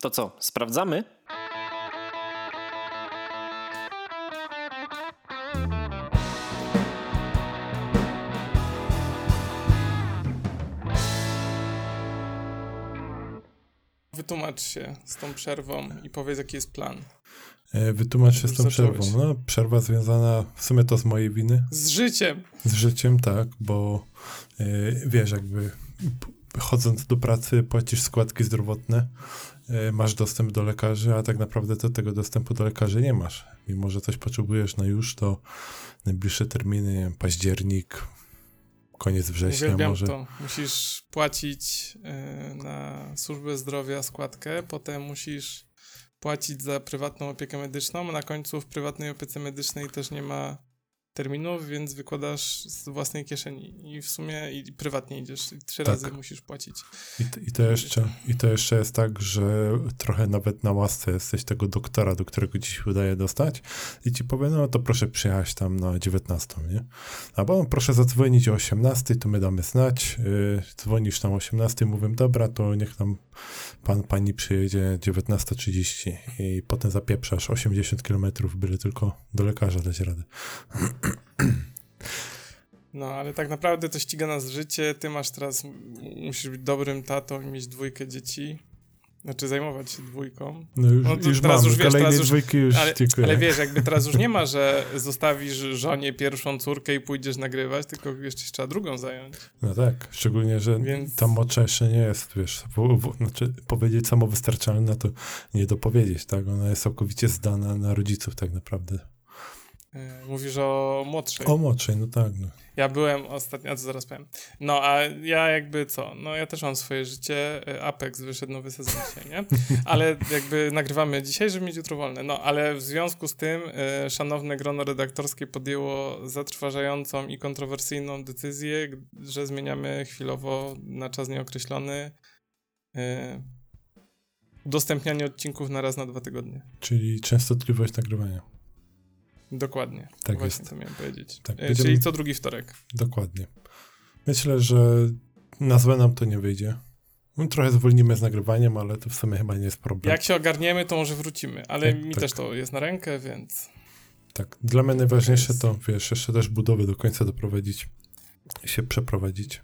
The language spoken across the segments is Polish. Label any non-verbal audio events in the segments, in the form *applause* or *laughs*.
To co, sprawdzamy? Wytłumacz się z tą przerwą i powiedz, jaki jest plan. E, Wytłumacz się z tą przerwą. No, przerwa związana w sumie to z mojej winy, Z życiem! z życiem, tak, bo e, wiesz, jakby chodząc do pracy płacisz składki zdrowotne, e, masz dostęp do lekarzy, a tak naprawdę to tego dostępu do lekarzy nie masz. Mimo, że coś potrzebujesz na już, to najbliższe terminy, październik, koniec września Uwielbiam może. to. Musisz płacić y, na służbę zdrowia składkę, potem musisz płacić za prywatną opiekę medyczną, a na końcu w prywatnej opiece medycznej też nie ma terminów, więc wykładasz z własnej kieszeni i w sumie i prywatnie idziesz i trzy Tak. razy musisz płacić. I, to- i, to jeszcze, I to jeszcze jest tak, że trochę nawet na łasce jesteś tego doktora, do którego ci się udaje dostać i ci powie, no to proszę przyjechać tam na 19, nie? Albo proszę zadzwonić o 18, to my damy znać. Yy, dzwonisz tam o 18, mówię, dobra, to niech tam pan, pani przyjedzie 19.30 i potem zapieprzasz 80 km, byle tylko do lekarza dać radę. No, ale tak naprawdę to ściga nas życie. Ty masz teraz, musisz być dobrym tatą i mieć dwójkę dzieci. Znaczy zajmować się dwójką. No już, No to już teraz mam, już wiesz, kolejnej teraz już- dwójki już Ale, ale wiesz, jakby teraz już nie ma, że zostawisz żonie pierwszą córkę i pójdziesz nagrywać, tylko jeszcze trzeba drugą zająć. No tak, szczególnie, że Więc- ta mocza jeszcze nie jest, wiesz, w, w, znaczy powiedzieć samowystarczalna to nie dopowiedzieć, tak? Ona jest całkowicie zdana na rodziców tak naprawdę. E, Mówisz o młodszej. O młodszej, no tak, no. Ja byłem ostatnio, a to zaraz powiem. No, a ja jakby co? No, ja też mam swoje życie. E, Apex wyszedł nowy sezon dzisiaj, nie? *laughs* Ale jakby nagrywamy dzisiaj, żeby mieć jutro wolne. No, ale w związku z tym e, szanowne grono redaktorskie podjęło zatrważającą i kontrowersyjną decyzję, że zmieniamy chwilowo na czas nieokreślony e, udostępnianie odcinków na raz na dwa tygodnie. Czyli częstotliwość nagrywania. Dokładnie. Tak Właśnie jest. to miałem powiedzieć. Tak, E, będziemy- Czyli co drugi wtorek. Dokładnie. Myślę, że na złe nam to nie wyjdzie. Trochę zwolnimy z nagrywaniem, ale to w sumie chyba nie jest problem. Jak się ogarniemy, to może wrócimy, ale Tak, mi tak. też to jest na rękę, więc Tak. Dla mnie najważniejsze to, wiesz, jeszcze też budowy do końca doprowadzić i się przeprowadzić.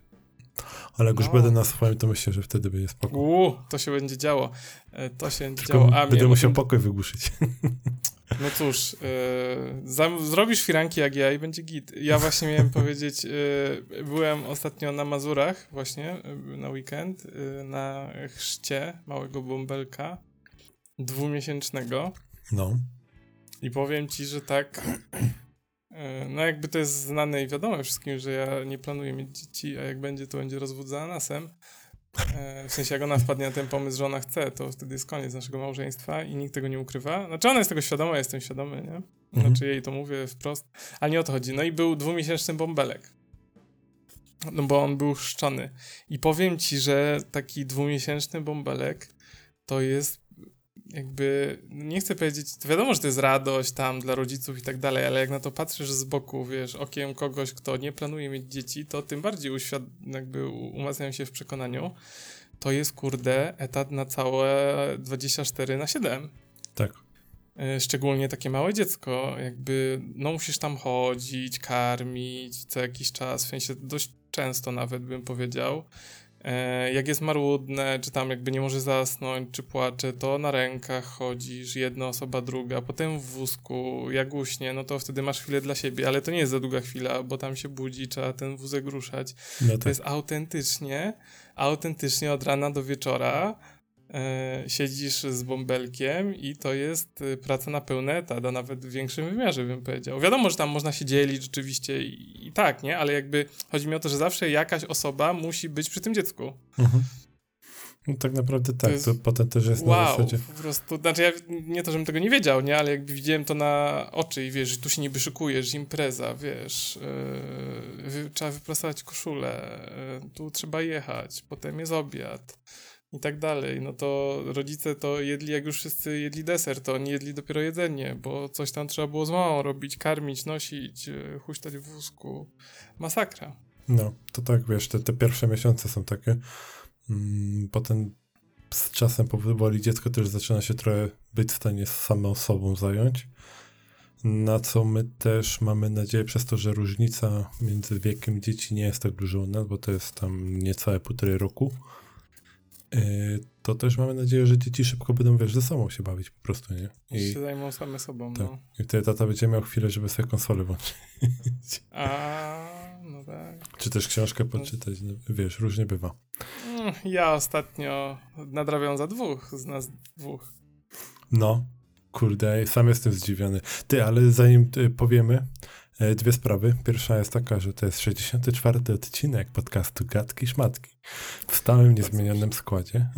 Ale jak już No. będę na swoim, to myślę, że wtedy będzie spoko. uuu, to się będzie działo. E, To się będzie Tylko działo. A będę musiał tym- pokój wygłuszyć. *laughs* No cóż, zam- zrobisz firanki jak ja i będzie git. Ja właśnie miałem *laughs* powiedzieć, e, byłem ostatnio na Mazurach właśnie e, na weekend, na chrzcie małego bąbelka dwumiesięcznego No. i powiem ci, że tak no jakby to jest znane i wiadome wszystkim, że ja nie planuję mieć dzieci, a jak będzie, to będzie rozwód za anasem. E, W sensie, jak ona wpadnie na ten pomysł, że ona chce, to wtedy jest koniec naszego małżeństwa i nikt tego nie ukrywa. Znaczy, ona jest tego świadoma, ja jestem świadomy, nie? Znaczy, jej to mówię wprost, ale nie o to chodzi. No i był dwumiesięczny bąbelek. No bo on był chrzczony. I powiem ci, że taki dwumiesięczny bąbelek to jest jakby, nie chcę powiedzieć, to wiadomo, że to jest radość tam dla rodziców i tak dalej, ale jak na to patrzysz z boku, wiesz, okiem kogoś, kto nie planuje mieć dzieci, to tym bardziej uświad- jakby umacniam się w przekonaniu, to jest, kurde, etat na całe 24 na 7. Tak. E, Szczególnie takie małe dziecko, jakby, no musisz tam chodzić, karmić co jakiś czas, w sensie dość często nawet bym powiedział. E, Jak jest marudne, czy tam jakby nie może zasnąć, czy płacze, to na rękach chodzisz, jedna osoba, druga, potem w wózku, jak uśnie, no to wtedy masz chwilę dla siebie, ale to nie jest za długa chwila, bo tam się budzi, trzeba ten wózek ruszać. No To tak. jest autentycznie, autentycznie od rana do wieczora siedzisz z bąbelkiem i to jest e, praca na pełny etat, a nawet w większym wymiarze bym powiedział. Wiadomo, że tam można się dzielić rzeczywiście i, i tak, nie? Ale jakby chodzi mi o to, że zawsze jakaś osoba musi być przy tym dziecku. Mhm. No, tak naprawdę tak. To, jest- potem też jest na Wow, zasadzie. po prostu, znaczy ja nie to, żebym tego nie wiedział, nie? Ale jakby widziałem to na oczy i wiesz, że tu się niby szykujesz, impreza, wiesz, yy, trzeba wyprasować koszulę, yy, tu trzeba jechać, potem jest obiad i tak dalej. No to rodzice to jedli, jak już wszyscy jedli deser, to nie jedli dopiero jedzenie, bo coś tam trzeba było z mamą robić, karmić, nosić, yy, huśtać w wózku. Masakra. No, to tak, wiesz, te, te pierwsze miesiące są takie. Mm, potem z czasem powoli dziecko też zaczyna się trochę być w stanie samą sobą zająć. Na co my też mamy nadzieję, przez to, że różnica między wiekiem dzieci nie jest tak duża u nas, bo to jest tam niecałe półtorej roku, to też mamy nadzieję, że dzieci szybko będą, wiesz, ze sobą się bawić po prostu, nie? I się zajmą same sobą, tak. no. I wtedy tata będzie miał chwilę, żeby sobie konsolę włączyć. A, no tak. Czy też książkę poczytać, no, wiesz, różnie bywa. Mm, Ja ostatnio nadrabiam za dwóch, z nas dwóch. No, kurde, sam jestem zdziwiony. Ty, ale zanim y, powiemy, e, dwie sprawy. Pierwsza jest taka, że to jest 64. odcinek podcastu Gadki Szmatki w stałym, niezmienionym składzie.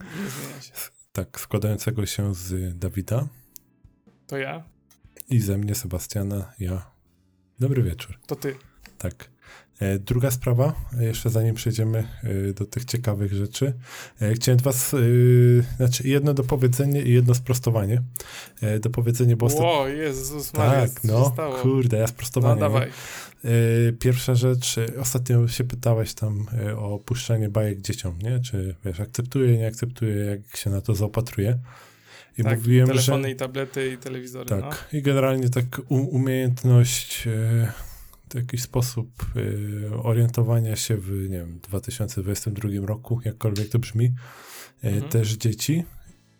Nie zmienia się. Tak, składającego się z Dawida To ja? i ze mnie, Sebastiana, ja. Dobry wieczór. To ty. Tak. E, Druga sprawa, jeszcze zanim przejdziemy e, do tych ciekawych rzeczy, e, chciałem was, znaczy jedno dopowiedzenie i jedno sprostowanie. Dopowiedzenie, bo ostatnio... Ło, Jezus Maria, Tak, no, stało? kurde, ja No sprostowanie. nie? dawaj. Pierwsza rzecz, ostatnio się pytałeś tam o puszczanie bajek dzieciom, nie? Czy wiesz, akceptuje, nie akceptuje, jak się na to zaopatruje. I tak, mówiłem, telefony że... i tablety i telewizory, Tak, no. i generalnie tak umiejętność e, w jakiś sposób e, orientowania się w, nie wiem, 2022 roku, jakkolwiek to brzmi, e, Mhm. też dzieci.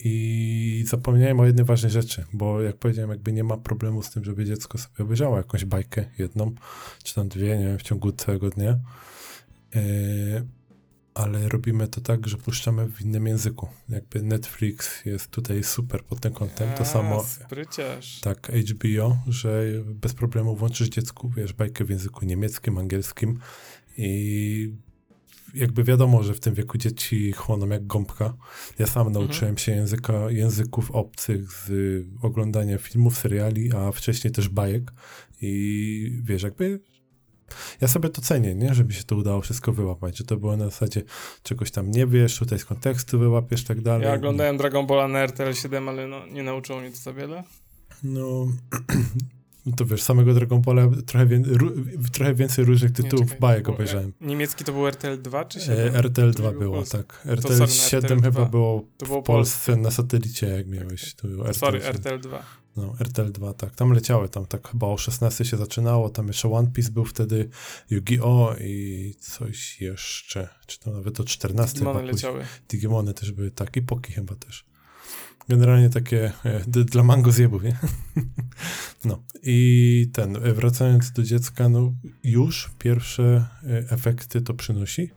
I zapomniałem o jednej ważnej rzeczy, bo jak powiedziałem, jakby nie ma problemu z tym, żeby dziecko sobie obejrzało jakąś bajkę, jedną, czy tam dwie, nie wiem, w ciągu całego dnia. E, ale robimy to tak, że puszczamy w innym języku. Jakby Netflix jest tutaj super pod tym kątem. To samo Spryciarz. tak, HBO, że bez problemu włączysz dziecku, wiesz, bajkę w języku niemieckim, angielskim i jakby wiadomo, że w tym wieku dzieci chłoną jak gąbka. Ja sam nauczyłem się języka, języków obcych z oglądania filmów, seriali, a wcześniej też bajek i wiesz, jakby ja sobie to cenię, nie? Żeby się to udało wszystko wyłapać, że to było na zasadzie czegoś tam nie wiesz, tutaj z kontekstu wyłapiesz, tak dalej. Ja oglądałem Dragon Balla na RTL 7, ale no, nie nauczyło mnie to za wiele. No, *clears throat* no to wiesz, samego Dragon Balla trochę, wie, ró, trochę więcej różnych Nie, tytułów czekaj, bajek obejrzałem. Niemiecki to był RTL 2 czy 7? E, RTL 2 Drugi był było, polski. tak. RTL sorry, na 7 RTL chyba 2. było To było w Polsce na satelicie, jak miałeś. To był RTL Sorry, 7. RTL 2. No, RTL 2, tak. Tam leciały, tam tak chyba o 16 się zaczynało, tam jeszcze One Piece był wtedy, Yu-Gi-Oh! i coś jeszcze, czy to nawet o 14 Digimony chyba leciały. Digimony też były, tak, i Poki chyba też. Generalnie takie e, dla mango zjebów, nie? *laughs* No i ten, e, wracając do dziecka, no już pierwsze e, efekty to przynosi.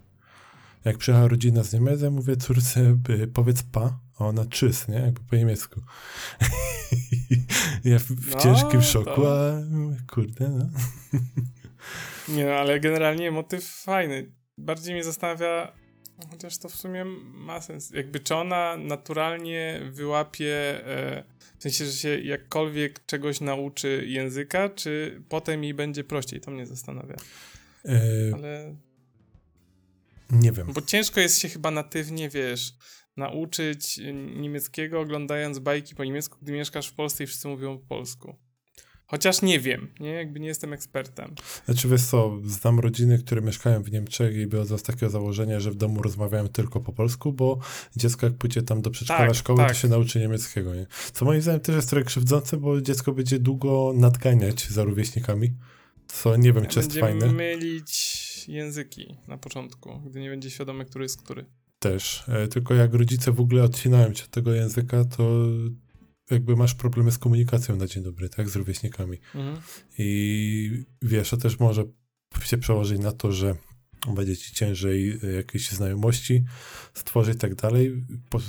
Jak przyjechała rodzina z Niemiec, ja mówię córce, e, powiedz pa, a ona czyst, nie? Jakby po niemiecku. *laughs* ja w, w No, ciężkim szoku, to- a kurde, no. Nie no, ale generalnie motyw fajny. Bardziej mnie zastanawia, chociaż to w sumie ma sens, jakby czy ona naturalnie wyłapie, e, w sensie, że się jakkolwiek czegoś nauczy języka, czy potem jej będzie prościej, to mnie zastanawia. E, Ale, nie wiem. bo ciężko jest się chyba natywnie, wiesz, nauczyć niemieckiego oglądając bajki po niemiecku, gdy mieszkasz w Polsce i wszyscy mówią po polsku. Chociaż nie wiem, nie? Jakby nie jestem ekspertem. Znaczy wiesz co, znam rodziny, które mieszkają w Niemczech i wychodzą z takiego założenia, że w domu rozmawiają tylko po polsku, bo dziecko jak pójdzie tam do przedszkola, Tak, szkoły, tak. to się nauczy niemieckiego, nie? Co moim zdaniem też jest trochę krzywdzące, bo dziecko będzie długo nadganiać za rówieśnikami, co nie wiem, czy jest fajne. mylić języki na początku, gdy nie będzie świadomy, który jest który. Też. E, tylko jak rodzice w ogóle odcinają cię od tego języka, to jakby masz problemy z komunikacją na dzień dobry, tak? Z rówieśnikami. Mhm. I wiesz, to też może się przełożyć na to, że będzie ci ciężej e, jakieś znajomości stworzyć i tak dalej. Po,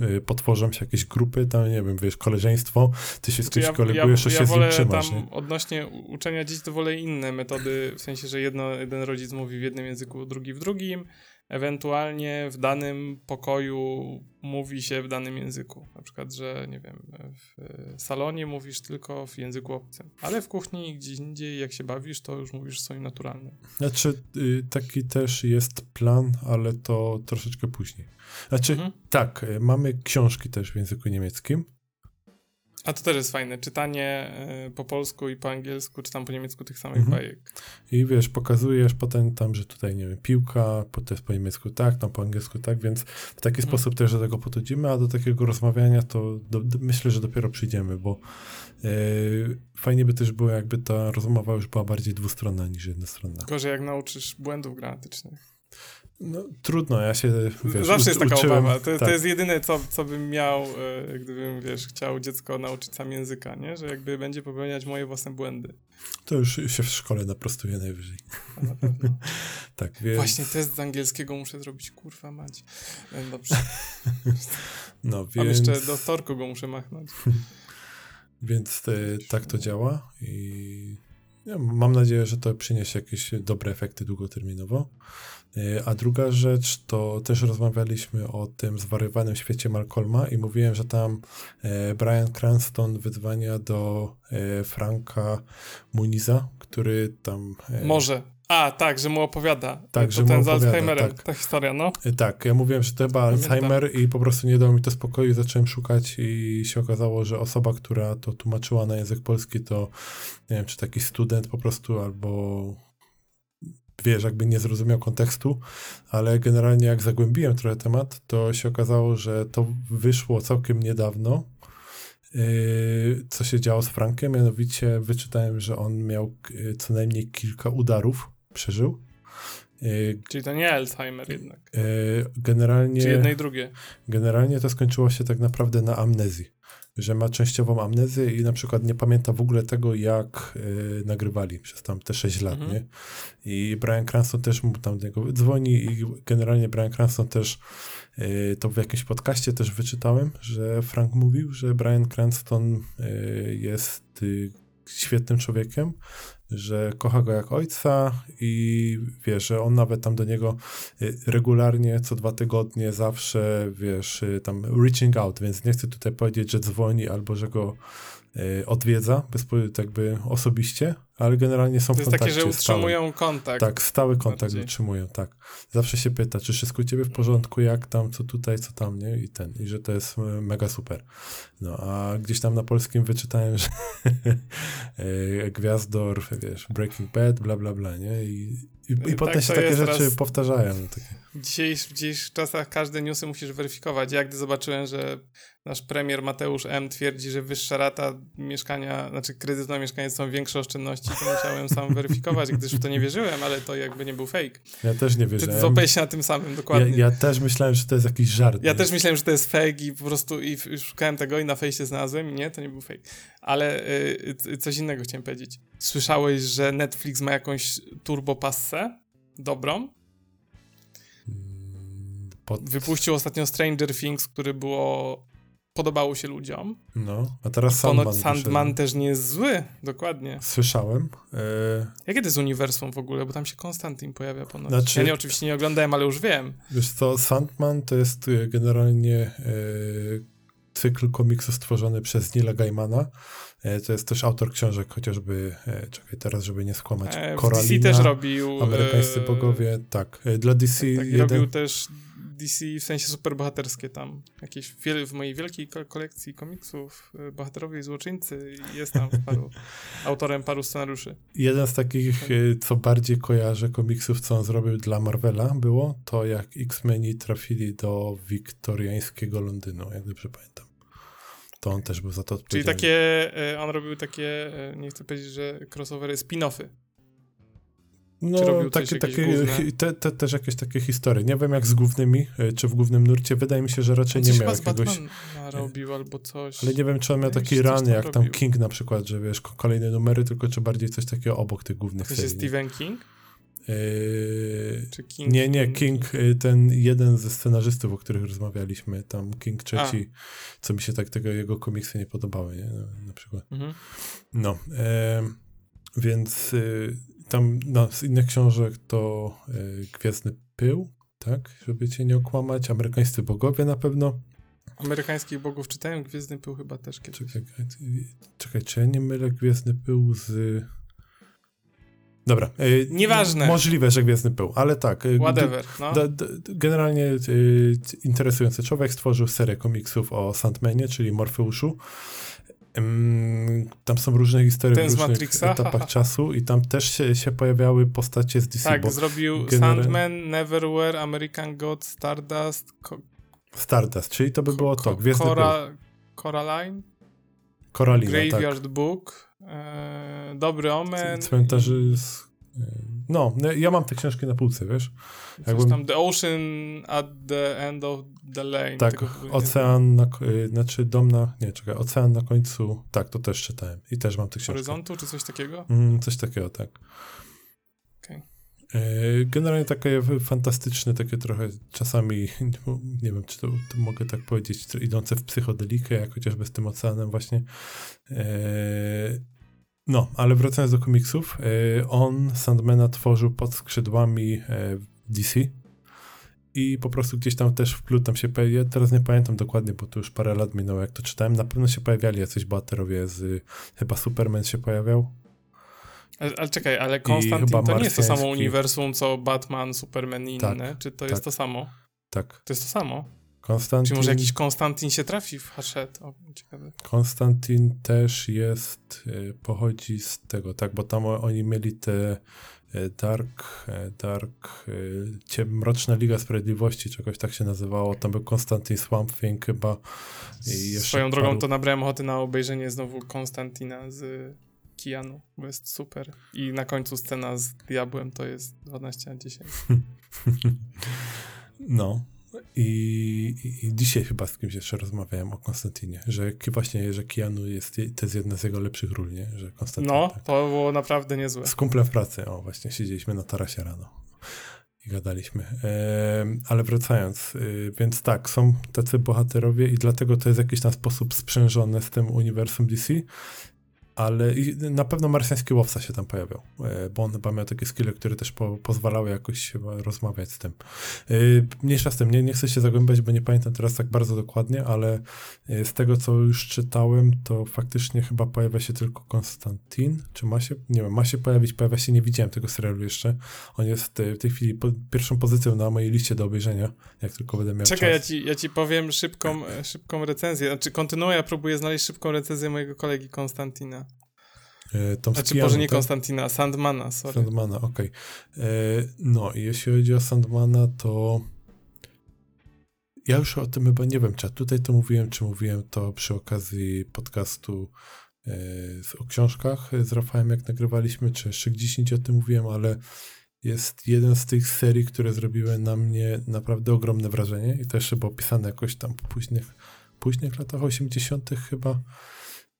e, potworzą się jakieś grupy, tam nie wiem, wiesz, koleżeństwo, ty się z Znaczy kimś kolegujesz, to ja się z nim trzymasz, tam nie? odnośnie uczenia dzieci, to wolę inne metody, w sensie, że jedno, jeden rodzic mówi w jednym języku, drugi w drugim, ewentualnie w danym pokoju mówi się w danym języku. Na przykład, że nie wiem, w e, salonie mówisz tylko w języku obcym, ale w kuchni i gdzieś indziej, jak się bawisz, to już mówisz w swoim naturalnym. Znaczy, y, taki też jest plan, ale to troszeczkę później. Znaczy, Mhm. tak, y, mamy książki też w języku niemieckim, A to też jest fajne, czytanie y, po polsku i po angielsku, czy tam po niemiecku tych samych Mhm. bajek. I wiesz, pokazujesz potem tam, że tutaj, nie wiem, piłka, po- to jest po niemiecku tak, tam po angielsku tak, więc w taki Mhm. sposób też do tego podchodzimy, a do takiego rozmawiania to do, do, myślę, że dopiero przyjdziemy, bo e, fajnie by też było, jakby ta rozmowa już była bardziej dwustronna niż jednostronna. Gorzej jak nauczysz błędów gramatycznych. No, trudno, ja się, wiesz, Zawsze jest taka uczyłem, obawa. To, to tak. jest jedyne, co, co bym miał, e, gdybym, wiesz, chciał dziecko nauczyć sam języka, nie? Że jakby będzie popełniać moje własne błędy. To już się w szkole naprostuje najwyżej. To na. *laughs* Tak, więc, Właśnie test z angielskiego muszę zrobić, kurwa mać. E, Dobrze. *laughs* no, więc, jeszcze do torku go muszę machnąć. *laughs* więc e, tak to działa i ja mam nadzieję, że to przyniesie jakieś dobre efekty długoterminowo. E, A druga rzecz, to też rozmawialiśmy o tym zwariowanym świecie Malcolma i mówiłem, że tam e, Brian Cranston wyzwania do e, Franka Muniza, który tam... Może. A, tak, że mu opowiada. Tak, to że mu ten z opowiada, Alzheimerem. tak. Ta historia, no. Tak, ja mówiłem, że to chyba. Alzheimer i po prostu nie dało mi to spokoju, zacząłem szukać i się okazało, że osoba, która to tłumaczyła na język polski, to nie wiem, czy taki student po prostu, albo wiesz, jakby nie zrozumiał kontekstu, ale generalnie jak zagłębiłem trochę temat, to się okazało, że to wyszło całkiem niedawno, yy, co się działo z Frankiem, mianowicie wyczytałem, że on miał yy, co najmniej kilka udarów, przeżył. Yy, Czyli to nie Alzheimer jednak. Generalnie, Czy jedno i drugie. generalnie to skończyło się tak naprawdę na amnezji, że ma częściową amnezję i na przykład nie pamięta w ogóle tego, jak e, nagrywali przez tam te 6 lat, Mhm. nie? I Brian Cranston też mu tam do niego dzwoni i generalnie Brian Cranston też e, to w jakimś podcaście też wyczytałem, że Frank mówił, że Brian Cranston e, jest y, świetnym człowiekiem, że kocha go jak ojca i wiesz, że on nawet tam do niego y, regularnie, co dwa tygodnie, zawsze, wiesz, y, tam reaching out, więc nie chcę tutaj powiedzieć, że dzwoni albo że go odwiedza, bezpo, jakby osobiście, ale generalnie są To w jest takie, kontakcie że utrzymują kontakt. tak, stały kontakt bardziej. utrzymują, tak. Zawsze się pyta, czy wszystko u ciebie w porządku, jak tam, co tutaj, co tam, nie? I ten, i że to jest e, mega super. No, a gdzieś tam na polskim wyczytałem, że *laughs* e, Gwiazdor, wiesz, Breaking Bad, bla, bla, bla, nie? I, i, i Tak, potem to się takie rzeczy teraz- powtarzają. Takie. W dzisiejszych, w dzisiejszych czasach każde newsy musisz weryfikować. Ja gdy zobaczyłem, że nasz premier Mateusz M. twierdzi, że wyższa rata mieszkania, znaczy kredytu na mieszkanie są większe oszczędności, to musiałem sam weryfikować, gdyż w to nie wierzyłem, ale to jakby nie był fake. Ja też nie. Ja, złapałeś się na tym samym, ja, dokładnie. ja też myślałem, że to jest jakiś żart. Ja nie? też myślałem, że to jest fake i po prostu i, i szukałem tego i na fejsie znalazłem i nie, to nie był fake. Ale y, y, coś innego chciałem powiedzieć. Słyszałeś, że Netflix ma jakąś turbopassę? Dobrą? Pod, Wypuścił ostatnio Stranger Things, który było... Podobało się ludziom. no, a teraz Sandman. Ponoć Sandman też nie jest zły. Dokładnie. Słyszałem. E, Jakie to jest uniwersum w ogóle? Bo tam się Konstantin pojawia ponoć. Znaczy- Ja nie, oczywiście nie oglądałem, ale już wiem. Wiesz co, Sandman to jest e, generalnie e, cykl komiksu stworzony przez Nila Gaimana. E, to jest też autor książek, chociażby, e, czekaj teraz, żeby nie skłamać, E, Koralina, DC też robił... Amerykańscy e, bogowie, tak. E, Dla DC Tak, i jeden... robił też DC w sensie superbohaterskie tam. Jakieś w mojej wielkiej ko- kolekcji komiksów bohaterowie i złoczyńcy jest tam paru, *laughs* autorem paru scenariuszy. Jeden z takich, e, co bardziej kojarzę komiksów, co on zrobił dla Marvela, było to, jak X-Meni trafili do wiktoriańskiego Londynu, jak dobrze pamiętam. To on też był za to Czyli odpowiedzialny. takie, y, on robił takie, y, nie chcę powiedzieć, że crossovery, spin-offy. No, takie, takie, te, te, też jakieś takie historie. Nie wiem jak z głównymi, e, czy w głównym nurcie. Wydaje mi się, że raczej nie miał jakiegoś... Robił albo coś. Ale nie wiem, czy on miał taki tam jak tam. King na przykład, że wiesz, ko- kolejne numery, tylko czy bardziej coś takiego obok tych głównych serii. nie? Stephen King? Yy, Czy King? nie, nie, King, y, ten jeden ze scenarzystów, o których rozmawialiśmy, tam King trzeci, co mi się tak tego jego komiksy nie podobały, nie? Na, na przykład. Mhm. No, e, więc y, tam no, z innych książek to y, Gwiezdny Pył, tak, żeby cię nie okłamać, Amerykańscy Bogowie na pewno. Amerykańskich bogów czytałem, Gwiezdny Pył chyba też kiedyś. Czekaj, czekaj, czy ja nie mylę Gwiezdny Pył z... Dobra. y, Nieważne. Możliwe, że Gwiezdny Pył, ale tak. y, Whatever, no. Generalnie y, interesujący człowiek stworzył serię komiksów o Sandmanie, czyli Morfeuszu. tam są różne historie Ten w różnych Matrixa? etapach *laughs* czasu i tam też się, się pojawiały postacie z DC. Tak, zrobił Sandman, Neverwhere, American God, Stardust. Stardust, czyli to by było to, Gwiezdny Cora, Coraline? Coralina, Graveyard tak. Book, e, Dobry Omen. Cmentarzy z... No, ja mam te książki na półce, wiesz? Jakbym... tam The Ocean at the End of the Lane. Tak, Ocean, na, y, znaczy dom na, nie, czekaj, Ocean na końcu, tak, to też czytałem i też mam te książki. Horyzontu, czy coś takiego? Mm, coś takiego, tak. Okay. Generalnie takie fantastyczne, takie trochę czasami, *laughs* nie wiem, czy to, to mogę tak powiedzieć, idące w psychodelikę, jak chociażby z tym oceanem właśnie. E, no, ale wracając do komiksów, e, on Sandmana tworzył pod skrzydłami e, DC i po prostu gdzieś tam też w tam się pojawia, teraz nie pamiętam dokładnie, bo to już parę lat minęło jak to czytałem, na pewno się pojawiali jacyś bohaterowie z, chyba Superman się pojawiał. Ale, ale czekaj, ale Konstantin to nie jest to samo uniwersum, co Batman, Superman i inne, tak, czy to tak, jest to samo? Tak. To jest to samo? Konstantin... Czy może jakiś Konstantin się trafi w Hachette? O, ciekawe. Konstantin też jest, y, pochodzi z tego, tak, bo tam oni mieli te y, Dark, y, Dark, Ciem, Mroczna Liga Sprawiedliwości, czegoś tak się nazywało. Tam był Konstantin Swamp Thing chyba. I Swoją drogą paru... to nabrałem ochoty na obejrzenie znowu Konstantina z Kianu, bo jest super. I na końcu scena z Diabłem to jest 12 na 10. *laughs* No, i, i, dzisiaj chyba z kimś jeszcze rozmawiałem o Konstantinie, że właśnie, że Keanu jest, to jest jedna z jego lepszych ról, nie? Że Konstantin, no, tak. to było naprawdę niezłe. Z kumplem w pracy, o właśnie, siedzieliśmy na tarasie rano i gadaliśmy. Ale wracając, e, więc tak, są tacy bohaterowie i dlatego to jest jakiś tam sposób sprzężone z tym uniwersum DC, ale na pewno marsjański łowca się tam pojawiał, e, bo on chyba miał takie skille, które też po, pozwalały jakoś rozmawiać z tym. E, mniejsza z tym, nie, nie chcę się zagłębiać, bo nie pamiętam teraz tak bardzo dokładnie, ale e, z tego, co już czytałem, to faktycznie chyba pojawia się tylko Konstantin, czy ma się, nie wiem, ma się pojawić, pojawia się, nie widziałem tego serialu jeszcze. On jest w tej chwili po, pierwszą pozycją na mojej liście do obejrzenia, jak tylko będę miał Czekaj, czas. ja ci, ja ci powiem szybką, szybką recenzję, znaczy kontynuuję, próbuję znaleźć szybką recenzję mojego kolegi Konstantina. E, Tom znaczy, może nie tak? Konstantina, Sandmana, sorry. Sandmana, okej. Okay. E, no i jeśli chodzi o Sandmana, to ja już o tym chyba nie wiem, czy tutaj to mówiłem, czy mówiłem to przy okazji podcastu e, o książkach z Rafałem, jak nagrywaliśmy, czy jeszcze gdzieś indziej o tym mówiłem, ale jest jeden z tych serii, które zrobiły na mnie naprawdę ogromne wrażenie i to jeszcze było pisane jakoś tam po późnych, późnych latach 80. chyba.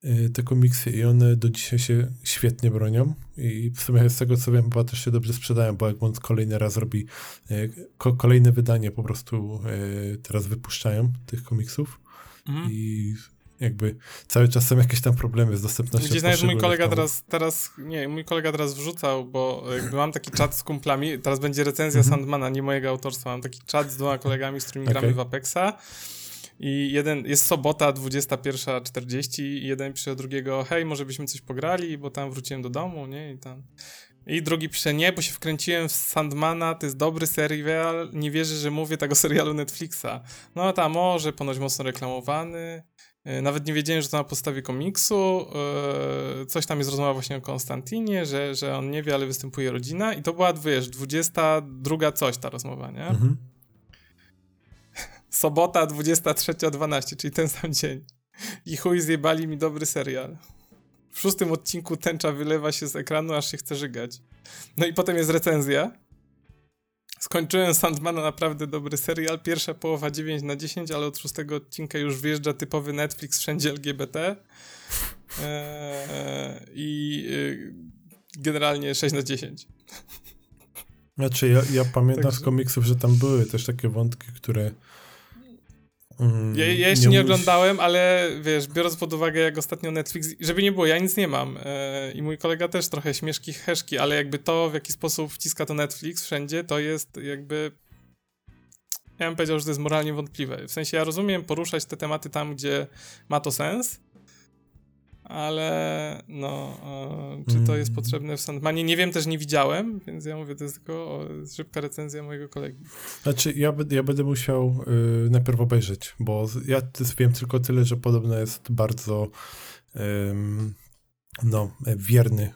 Y, te komiksy i one do dzisiaj się świetnie bronią i w sumie z tego co wiem chyba też się dobrze sprzedają, bo jak on kolejny raz robi y, kolejne wydanie po prostu y, teraz wypuszczają tych komiksów mhm. i jakby cały czas są jakieś tam problemy z dostępnością. Gdzieś nawet mój kolega teraz, teraz, nie, mój kolega teraz wrzucał, bo jakby mam taki czat z kumplami, teraz będzie recenzja mhm. Sandmana, nie mojego autorstwa, mam taki czat z dwoma kolegami, z którymi okay. gramy w Apexa i jeden, jest sobota 21.40 i jeden pisze drugiego, hej, może byśmy coś pograli, bo tam wróciłem do domu, nie, i tam... I drugi pisze, nie, bo się wkręciłem w Sandmana, to jest dobry serial, nie wierzę, że mówię tego serialu Netflixa. No tam może, ponoć mocno reklamowany, e, nawet nie wiedziałem, że to na podstawie komiksu, e, coś tam jest rozmowa właśnie o Konstantinie, że, że on nie wie, ale występuje rodzina. I to była, wiesz, 22 coś ta rozmowa, nie? Mhm sobota 23.12, czyli ten sam dzień. I chuj zjebali mi dobry serial. W szóstym odcinku tęcza wylewa się z ekranu, aż się chce żygać. No i potem jest recenzja. Skończyłem Sandmana, naprawdę dobry serial. Pierwsza połowa 9 na 10, ale od szóstego odcinka już wjeżdża typowy Netflix, wszędzie LGBT. Eee, I yy, generalnie 6 na 10. Znaczy, ja, ja pamiętam Także... z komiksów, że tam były też takie wątki, które Mm, ja, ja, jeszcze nie, nie oglądałem, ale wiesz, biorąc pod uwagę jak ostatnio Netflix, żeby nie było, ja nic nie mam e, i mój kolega też trochę śmieszki, heszki, ale jakby to, w jaki sposób wciska to Netflix wszędzie, to jest jakby ja bym powiedział, że to jest moralnie wątpliwe. W sensie ja rozumiem poruszać te tematy tam, gdzie ma to sens, ale no, e, czy to jest mm. potrzebne w Sandmanie? Nie wiem, też nie widziałem, więc ja mówię, to jest tylko o, szybka recenzja mojego kolegi. Znaczy, ja, ja będę musiał y, najpierw obejrzeć, bo ja wiem tylko tyle, że podobno jest bardzo no, wierny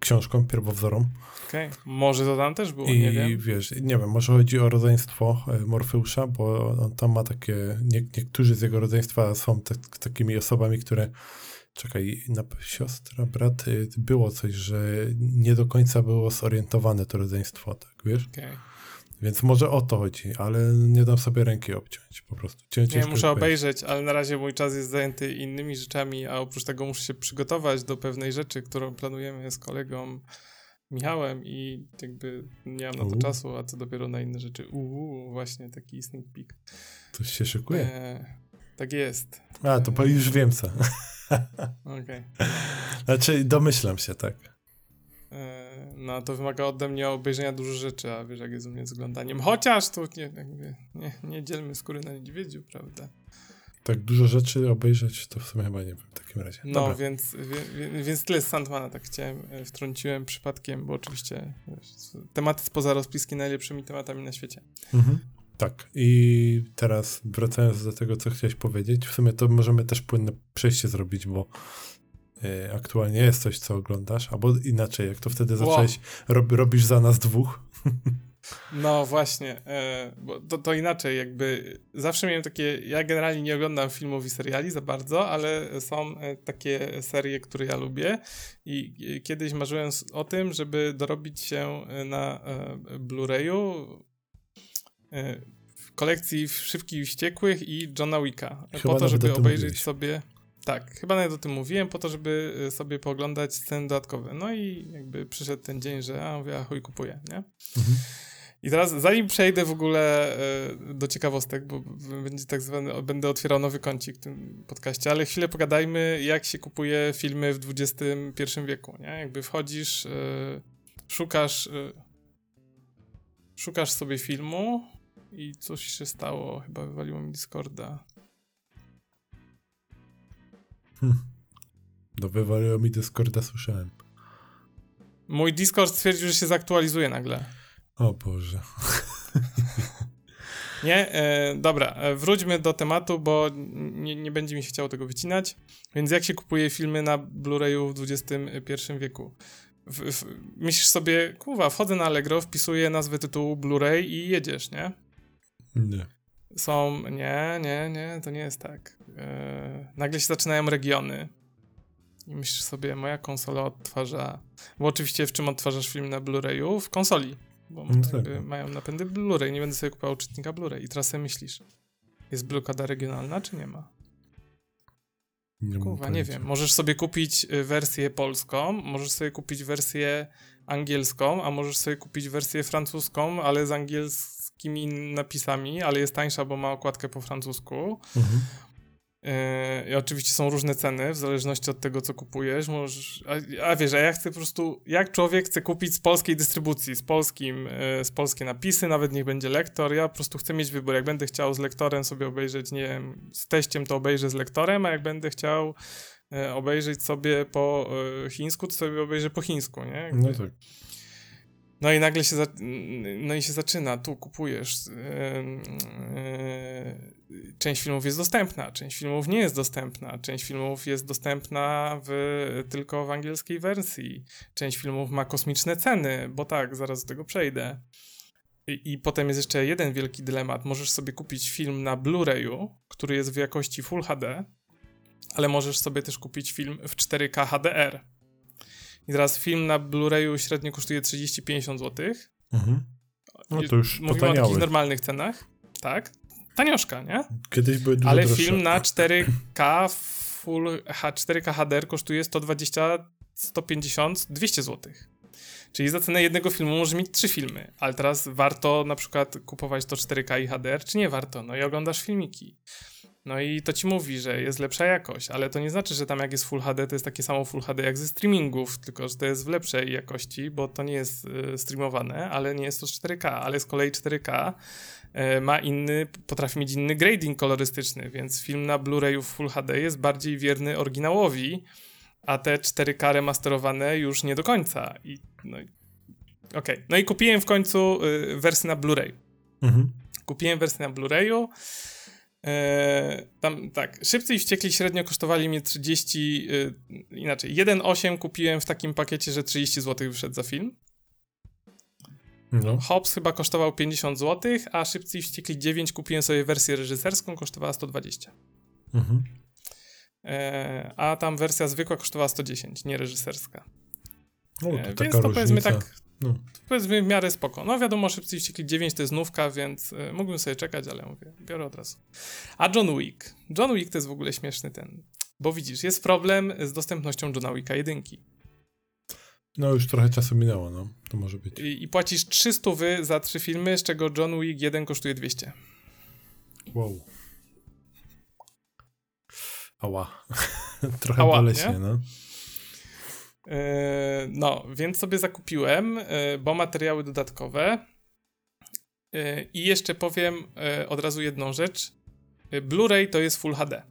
książkom, pierwowzorom. Okej, okay. może to tam też było, I nie wiem. wiesz, nie wiem, może chodzi o rodzeństwo Morfeusza, bo on tam ma takie, nie, niektórzy z jego rodzeństwa są te, takimi osobami, które Czekaj, na siostra, brat, y, było coś, że nie do końca było zorientowane to rodzeństwo, tak, wiesz? Okay. Więc może o to chodzi, ale nie dam sobie ręki obciąć po prostu. Cię, nie, muszę obejrzeć, ale na razie mój czas jest zajęty innymi rzeczami, a oprócz tego muszę się przygotować do pewnej rzeczy, którą planujemy z kolegą Michałem i jakby nie mam na to Uuu. czasu, a co dopiero na inne rzeczy. Uuu, właśnie taki sneak peek. Coś się szykuje. E, tak jest. A, to już wiem co. Okej. Okay. Znaczy, domyślam się, tak. E, no, to wymaga ode mnie obejrzenia dużo rzeczy, a wiesz, jak jest u mnie z oglądaniem. Chociaż tu nie, jakby, nie, nie dzielmy skóry na niedźwiedziu, prawda? Tak dużo rzeczy obejrzeć, to w sumie chyba nie wiem w takim razie. No, więc, wie, więc tyle z Sandmana tak chciałem, e, wtrąciłem przypadkiem, bo oczywiście wiesz, tematy spoza rozpiski najlepszymi tematami na świecie. Mhm. Tak, i teraz wracając do tego, co chciałeś powiedzieć, w sumie to możemy też płynne przejście zrobić, bo y, aktualnie jest coś, co oglądasz, albo inaczej, jak to wtedy wow. zacząłeś, rob, robisz za nas dwóch. *laughs* No właśnie, e, bo to, to, inaczej, jakby zawsze miałem takie, ja generalnie nie oglądam filmów i seriali za bardzo, ale są e, takie serie, które ja lubię i kiedyś marzyłem o tym, żeby dorobić się na e, Blu-rayu E, w kolekcji Szybkich i Wściekłych i Johna Wicka. Chyba po to, żeby obejrzeć mówiłeś. sobie... Tak, chyba nawet o tym mówiłem, po to, żeby e, sobie pooglądać sceny dodatkowe. No i jakby przyszedł ten dzień, że a mówię, chuj, kupuję, nie? Mhm. I teraz, zanim przejdę w ogóle e, do ciekawostek, bo będzie tak zwany, będę otwierał nowy kącik w tym podcaście, ale chwilę pogadajmy, jak się kupuje filmy w XXI wieku, nie? Jakby wchodzisz, szukasz, szukasz sobie filmu, i coś się stało. Chyba wywaliło mi Discorda. Hm. No wywaliło mi Discorda, słyszałem. Mój Discord stwierdził, że się zaktualizuje nagle. O Boże. *laughs* Nie? E, dobra, e, wróćmy do tematu, bo nie, nie będzie mi się chciało tego wycinać. Więc jak się kupuje filmy na Blu-rayu w XXI wieku? W, w, myślisz sobie, kurwa, wchodzę na Allegro, wpisuję nazwę tytułu Blu-ray i jedziesz, nie? Nie. Są, nie, nie, nie, to nie jest tak. Yy, nagle się zaczynają regiony. I myślisz sobie, moja konsola odtwarza. Bo oczywiście w czym odtwarzasz film na Blu-rayu? W konsoli. Bo no tak. mają napędy Blu-ray. Nie będę sobie kupował czytnika Blu-ray. I teraz sobie myślisz, jest blokada regionalna, czy nie ma? Nie, Kurwa, nie wiem. Możesz sobie kupić y, wersję polską, możesz sobie kupić wersję angielską, a możesz sobie kupić wersję francuską, ale z angielską takimi napisami, ale jest tańsza, bo ma okładkę po francusku. Mhm. Yy, I oczywiście są różne ceny w zależności od tego, co kupujesz. Możesz, a, a wiesz, a ja chcę po prostu, jak człowiek chce kupić z polskiej dystrybucji, z polskim, yy, z polskie napisy, nawet niech będzie lektor, ja po prostu chcę mieć wybór. Jak będę chciał z lektorem sobie obejrzeć, nie wiem, z teściem, to obejrzę z lektorem, a jak będę chciał yy, obejrzeć sobie po chińsku, to sobie obejrzę po chińsku, nie? Jakby. No tak. No i nagle się, za, no i się zaczyna, tu kupujesz. Yy, część filmów jest dostępna, część filmów nie jest dostępna, część filmów jest dostępna w, tylko w angielskiej wersji, część filmów ma kosmiczne ceny, bo tak, zaraz do tego przejdę. I, I, potem jest jeszcze jeden wielki dylemat. Możesz sobie kupić film na Blu-rayu, który jest w jakości Full HD, ale możesz sobie też kupić film w 4K HDR. I teraz film na Blu-rayu średnio kosztuje 30-50 zł. Mhm. No to już Mówimy o takich normalnych cenach. Tak. Tanioszka, nie? Kiedyś były dużo Ale droższe. film na 4K Full H, 4K HDR kosztuje 120, 150, 200 zł. Czyli za cenę jednego filmu możesz mieć trzy filmy, ale teraz warto na przykład kupować to 4K i HDR, czy nie warto? No i oglądasz filmiki. No i to ci mówi, że jest lepsza jakość, ale to nie znaczy, że tam jak jest Full HD, to jest takie samo Full HD jak ze streamingów, tylko że to jest w lepszej jakości, bo to nie jest y, streamowane, ale nie jest to 4K, ale z kolei 4K y, ma inny, potrafi mieć inny grading kolorystyczny, więc film na Blu-rayu w Full HD jest bardziej wierny oryginałowi, a te 4K remasterowane już nie do końca. I, no, Okej, okay. no i kupiłem w końcu y, wersję na Blu-ray. Mhm. Kupiłem wersję na Blu-rayu E, tam tak, Szybcy i Wściekli średnio kosztowali mnie 30, y, inaczej, 1,8 kupiłem w takim pakiecie, że 30 zł wyszedł za film. No. Hobbs chyba kosztował 50 zł, a Szybcy i Wściekli 9 kupiłem sobie wersję reżyserską, kosztowała 120. Mhm. E, a tam wersja zwykła kosztowała 110, nie reżyserska. O, to e, więc to powiedzmy tak, no. powiedzmy w miarę spoko. No wiadomo, Szybcy i Wściekli 9 to jest nówka, więc e, mógłbym sobie czekać, ale mówię, biorę od razu. A John Wick. John Wick to jest w ogóle śmieszny ten, bo widzisz, jest problem z dostępnością Johna Wicka jedynki. No już trochę czasu minęło, no. To może być. I, i płacisz 300 wy za trzy filmy, z czego John Wick 1 kosztuje 200. Wow. Ała. *laughs* trochę Ała, boleśnie, nie? no. Yy, no, więc sobie zakupiłem, yy, bo materiały dodatkowe. Yy, I jeszcze powiem od razu jedną rzecz. Blu-ray to jest Full HD.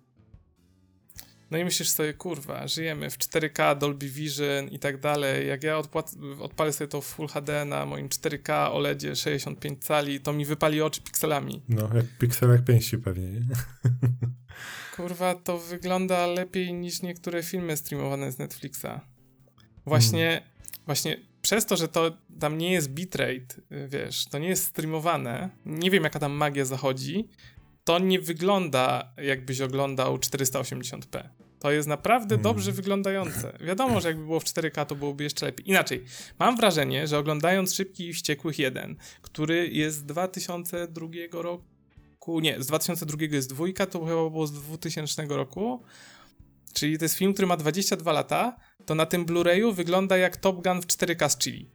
No i myślisz sobie, kurwa, żyjemy w 4K, Dolby Vision i tak dalej. Jak ja odpalę sobie to w Full HD na moim 4K OLEDzie 65 cali, to mi wypali oczy pikselami. No, jak pikselek pięści pewnie, nie? Kurwa, to wygląda lepiej niż niektóre filmy streamowane z Netflixa. Właśnie, hmm. właśnie przez to, że to tam nie jest bitrate, wiesz, to nie jest streamowane, nie wiem jaka tam magia zachodzi, to nie wygląda jakbyś oglądał 480p. To jest naprawdę hmm. dobrze wyglądające. Wiadomo, że jakby było w 4K, to byłoby jeszcze lepiej. Inaczej, mam wrażenie, że oglądając Szybki i Wściekłych 1, który jest z 2002 roku, nie, z 2002 jest dwójka, to chyba było z 2000 roku, czyli to jest film, który ma 22 lata, to na tym Blu-rayu wygląda jak Top Gun w 4K z Chili.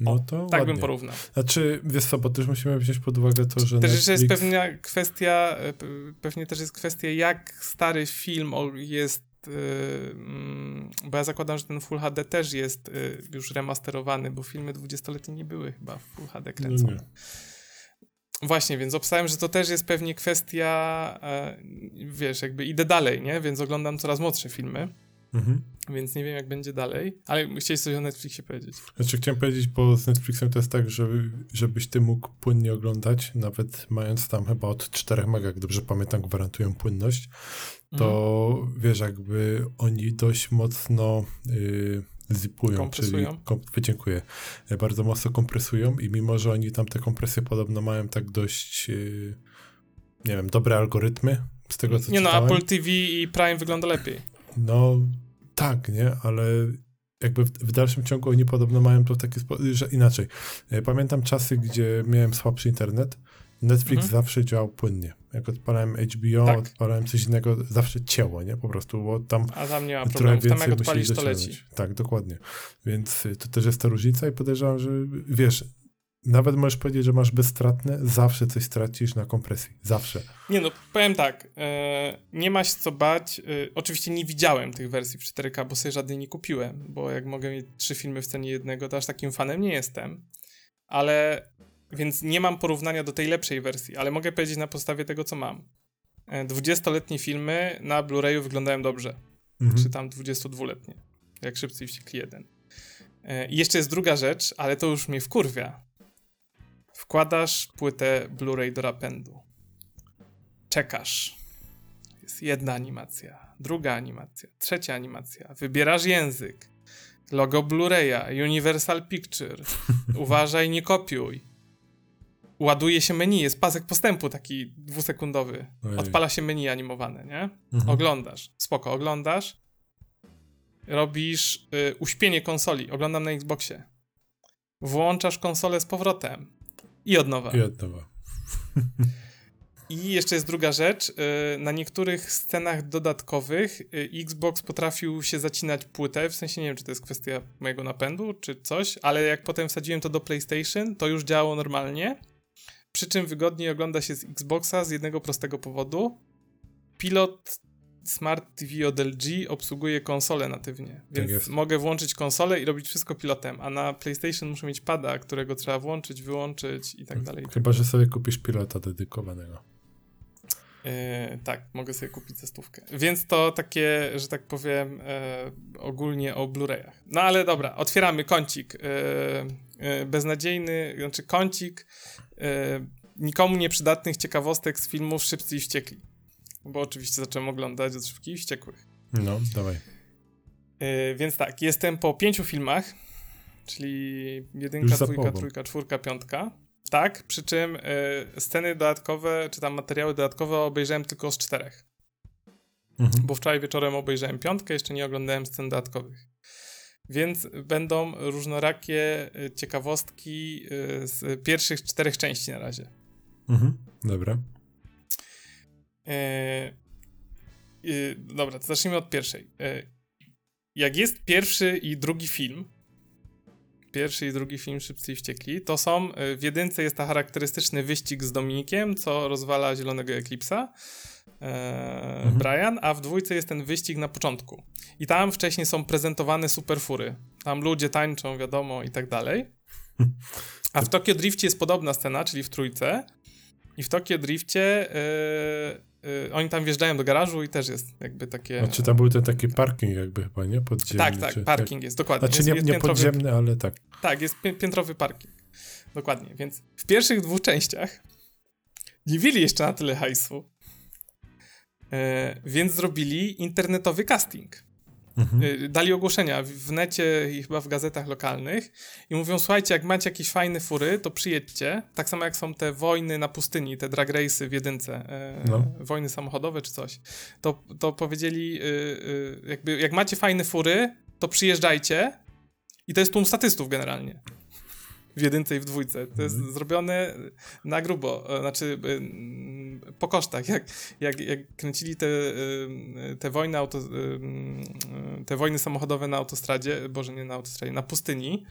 No to Tak ładnie. bym porównał. Znaczy, wiesz co, bo też musimy wziąć pod uwagę to, że Też Netflix... jest pewna kwestia, e, pewnie też jest kwestia, jak stary film jest e, mm, bo ja zakładam, że ten Full HD też jest e, już remasterowany, bo filmy 20-letnie nie były chyba w Full HD kręcone. No Właśnie, więc obstałem, że to też jest pewnie kwestia, wiesz, jakby idę dalej, nie? Więc oglądam coraz młodsze filmy. Mhm. Więc nie wiem, jak będzie dalej. Ale chciałeś coś o Netflixie powiedzieć. Znaczy, chciałem powiedzieć, bo z Netflixem to jest tak, że, żebyś ty mógł płynnie oglądać, nawet mając tam chyba od 4 mega, jak dobrze pamiętam, gwarantują płynność, to mhm. wiesz, jakby oni dość mocno yy, zipują, kompresują. czyli kom, dziękuję, bardzo mocno kompresują i mimo, że oni tam te kompresje podobno mają tak dość yy, nie wiem, dobre algorytmy, z tego co Nie czytałem. no, Apple TV i Prime wygląda lepiej. No tak, nie, ale jakby w, w, dalszym ciągu oni podobno mają to w taki sposób, że inaczej. E, pamiętam czasy, gdzie miałem słabszy internet, Netflix mhm. zawsze działał płynnie. Jak odpalałem HBO, tak. odpalałem coś innego, zawsze cięło, nie? Po prostu, bo tam A tam nie ma problemu, tam jak odpalisz, to leci. Tak, dokładnie. Więc to też jest ta różnica i podejrzewam, że wiesz, nawet możesz powiedzieć, że masz bezstratne, zawsze coś stracisz na kompresji. Zawsze. Nie no, powiem tak, e, nie masz co bać. E, oczywiście nie widziałem tych wersji w 4K, bo sobie żadnej nie kupiłem, bo jak mogę mieć trzy filmy w cenie jednego, to aż takim fanem nie jestem. Ale, więc nie mam porównania do tej lepszej wersji, ale mogę powiedzieć na podstawie tego, co mam. 20-letnie e, filmy na Blu-rayu wyglądają dobrze. Mhm. Czy tam 22-letnie. Jak Szybcy i Wściekli 1. I jeszcze jest druga rzecz, ale to już mnie wkurwia Wkładasz płytę Blu-ray do napędu. Czekasz. Jest jedna animacja, druga animacja, trzecia animacja. Wybierasz język. Logo Blu-raya, Universal Picture. *laughs* Uważaj, nie kopiuj. Ładuje się menu, jest pasek postępu taki dwusekundowy. Odpala się menu animowane, nie? Mhm. Oglądasz. Spoko, oglądasz. Robisz y, uśpienie konsoli. Oglądam na Xboxie. Włączasz konsolę z powrotem i od nowa. I od nowa. I jeszcze jest druga rzecz. Y, na niektórych scenach dodatkowych y, Xbox potrafił się zacinać płytę, w sensie nie wiem, czy to jest kwestia mojego napędu, czy coś, ale jak potem wsadziłem to do PlayStation, to już działało normalnie. Przy czym wygodniej ogląda się z Xboxa z jednego prostego powodu. Pilot Smart TV od LG obsługuje konsolę natywnie, tak więc tak mogę włączyć konsolę i robić wszystko pilotem, a na PlayStation muszę mieć pada, którego trzeba włączyć, wyłączyć i tak dalej. Chyba, że sobie kupisz pilota dedykowanego. Yy, tak, mogę sobie kupić za stówkę. Więc to takie, że tak powiem, yy, ogólnie o Blu-rayach. No ale dobra, otwieramy kącik. Yy, beznadziejny, znaczy kącik nikomu nieprzydatnych ciekawostek z filmów Szybcy i Wściekli. Bo oczywiście zacząłem oglądać od Szybkich i Wściekłych. No, dawaj. Yy, więc tak, jestem po pięciu filmach, czyli jedynka, dwójka, trójka, czwórka, piątka. Tak, przy czym y, sceny dodatkowe, czy tam materiały dodatkowe obejrzałem tylko z czterech. Mhm. Bo wczoraj wieczorem obejrzałem piątkę, jeszcze nie oglądałem scen dodatkowych. Więc będą różnorakie y, ciekawostki y, z pierwszych czterech części na razie. Mhm, dobra. E, dobra, to zacznijmy od pierwszej. E, jak jest pierwszy i drugi film, pierwszy i drugi film Szybcy i Wściekli, to są, e, w jedynce jest ta charakterystyczny wyścig z Dominikiem, co rozwala Zielonego Eklipsa, e, mhm. Brian, a w dwójce jest ten wyścig na początku. I tam wcześniej są prezentowane superfury. Tam ludzie tańczą, wiadomo, i tak dalej. *laughs* A w Tokio Driftie jest podobna scena, czyli w trójce. I w Tokio Driftie yy, oni tam wjeżdżają do garażu i też jest jakby takie... Znaczy tam był ten taki parking jakby chyba, nie? Podziemny. Tak, tak, czy, parking tak. jest, dokładnie. Znaczy jest, nie, jest nie podziemny, ale tak. Tak, jest piętrowy parking. Dokładnie, więc w pierwszych dwóch częściach *laughs* nie mieli jeszcze na tyle hajsu, yy, więc zrobili internetowy casting. Mhm. Y, dali ogłoszenia w necie i chyba w gazetach lokalnych i mówią, słuchajcie, jak macie jakieś fajne fury, to przyjedźcie. Tak samo jak są te wojny na pustyni, te drag race'y w jedynce, e, no. wojny samochodowe czy coś. To, to powiedzieli, jakby, jak macie fajne fury, to przyjeżdżajcie i to jest tłum statystów generalnie w jedynce i w dwójce. To jest mhm. zrobione na grubo, e, znaczy e, po kosztach. Jak, jak, jak kręcili te, e, te wojny auto, te wojny samochodowe na autostradzie, boże nie na autostradzie, na pustyni,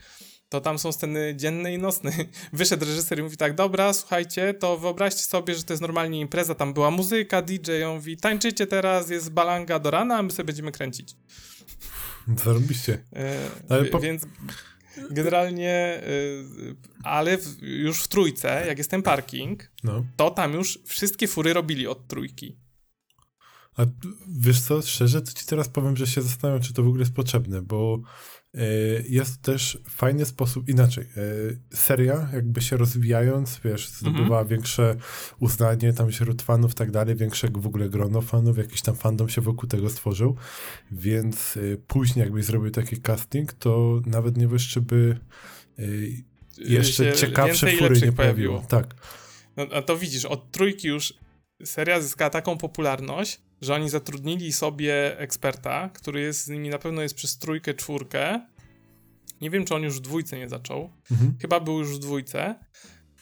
to tam są sceny dzienne i nocne. *laughs* Wyszedł reżyser i mówi tak, dobra, słuchajcie, to wyobraźcie sobie, że to jest normalnie impreza, tam była muzyka, DJ, on mówi, tańczycie teraz, jest balanga do rana, a my sobie będziemy kręcić. Zarobiście. E, po... Więc Generalnie, y, ale w, już w trójce, jak jest ten parking, no. to tam już wszystkie fury robili od trójki. A wiesz co, szczerze, to ci teraz powiem, że się zastanawiam, czy to w ogóle jest potrzebne, bo E, jest też fajny sposób, inaczej, e, seria jakby się rozwijając, wiesz, zdobywa mhm. większe uznanie tam wśród fanów, tak dalej, większe w ogóle grono fanów, jakiś tam fandom się wokół tego stworzył, więc e, później jakbyś zrobił taki casting, to nawet nie wiesz, czy by jeszcze ciekawsze fury nie pojawiło. Tak. No, a to widzisz, od trójki już seria zyskała taką popularność, że oni zatrudnili sobie eksperta, który jest z nimi na pewno jest przez trójkę, czwórkę. Nie wiem, czy on już w dwójce nie zaczął. Mhm. Chyba był już w dwójce.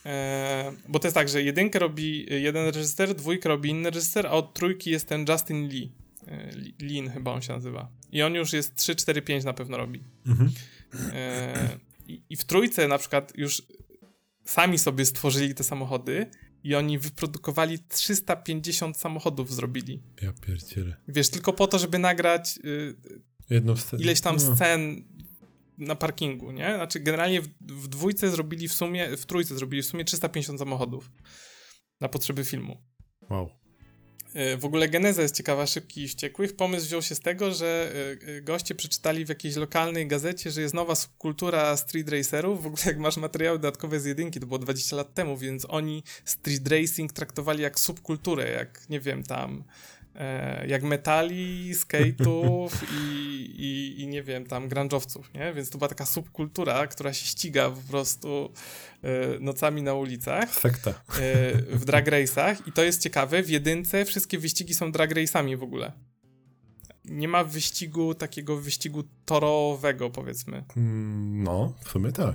E, bo to jest tak, że jedynkę robi jeden reżyser, dwójkę robi inny reżyser, a od trójki jest ten Justin Lee. E, Lin chyba on się nazywa. I on już jest 3, 4, 5 na pewno robi. Mhm. E, i, I w trójce na przykład już sami sobie stworzyli te samochody i oni wyprodukowali 350 samochodów, zrobili. Ja pierdzielę. Wiesz, tylko po to, żeby nagrać y, scenę. ileś tam no. scen na parkingu, nie? Znaczy, generalnie w, w, dwójce zrobili w sumie, w trójce zrobili w sumie 350 samochodów na potrzeby filmu. Wow. E, w ogóle geneza jest ciekawa, szybki i wściekłych. Pomysł wziął się z tego, że e, e, goście przeczytali w jakiejś lokalnej gazecie, że jest nowa subkultura street racerów. W ogóle jak masz materiały dodatkowe z jedynki, to było 20 lat temu, więc oni street racing traktowali jak subkulturę, jak nie wiem, tam jak metali, skate'ów *laughs* i, i, i, nie wiem, tam grunge'owców, nie? Więc to była taka subkultura, która się ściga po prostu e, nocami na ulicach. Sekta. E, w drag race'ach i to jest ciekawe, w jedynce wszystkie wyścigi są drag race'ami w ogóle. Nie ma wyścigu, takiego wyścigu torowego, powiedzmy. Mm, no, w sumie tak.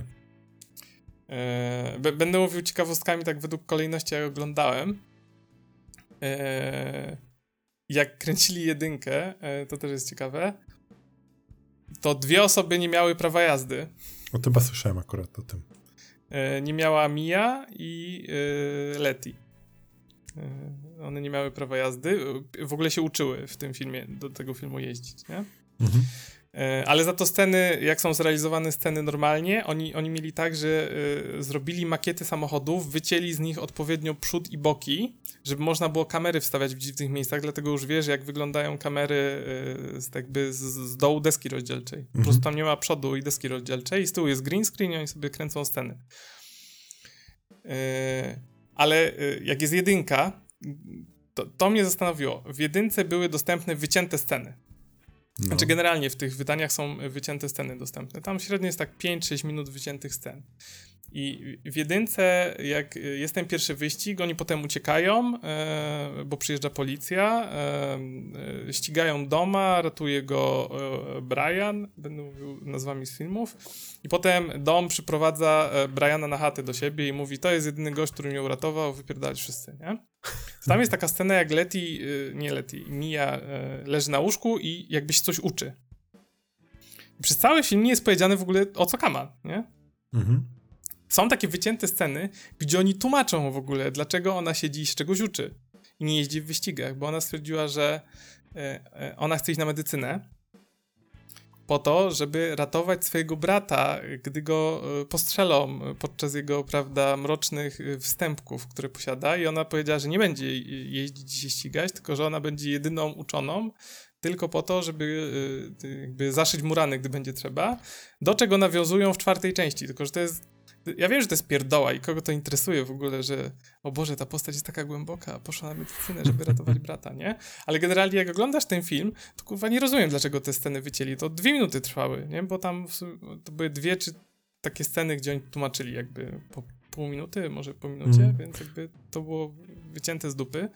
Będę mówił ciekawostkami tak według kolejności, jak oglądałem jak kręcili jedynkę, e, to też jest ciekawe, to dwie osoby nie miały prawa jazdy. O tym chyba słyszałem akurat o tym. E, nie miała Mia i e, Leti. One nie miały prawa jazdy. W ogóle się uczyły w tym filmie, do tego filmu jeździć, nie? Mhm. E, ale za to sceny, jak są zrealizowane sceny normalnie, oni, oni mieli tak, że y, zrobili makiety samochodów, wycięli z nich odpowiednio przód i boki, żeby można było kamery wstawiać w dziwnych miejscach, dlatego już wiesz, jak wyglądają kamery y, z, jakby z, z, dołu deski rozdzielczej. Mhm. Po prostu tam nie ma przodu i deski rozdzielczej i z tyłu jest green screen i oni sobie kręcą sceny. Y, Ale jak jest jedynka, to, to mnie zastanowiło. W jedynce były dostępne wycięte sceny. No. Znaczy generalnie w tych wydaniach są wycięte sceny dostępne. Tam średnio jest tak 5-6 minut wyciętych scen. I w jedynce, jak jest ten pierwszy wyścig, oni potem uciekają, e, bo przyjeżdża policja, e, e, ścigają Doma, ratuje go Brian, będę mówił nazwami z filmów, i potem Dom przyprowadza Briana na chatę do siebie i mówi, to jest jedyny gość, który mnie uratował, wypierdalać wszyscy, nie? Tam jest taka scena, jak Leti, e, nie Leti, Mia leży na łóżku i jakbyś coś uczy. Przez cały film nie jest powiedziane w ogóle o co kama, nie? Mhm są takie wycięte sceny, gdzie oni tłumaczą w ogóle, dlaczego ona siedzi i z czegoś uczy. I nie jeździ w wyścigach, bo ona stwierdziła, że e, e, ona chce iść na medycynę po to, żeby ratować swojego brata, gdy go e, postrzelą podczas jego, prawda, mrocznych wstępków, które posiada. I ona powiedziała, że nie będzie jeździć i się ścigać, tylko że ona będzie jedyną uczoną, tylko po to, żeby jakby zaszyć murany, gdy będzie trzeba, do czego nawiązują w czwartej części, tylko że to jest ja wiem, że to jest pierdoła i kogo to interesuje w ogóle, że o Boże, ta postać jest taka głęboka, poszła na medycynę, żeby ratować *laughs* brata, nie? Ale generalnie jak oglądasz ten film, to kurwa nie rozumiem, dlaczego te sceny wycięli. To dwie minuty trwały, nie? Bo tam to były dwie czy takie sceny, gdzie oni tłumaczyli jakby po pół minuty, może po minucie, mm. więc jakby to było wycięte z dupy.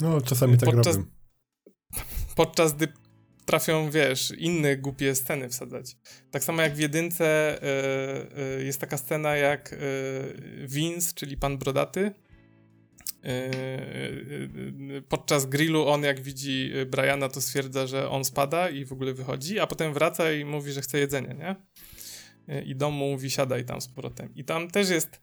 No, czasami tak podczas, robię. *laughs* Podczas gdy trafią, wiesz, inne głupie sceny wsadzać. Tak samo jak w jedynce y, y, jest taka scena jak y, Vince, czyli pan brodaty. podczas grillu on jak widzi Briana to stwierdza, że on spada i w ogóle wychodzi, a potem wraca i mówi, że chce jedzenia, nie? I dom mu mówi siadaj tam z powrotem. I tam też jest,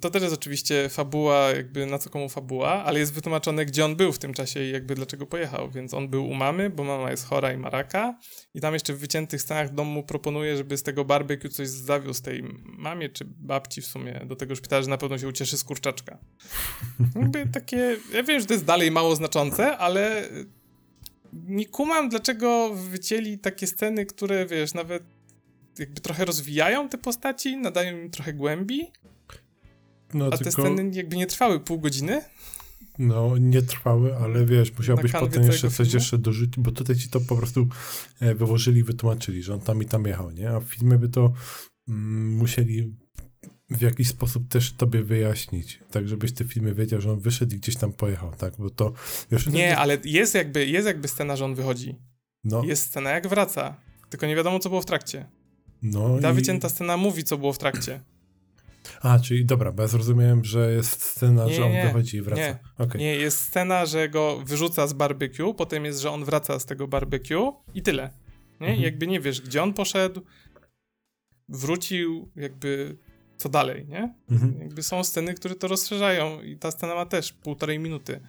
to też jest oczywiście fabuła, jakby na co komu fabuła, ale jest wytłumaczone, gdzie on był w tym czasie i jakby dlaczego pojechał. Więc on był u mamy, bo mama jest chora i ma raka i tam jeszcze w wyciętych scenach dom mu proponuje, żeby z tego barbecue coś zawiózł tej mamie czy babci w sumie do tego szpitala, że na pewno się ucieszy z kurczaczka. Jakby takie, ja wiem, że to jest dalej mało znaczące, ale nie kumam, dlaczego wycięli takie sceny, które, wiesz, nawet jakby trochę rozwijają te postaci, nadają im trochę głębi. No, a tylko... te sceny jakby nie trwały pół godziny. No, nie trwały, ale wiesz, musiałbyś potem jeszcze coś jeszcze dorzucić, bo tutaj ci to po prostu e, wyłożyli wytłumaczyli, że on tam i tam jechał, nie? A w filmie by to mm, musieli w jakiś sposób też tobie wyjaśnić, tak żebyś te filmy wiedział, że on wyszedł i gdzieś tam pojechał, tak? Bo to... Wiesz, nie, to... ale jest jakby, jest jakby scena, że on wychodzi. No. Jest scena, jak wraca. Tylko nie wiadomo, co było w trakcie. No Ta i... wycięta scena mówi, co było w trakcie. A, czyli dobra, bo ja zrozumiałem, że jest scena, nie, że on nie, wychodzi i wraca. Nie, okay. nie, jest scena, że go wyrzuca z barbecue, potem jest, że on wraca z tego barbecue i tyle. Nie? Mhm. jakby nie wiesz, gdzie on poszedł, wrócił, jakby co dalej, nie? Mhm. Jakby są sceny, które to rozszerzają i ta scena ma też półtorej minuty.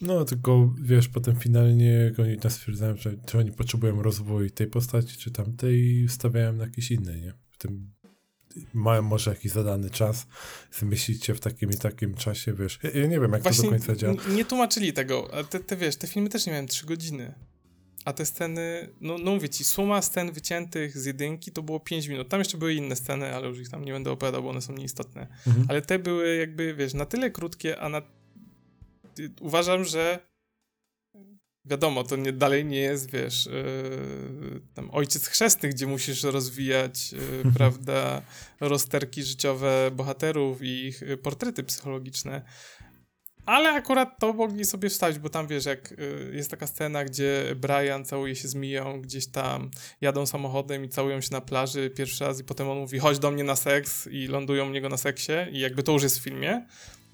No, tylko wiesz, potem finalnie oni nas stwierdzają, że czy oni potrzebują rozwoju tej postaci, czy tamtej i stawiają na jakieś inne, nie? W tym mają może jakiś zadany czas, zmieścić się w takim i takim czasie, wiesz. Ja, ja nie wiem, jak Właśnie to do końca działa. Nie tłumaczyli tego, te, te, wiesz, te filmy też nie miałem 3 godziny. A te sceny, no, no mówię ci, suma scen wyciętych z jedynki to było 5 minut. Tam jeszcze były inne sceny, ale już ich tam nie będę opowiadał, bo one są nieistotne. Mhm. Ale te były jakby, wiesz, na tyle krótkie, a na uważam, że wiadomo, to nie, dalej nie jest, wiesz, yy, tam ojciec chrzestny, gdzie musisz rozwijać, yy, *laughs* prawda, rozterki życiowe bohaterów i ich yy, portrety psychologiczne. Ale akurat to mogli sobie wstawić, bo tam wiesz, jak jest taka scena, gdzie Brian całuje się z Miją, gdzieś tam jadą samochodem i całują się na plaży pierwszy raz i potem on mówi, chodź do mnie na seks i lądują u niego na seksie i jakby to już jest w filmie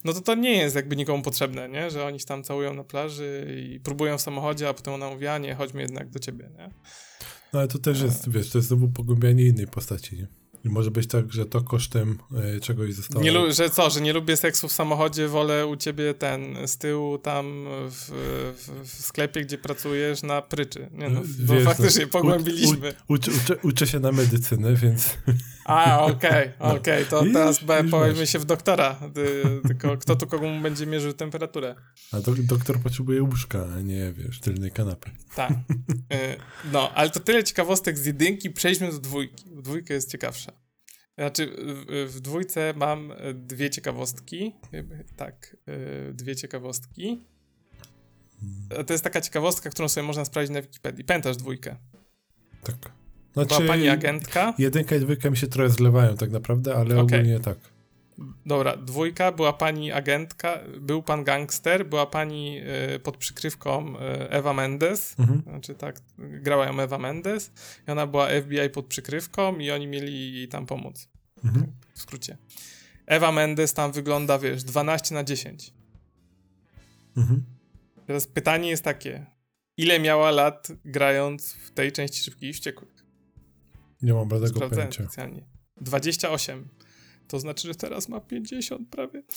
no to to nie jest jakby nikomu potrzebne, nie? Że oni się tam całują na plaży i próbują w samochodzie, a potem ona mówi, a nie, chodźmy jednak do ciebie, nie? No ale to też jest, wiesz, to jest znowu pogłębianie innej postaci, nie? I może być tak, że to kosztem y, czegoś zostało. Nie, że co, że nie lubię seksu w samochodzie, wolę u ciebie ten z tyłu tam w, w, w sklepie, gdzie pracujesz na pryczy. Nie, no, bo Wiesz, faktycznie no, pogłębiliśmy. U, u, uczę się na medycynę, więc... A, okej, okay, no. okej, okay. to I, teraz powiemy się w doktora, tylko kto tu komu będzie mierzył temperaturę. A do, doktor potrzebuje łóżka, a nie, wiesz, tylnej kanapy. Tak. Y, no, ale to tyle ciekawostek z jedynki, przejdźmy do dwójki. Dwójka jest ciekawsza. Znaczy, w, dwójce mam dwie ciekawostki. Tak, y, dwie ciekawostki. To jest taka ciekawostka, którą sobie można sprawdzić na Wikipedii. Pamiętasz dwójkę? Tak. Znaczy, Była pani agentka. Jedynka i dwójka mi się trochę zlewają tak naprawdę, ale okay. ogólnie tak. Dobra, dwójka, była pani agentka, był pan gangster, była pani y, pod przykrywką y, Ewa Mendes, mhm. znaczy tak, grała ją Ewa Mendes i ona była FBI pod przykrywką i oni mieli jej tam pomóc. Mhm. W skrócie. Ewa Mendes tam wygląda, wiesz, 12 na 10. Mhm. Teraz pytanie jest takie, ile miała lat grając w tej części Szybkich i Wściekłych? Nie mam bladego pojęcia. specjalnie. 28. To znaczy, że teraz ma 50 prawie. *laughs*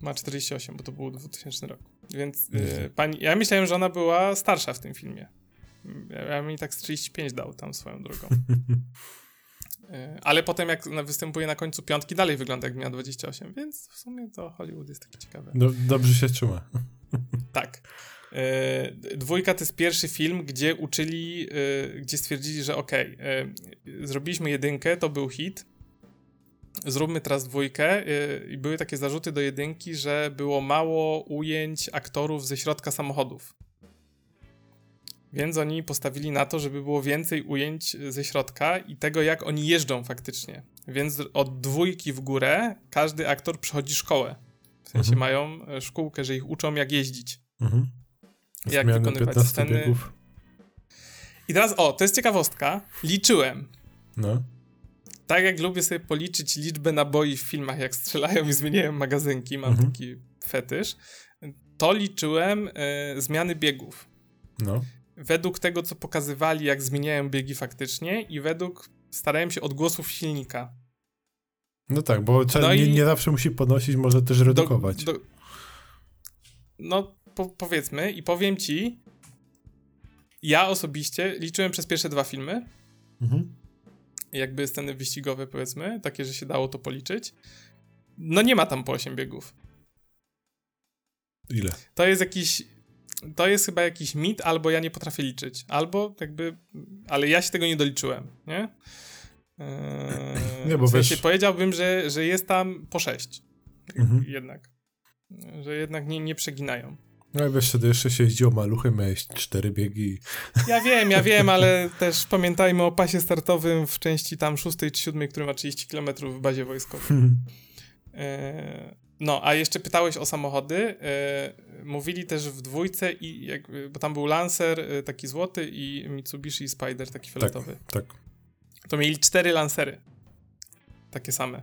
Ma 48, bo to był 2000 rok. Więc yy, pani, ja myślałem, że ona była starsza w tym filmie. Ja, mi tak z 35 dał tam swoją drogą. yy, *laughs* ale potem jak występuje na końcu piątki, dalej wygląda jak miała 28, więc w sumie to Hollywood jest taki ciekawy. Do, dobrze się trzyma. *laughs* tak. Yy, dwójka to jest pierwszy film, gdzie uczyli, yy, gdzie stwierdzili, że okej, okay, yy, zrobiliśmy jedynkę, to był hit, zróbmy teraz dwójkę i były takie zarzuty do jedynki, że było mało ujęć aktorów ze środka samochodów. Więc oni postawili na to, żeby było więcej ujęć ze środka i tego, jak oni jeżdżą faktycznie. Więc od dwójki w górę każdy aktor przychodzi szkołę. W sensie mhm. mają e, szkółkę, że ich uczą, jak jeździć. Mhm. Jak Zmiany wykonywać sceny. Biegów. I teraz, o, to jest ciekawostka. Liczyłem. No tak jak lubię sobie policzyć liczbę naboi w filmach, jak strzelają i zmieniają magazynki, mam mhm. taki fetysz, to liczyłem e, zmiany biegów. No. Według tego, co pokazywali, jak zmieniają biegi faktycznie i według, starałem się odgłosów silnika. No tak, bo no nie, nie, zawsze musi podnosić, może też redukować. Do, do, no, po, powiedzmy i powiem ci, ja osobiście liczyłem przez pierwsze dwa filmy. Mhm jakby sceny wyścigowe, powiedzmy, takie, że się dało to policzyć. No nie ma tam po 8 biegów. Ile? To jest jakiś. To jest chyba jakiś mit, albo ja nie potrafię liczyć. Albo jakby. Ale ja się tego nie doliczyłem, nie? Eee, nie, bo w sensie wiesz... powiedziałbym, że, że jest tam po 6. Mhm. Jednak. Że jednak nie, nie przeginają. No i wiesz, wtedy jeszcze się jeździło maluchem, miałeś cztery biegi. Ja wiem, ja *laughs* wiem, ale też pamiętajmy o pasie startowym w części tam szóstej czy siódmej, który ma 30 km w bazie wojskowej. Hmm. No, a jeszcze pytałeś o samochody. E, mówili też w dwójce, i jak, bo tam był Lancer e, taki złoty i Mitsubishi Spider taki fioletowy. Tak, tak. To mieli cztery Lancery. Takie same.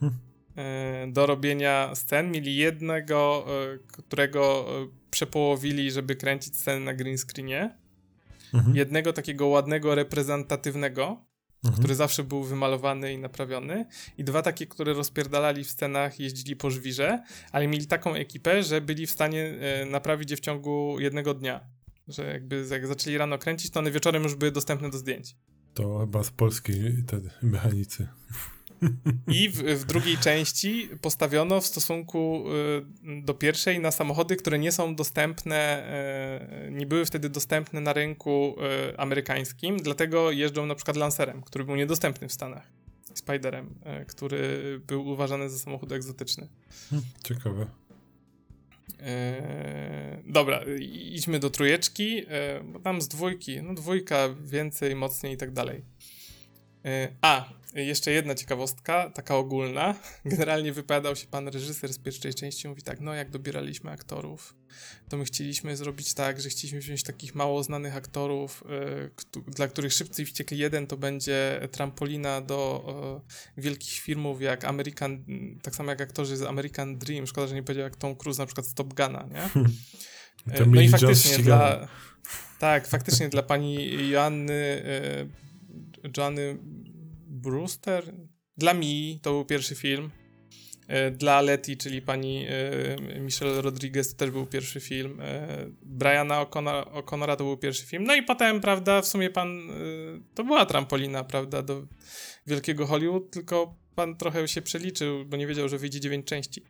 Hmm. E, do robienia scen. Mieli jednego, e, którego e, przepołowili, żeby kręcić sceny na green screenie. Mhm. Jednego takiego ładnego, reprezentatywnego, mhm. który zawsze był wymalowany i naprawiony. I dwa takie, które rozpierdalali w scenach, jeździli po żwirze, ale mieli taką ekipę, że byli w stanie naprawić je w ciągu jednego dnia. Że jakby jak zaczęli rano kręcić, to one wieczorem już były dostępne do zdjęć. To chyba z polskiej te mechanicy. I w, w, drugiej części postawiono w stosunku y, do pierwszej na samochody, które nie są dostępne, y, nie były wtedy dostępne na rynku y, amerykańskim, dlatego jeżdżą na przykład Lancerem, który był niedostępny w Stanach. Spiderem, który był uważany za samochód egzotyczny. Hmm, ciekawe. dobra, idźmy do trójeczki, bo tam z dwójki, no dwójka więcej, mocniej i tak dalej. a, jeszcze jedna ciekawostka, taka ogólna. *laughs* Generalnie wypowiadał się pan reżyser z pierwszej części, mówi tak, no jak dobieraliśmy aktorów, to my chcieliśmy zrobić tak, że chcieliśmy wziąć takich mało znanych aktorów, y, dla których Szybcy i Wściekli 1 to będzie trampolina do y, wielkich filmów jak American, tak samo jak aktorzy z American Dream, szkoda, że nie powiedział jak Tom Cruise na przykład z Top Guna, nie? To no i faktycznie dla... Tak, faktycznie dla pani Joanny, y, Joanny Brewster. Dla Mi to był pierwszy film. E, dla Letty, czyli pani e, Michelle Rodriguez, to też był pierwszy film. E, Briana O'Connora to był pierwszy film. No i potem, prawda, w sumie pan. To była trampolina, prawda, do wielkiego Hollywood, tylko pan trochę się przeliczył, bo nie wiedział, że wyjdzie dziewięć części. *laughs*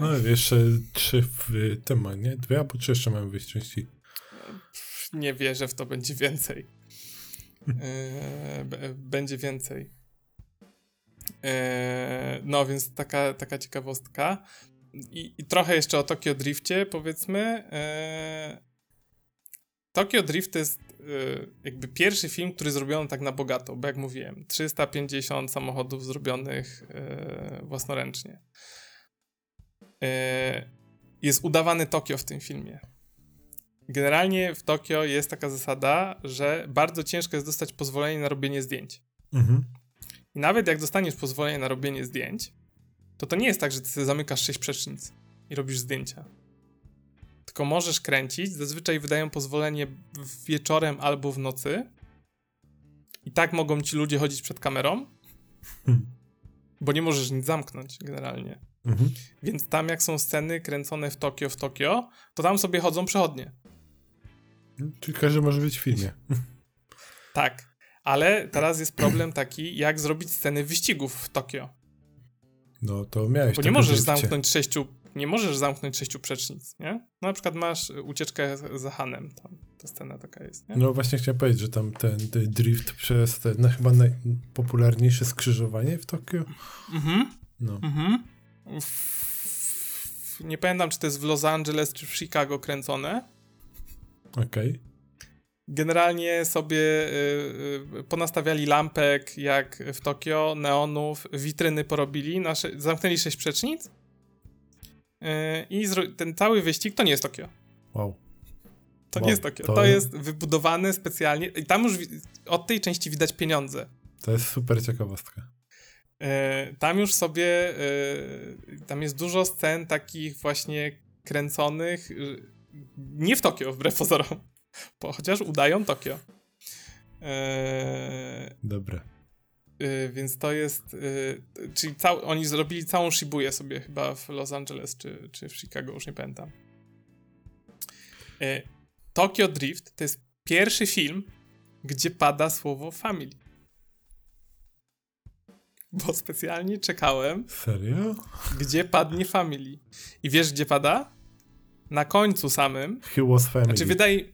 No, jeszcze trzy w tym, nie? Dwie albo trzy jeszcze mają wyjść części. Nie wierzę w to, będzie więcej. Będzie więcej. E, no, więc taka, taka ciekawostka. I, I, trochę jeszcze o Tokio Drifcie, powiedzmy. E, Tokio Drift jest jakby pierwszy film, który zrobiono tak na bogato, bo jak mówiłem, 350 samochodów zrobionych własnoręcznie. Jest udawany Tokio w tym filmie. Generalnie w Tokio jest taka zasada, że bardzo ciężko jest dostać pozwolenie na robienie zdjęć. Mhm. I nawet jak dostaniesz pozwolenie na robienie zdjęć, to to nie jest tak, że ty sobie zamykasz sześć przecznic i robisz zdjęcia. Tylko możesz kręcić. Zazwyczaj wydają pozwolenie wieczorem albo w nocy. I tak mogą ci ludzie chodzić przed kamerą, hmm. bo nie możesz nic zamknąć generalnie. Mhm. Więc tam jak są sceny kręcone w Tokio, w Tokio, to tam sobie chodzą przechodnie. Czyli każdy może być w filmie. *laughs* Tak. Ale teraz jest problem taki, jak zrobić sceny wyścigów w Tokio. No to miałeś. Bo nie możesz zamknąć sześciu, nie możesz zamknąć sześciu przecznic, nie? No na przykład masz ucieczkę za Hanem, tam ta scena taka jest, nie? No właśnie chciałem powiedzieć, że tam ten, ten drift przez te, no, chyba najpopularniejsze skrzyżowanie w Tokio. Mhm. No. Mhm. W, nie pamiętam, czy to jest w Los Angeles, czy w Chicago kręcone. Okej. Okay generalnie sobie y, y, ponastawiali lampek jak w Tokio, neonów, witryny porobili, nasze, zamknęli sześć przecznic y, i ten cały wyścig to nie jest Tokio. Wow. To wow. nie jest Tokio. To... to jest wybudowane specjalnie i tam już od tej części widać pieniądze. To jest super ciekawostka. Tam już sobie, tam jest dużo scen takich właśnie kręconych, nie w Tokio, wbrew pozorom bo chociaż udają Tokio. Eee, Dobre. Yy, więc to jest. Yy, czyli cał, oni zrobili całą Shibuya sobie chyba w Los Angeles czy, czy w Chicago, już nie pamiętam. Yy, Tokyo Drift to jest pierwszy film, gdzie pada słowo family. Bo specjalnie czekałem. Serio? Gdzie padnie family. I wiesz, gdzie pada? Na końcu samym. He was family. Znaczy, wydaje.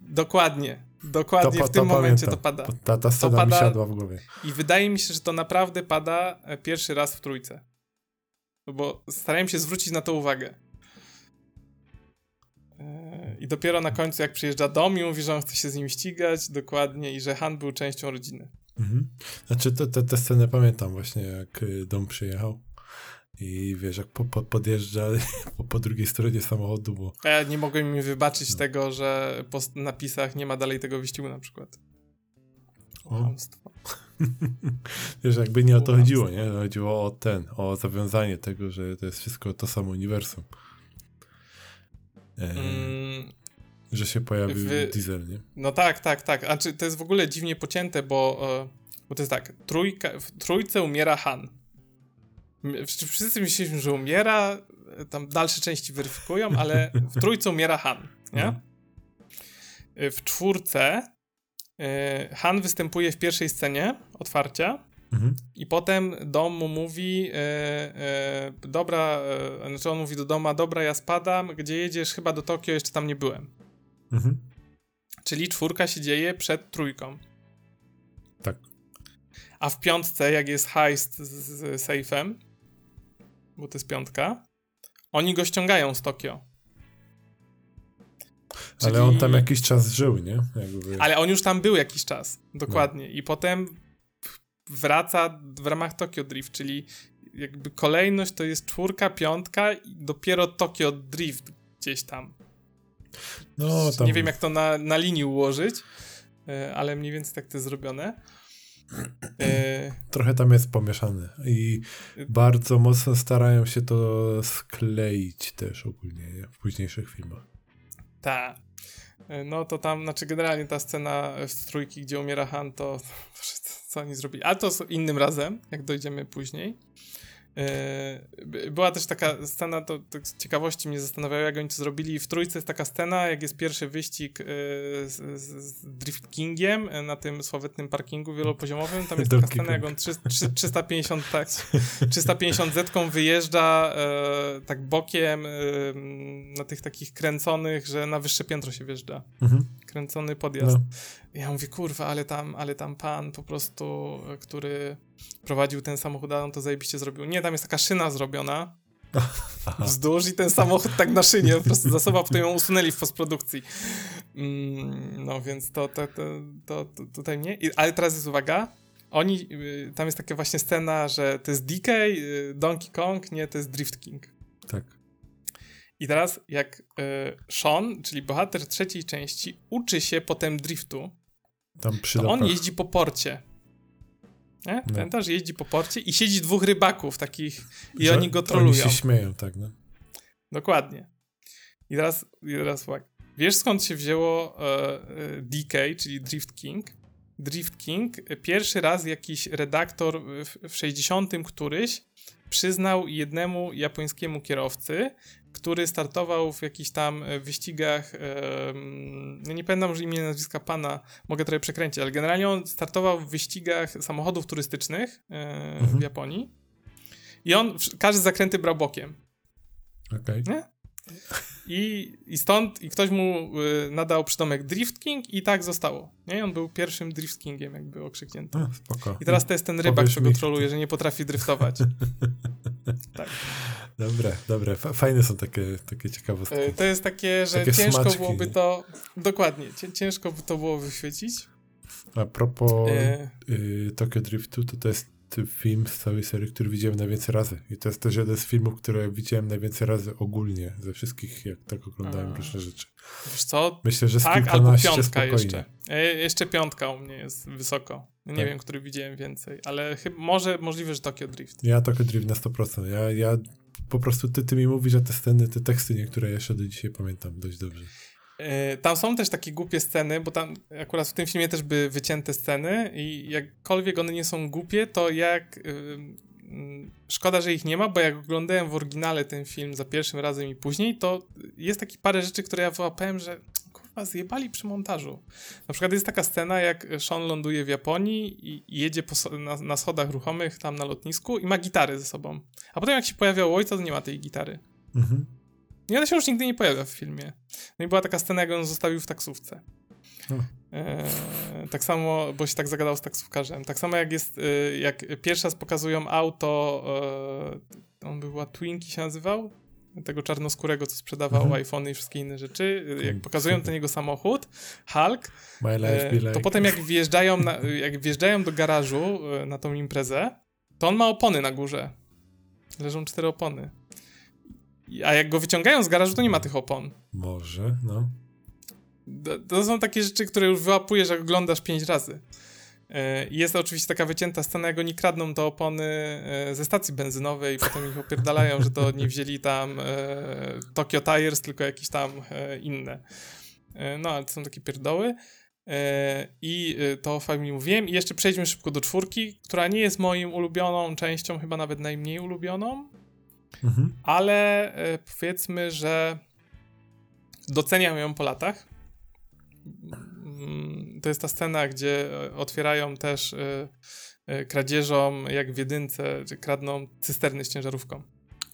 Dokładnie. Dokładnie to, w tym momencie to pada. Ta, ta scena to pada, mi siadła w głowie. I wydaje mi się, że to naprawdę pada e, pierwszy raz w trójce. Bo starałem się zwrócić na to uwagę. E, I dopiero na końcu, jak przyjeżdża dom i mówi, że on chce się z nim ścigać, dokładnie, i że Han był częścią rodziny. Mhm. Znaczy, te, te, te sceny pamiętam właśnie, jak y, dom przyjechał. I wiesz, jak po, po, podjeżdża *laughs* po, po, drugiej stronie samochodu, bo... Ja nie mogłem mi wybaczyć no. tego, że po napisach nie ma dalej tego wyścigu na przykład. O. *laughs* wiesz, jakby nie o to chodziło, nie? Chodziło o ten, o zawiązanie tego, że to jest wszystko to samo uniwersum. E, mm, że się pojawił w, diesel, nie? No tak, tak, tak. A czy to jest w ogóle dziwnie pocięte, bo, e, bo to jest tak, trójka, w trójce umiera Han Wszyscy myśleliśmy, że umiera, tam dalsze części weryfikują, *laughs* ale w trójce umiera Han, nie? No. W czwórce y, Han występuje w pierwszej scenie otwarcia mhm. i potem dom mu mówi e, dobra, znaczy on mówi do doma, dobra, ja spadam, gdzie jedziesz? Chyba do Tokio, jeszcze tam nie byłem. Mhm. Czyli czwórka się dzieje przed trójką. Tak. A w piątce, jak jest heist z, z sejfem, bo to jest piątka, oni go ściągają z Tokio. Czyli... Ale on tam jakiś czas żył, nie? Jakby... Ale on już tam był jakiś czas, dokładnie. No. I potem wraca w ramach Tokio Drift, czyli jakby kolejność to jest czwórka, piątka i dopiero Tokio Drift gdzieś tam. No, tam... Nie wiem, jak to na, na linii ułożyć, e, ale mniej więcej tak to jest zrobione. E, Trochę tam jest pomieszane i bardzo mocno starają się to skleić też ogólnie nie? w późniejszych filmach. Tak. No to tam, znaczy generalnie ta scena z trójki, gdzie umiera Han, to *laughs* co oni zrobili. Ale to innym razem, jak dojdziemy później. Yy, była też taka scena, to, to ciekawości mnie zastanawiało, jak oni to zrobili. W trójce jest taka scena, jak jest pierwszy wyścig yy, z, z Drift Kingiem yy, na tym sławetnym parkingu wielopoziomowym. Tam jest taka scena, jak on 3, 3, 350, tak, 350 zetką wyjeżdża tak bokiem na tych takich kręconych, że na wyższe piętro się wjeżdża. Mhm. Kręcony podjazd. No. ja mówię, kurwa, ale tam, ale tam pan po prostu, który prowadził ten samochód, on to zajebiście zrobił. Nie, tam jest taka szyna zrobiona Aha. *laughs* wzdłuż i ten samochód tak na szynie, po prostu za sobą, potem ją usunęli w postprodukcji. Mm, no więc to, to, to, to, to tutaj nie. I, ale teraz jest uwaga, oni, y, tam jest taka właśnie scena, że to jest DK, y, Donkey Kong, nie, to jest Drift King. Tak. I teraz jak y, Sean, czyli bohater trzeciej części, uczy się potem driftu, to on jeździ po porcie. Nie? No. Pamiętasz? Jeździ po porcie i siedzi dwóch rybaków takich i Że oni go trolują. Oni się śmieją, tak, no? Dokładnie. I teraz, i teraz uwaga. Wiesz skąd się wzięło e, e DK, czyli Drift King? Drift King, pierwszy raz jakiś redaktor w, w 60 któryś przyznał jednemu japońskiemu kierowcy, który startował w jakichś tam e, wyścigach, no nie pamiętam już imienia, nazwiska pana, mogę trochę przekręcić, ale generalnie on startował w wyścigach samochodów turystycznych e, mhm. w Japonii i on każdy zakręty brał bokiem. Okej. Okay. I, I stąd, i ktoś mu y, nadał przydomek Drift King i tak zostało. Nie? on był pierwszym Drift Kingiem jakby okrzyknięty. A, *laughs* spoko. I teraz to jest ten rybak, co go troluje, że nie potrafi driftować. *laughs* tak. Dobre, dobre. Fajne są takie, takie ciekawostki. Y, to jest takie, że takie ciężko smaczki, byłoby nie? to... Dokładnie, ciężko by to było wyświecić. A propos e... y, Tokyo Driftu, to to jest film z całej serii, który widziałem najwięcej razy. I to jest też jeden z filmów, które widziałem najwięcej razy ogólnie, ze wszystkich, jak tak oglądałem A. różne rzeczy. Wiesz co? Myślę, że z tak, albo piątka spokojnie. jeszcze. E, jeszcze piątka u mnie jest wysoko. Nie tak. wiem, który widziałem więcej, ale chyba, może możliwe, że Tokyo Drift. Ja Tokyo Drift na 100%. Ja, ja po prostu ty, ty mi mówisz, że te sceny, te teksty niektóre jeszcze do dzisiaj pamiętam dość dobrze. E, tam są też takie głupie sceny, bo tam akurat w tym filmie też były wycięte sceny i jakkolwiek one nie są głupie, to jak... Yy, szkoda, że ich nie ma, bo jak oglądałem w oryginale ten film za pierwszym razem i później, to jest taki parę rzeczy, które ja wyłapałem, że kurwa zjebali przy montażu. Na przykład jest taka scena, jak Sean ląduje w Japonii i jedzie po, na, na schodach ruchomych tam na lotnisku i ma gitary ze sobą. A potem jak się pojawiał ojca, to nie ma tej gitary. Mhm. I ona się już nigdy nie pojawia w filmie. No i była taka scena, jak on zostawił w taksówce. E, tak samo, bo się tak zagadał z taksówkarzem. Tak samo jak jest, e, jak pierwszy raz pokazują auto, e, on była Twinkie się nazywał? Tego czarnoskórego, co sprzedawał mhm. iPhone i wszystkie inne rzeczy. Jak pokazują ten jego samochód, Hulk, e, to potem jak wjeżdżają, na, jak wjeżdżają do garażu na tą imprezę, to on ma opony na górze. Leżą cztery opony. A jak go wyciągają z garażu, to nie ma tych opon. Może, no. To są takie rzeczy, które już wyłapujesz, jak oglądasz pięć razy. E, jest oczywiście taka wycięta scena, jak oni kradną te opony e, ze stacji benzynowej i potem ich opierdalają, że to nie wzięli tam e, Tokyo Tires, tylko jakieś tam inne. No, ale to są takie pierdoły. I to fajnie mówiłem. I jeszcze przejdźmy szybko do czwórki, która nie jest moim ulubioną częścią, chyba nawet najmniej ulubioną. Mhm. Ale powiedzmy, że doceniam ją po latach. Mm, to jest ta scena, gdzie otwierają też y, kradzieżom, jak w jedynce, czy kradną cysterny z ciężarówką.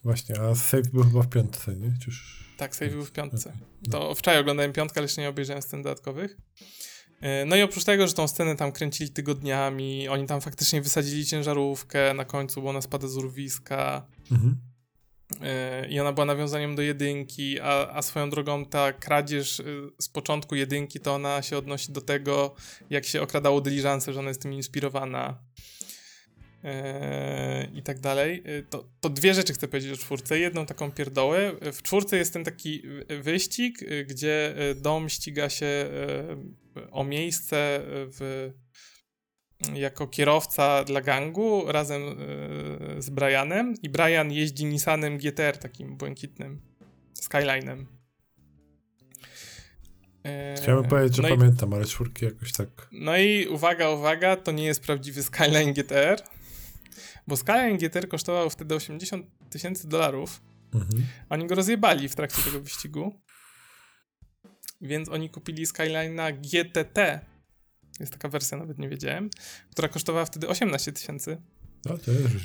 Właśnie, a save był chyba w piątce, nie? Czyż... Tak, save był w piątce. To wczoraj oglądałem piątkę, ale jeszcze nie obejrzałem scen dodatkowych. No i oprócz tego, że tą scenę tam kręcili tygodniami, oni tam faktycznie wysadzili ciężarówkę na końcu, bo ona spada z urwiska. Mhm i ona była nawiązaniem do jedynki, a, a swoją drogą ta kradzież y, z początku jedynki, to ona się odnosi do tego, jak się okradało dyliżansę, że ona jest tym inspirowana yy, i tak dalej. Y, to, to dwie rzeczy chcę powiedzieć o czwórce. Jedną taką pierdołę. W czwórce jest ten taki wyścig, y, gdzie dom ściga się o miejsce w jako kierowca dla gangu razem e, z Brianem i Brian jeździ Nissanem GTR takim błękitnym Skylinem. E, Chciałbym powiedzieć, że no pamiętam, i, ale czwórki jakoś tak. No i uwaga, uwaga, to nie jest prawdziwy Skyline GTR, bo Skyline GTR kosztował wtedy 80 tysięcy dolarów. Mhm. Oni go rozjebali w trakcie tego wyścigu. Więc oni kupili Skyline'a GTT jest taka wersja, nawet nie wiedziałem, która kosztowała wtedy 18 tysięcy. No.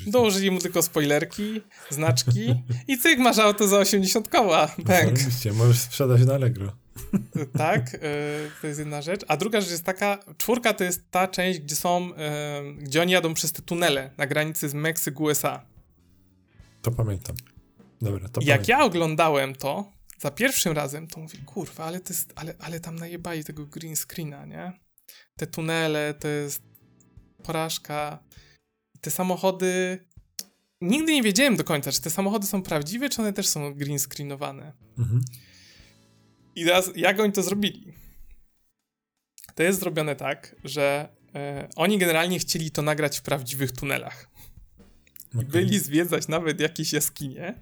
Dołożyli mu tylko spoilerki, znaczki i cyk, masz auto za 80 koła. Bank. Oczywiście, możesz sprzedać na Allegro. tak, e, to jest jedna rzecz. A druga rzecz jest taka, czwórka to jest ta część, gdzie są, e, gdzie oni jadą przez te tunele na granicy z Meksyku, USA. To pamiętam. Dobra, to Jak pamiętam. ja oglądałem to za pierwszym razem, to mówię, kurwa, ale, to jest, ale, ale tam najebali tego green screena, nie? Te tunele, to jest porażka. Te samochody... Nigdy nie wiedziałem do końca, czy te samochody są prawdziwe, czy one też są green screenowane. Mhm. I teraz, jak oni to zrobili? To jest zrobione tak, że e, oni generalnie chcieli to nagrać w prawdziwych tunelach. Okay. Byli zwiedzać nawet jakieś jaskinie,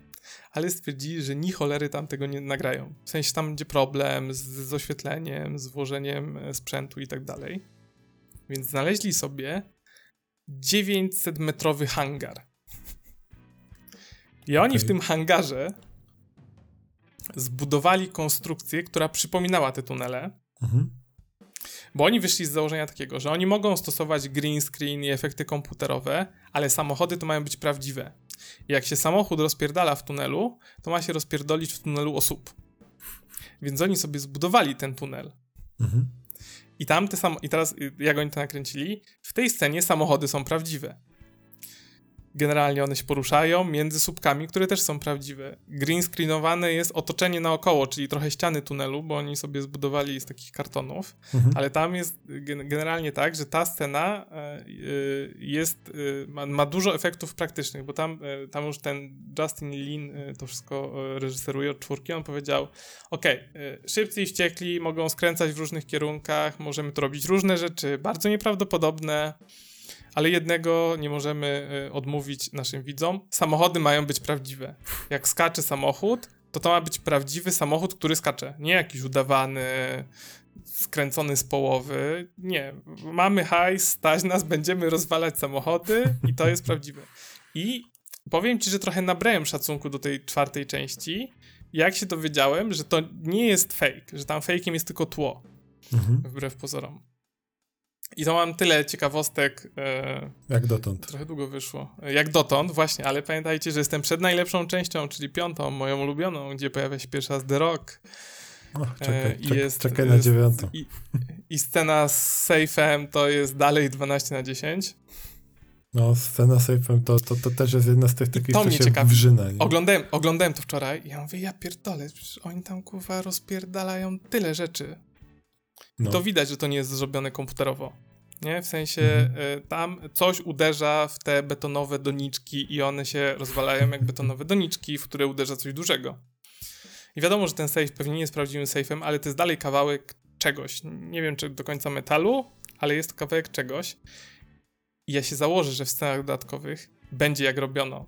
ale stwierdzili, że ni cholery tam tego nie nagrają. W sensie tam będzie problem z, z oświetleniem, z włożeniem e, sprzętu i tak dalej. Więc znaleźli sobie 900-metrowy hangar. I oni Okej. w tym hangarze zbudowali konstrukcję, która przypominała te tunele. Mhm. Bo oni wyszli z założenia takiego, że oni mogą stosować green screen i efekty komputerowe, ale samochody to mają być prawdziwe. I jak się samochód rozpierdala w tunelu, to ma się rozpierdolić w tunelu osób. Więc oni sobie zbudowali ten tunel. Mhm. I tam te sam... I teraz, jak oni to nakręcili? W tej scenie samochody są prawdziwe. Generalnie one się poruszają między słupkami, które też są prawdziwe. Green screenowane jest otoczenie naokoło, czyli trochę ściany tunelu, bo oni sobie zbudowali z takich kartonów. Mhm. Ale tam jest gen- generalnie tak, że ta scena e, y, jest, y, ma, ma dużo efektów praktycznych, bo tam, e, tam już ten Justin Lin e, to wszystko e, reżyseruje od czwórki. On powiedział: OK, e, szybcy i wściekli mogą skręcać w różnych kierunkach, możemy tu robić różne rzeczy, bardzo nieprawdopodobne. Ale jednego nie możemy e, odmówić naszym widzom. Samochody mają być prawdziwe. Jak skacze samochód, to to ma być prawdziwy samochód, który skacze. Nie jakiś udawany, skręcony z połowy. Nie. Mamy hajs, stać nas, będziemy rozwalać samochody i to jest prawdziwe. I powiem ci, że trochę nabrałem szacunku do tej czwartej części. Jak się dowiedziałem, że to nie jest fake, że tam fake'iem jest tylko tło, Mhm. wbrew pozorom. I to mam tyle ciekawostek. E, Jak dotąd. trochę długo wyszło. Jak dotąd, właśnie, ale pamiętajcie, że jestem przed najlepszą częścią, czyli piątą, moją ulubioną, gdzie pojawia się pierwszy raz The Rock. O, czekaj, E, i czek, jest- czekaj na dziewiątą. I, I scena z safe'em to jest dalej 12 na 10. No, scena z safe'em to, to, to też jest jedna z tych takich, co się ciekawi. wrzyna. Nie? Oglądałem, oglądałem to wczoraj i ja mówię, ja pierdolę, oni tam kurwa rozpierdalają tyle rzeczy. No. To widać, że to nie jest zrobione komputerowo. Nie? W sensie Mhm. y, tam coś uderza w te betonowe doniczki i one się rozwalają jak betonowe doniczki, w które uderza coś dużego. I wiadomo, że ten safe pewnie nie jest prawdziwym safe'em, ale to jest dalej kawałek czegoś. Nie wiem, czy do końca metalu, ale jest to kawałek czegoś. I ja się założę, że w scenach dodatkowych będzie jak robiono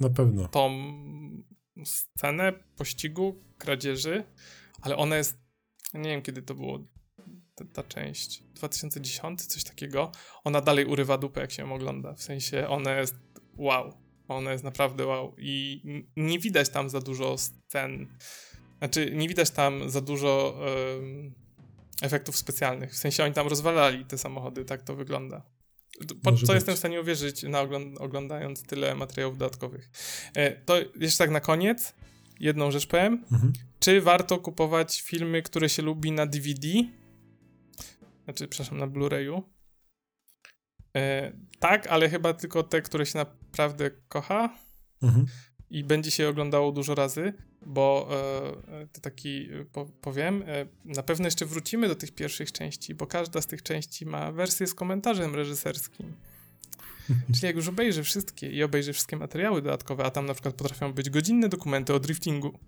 Na pewno. tą scenę pościgu, kradzieży, ale ona jest, nie wiem kiedy to było, ta, ta część, 2010, coś takiego, ona dalej urywa dupę, jak się ją ogląda, w sensie ona jest wow, ona jest naprawdę wow i nie widać tam za dużo scen, znaczy nie widać tam za dużo em, efektów specjalnych, w sensie oni tam rozwalali te samochody, tak to wygląda. Po, Może co być. jestem w stanie uwierzyć, na ogląd- oglądając tyle materiałów dodatkowych. E, to jeszcze tak na koniec, jedną rzecz powiem. Mhm. Czy warto kupować filmy, które się lubi na DVD? Znaczy, przepraszam, na Blu-rayu. E, tak, ale chyba tylko te, które się naprawdę kocha Mhm. i będzie się oglądało dużo razy, bo e, to taki e, po, powiem, e, na pewno jeszcze wrócimy do tych pierwszych części, bo każda z tych części ma wersję z komentarzem reżyserskim. Czyli jak już obejrzę wszystkie i obejrzę wszystkie materiały dodatkowe, a tam na przykład potrafią być godzinne dokumenty o driftingu.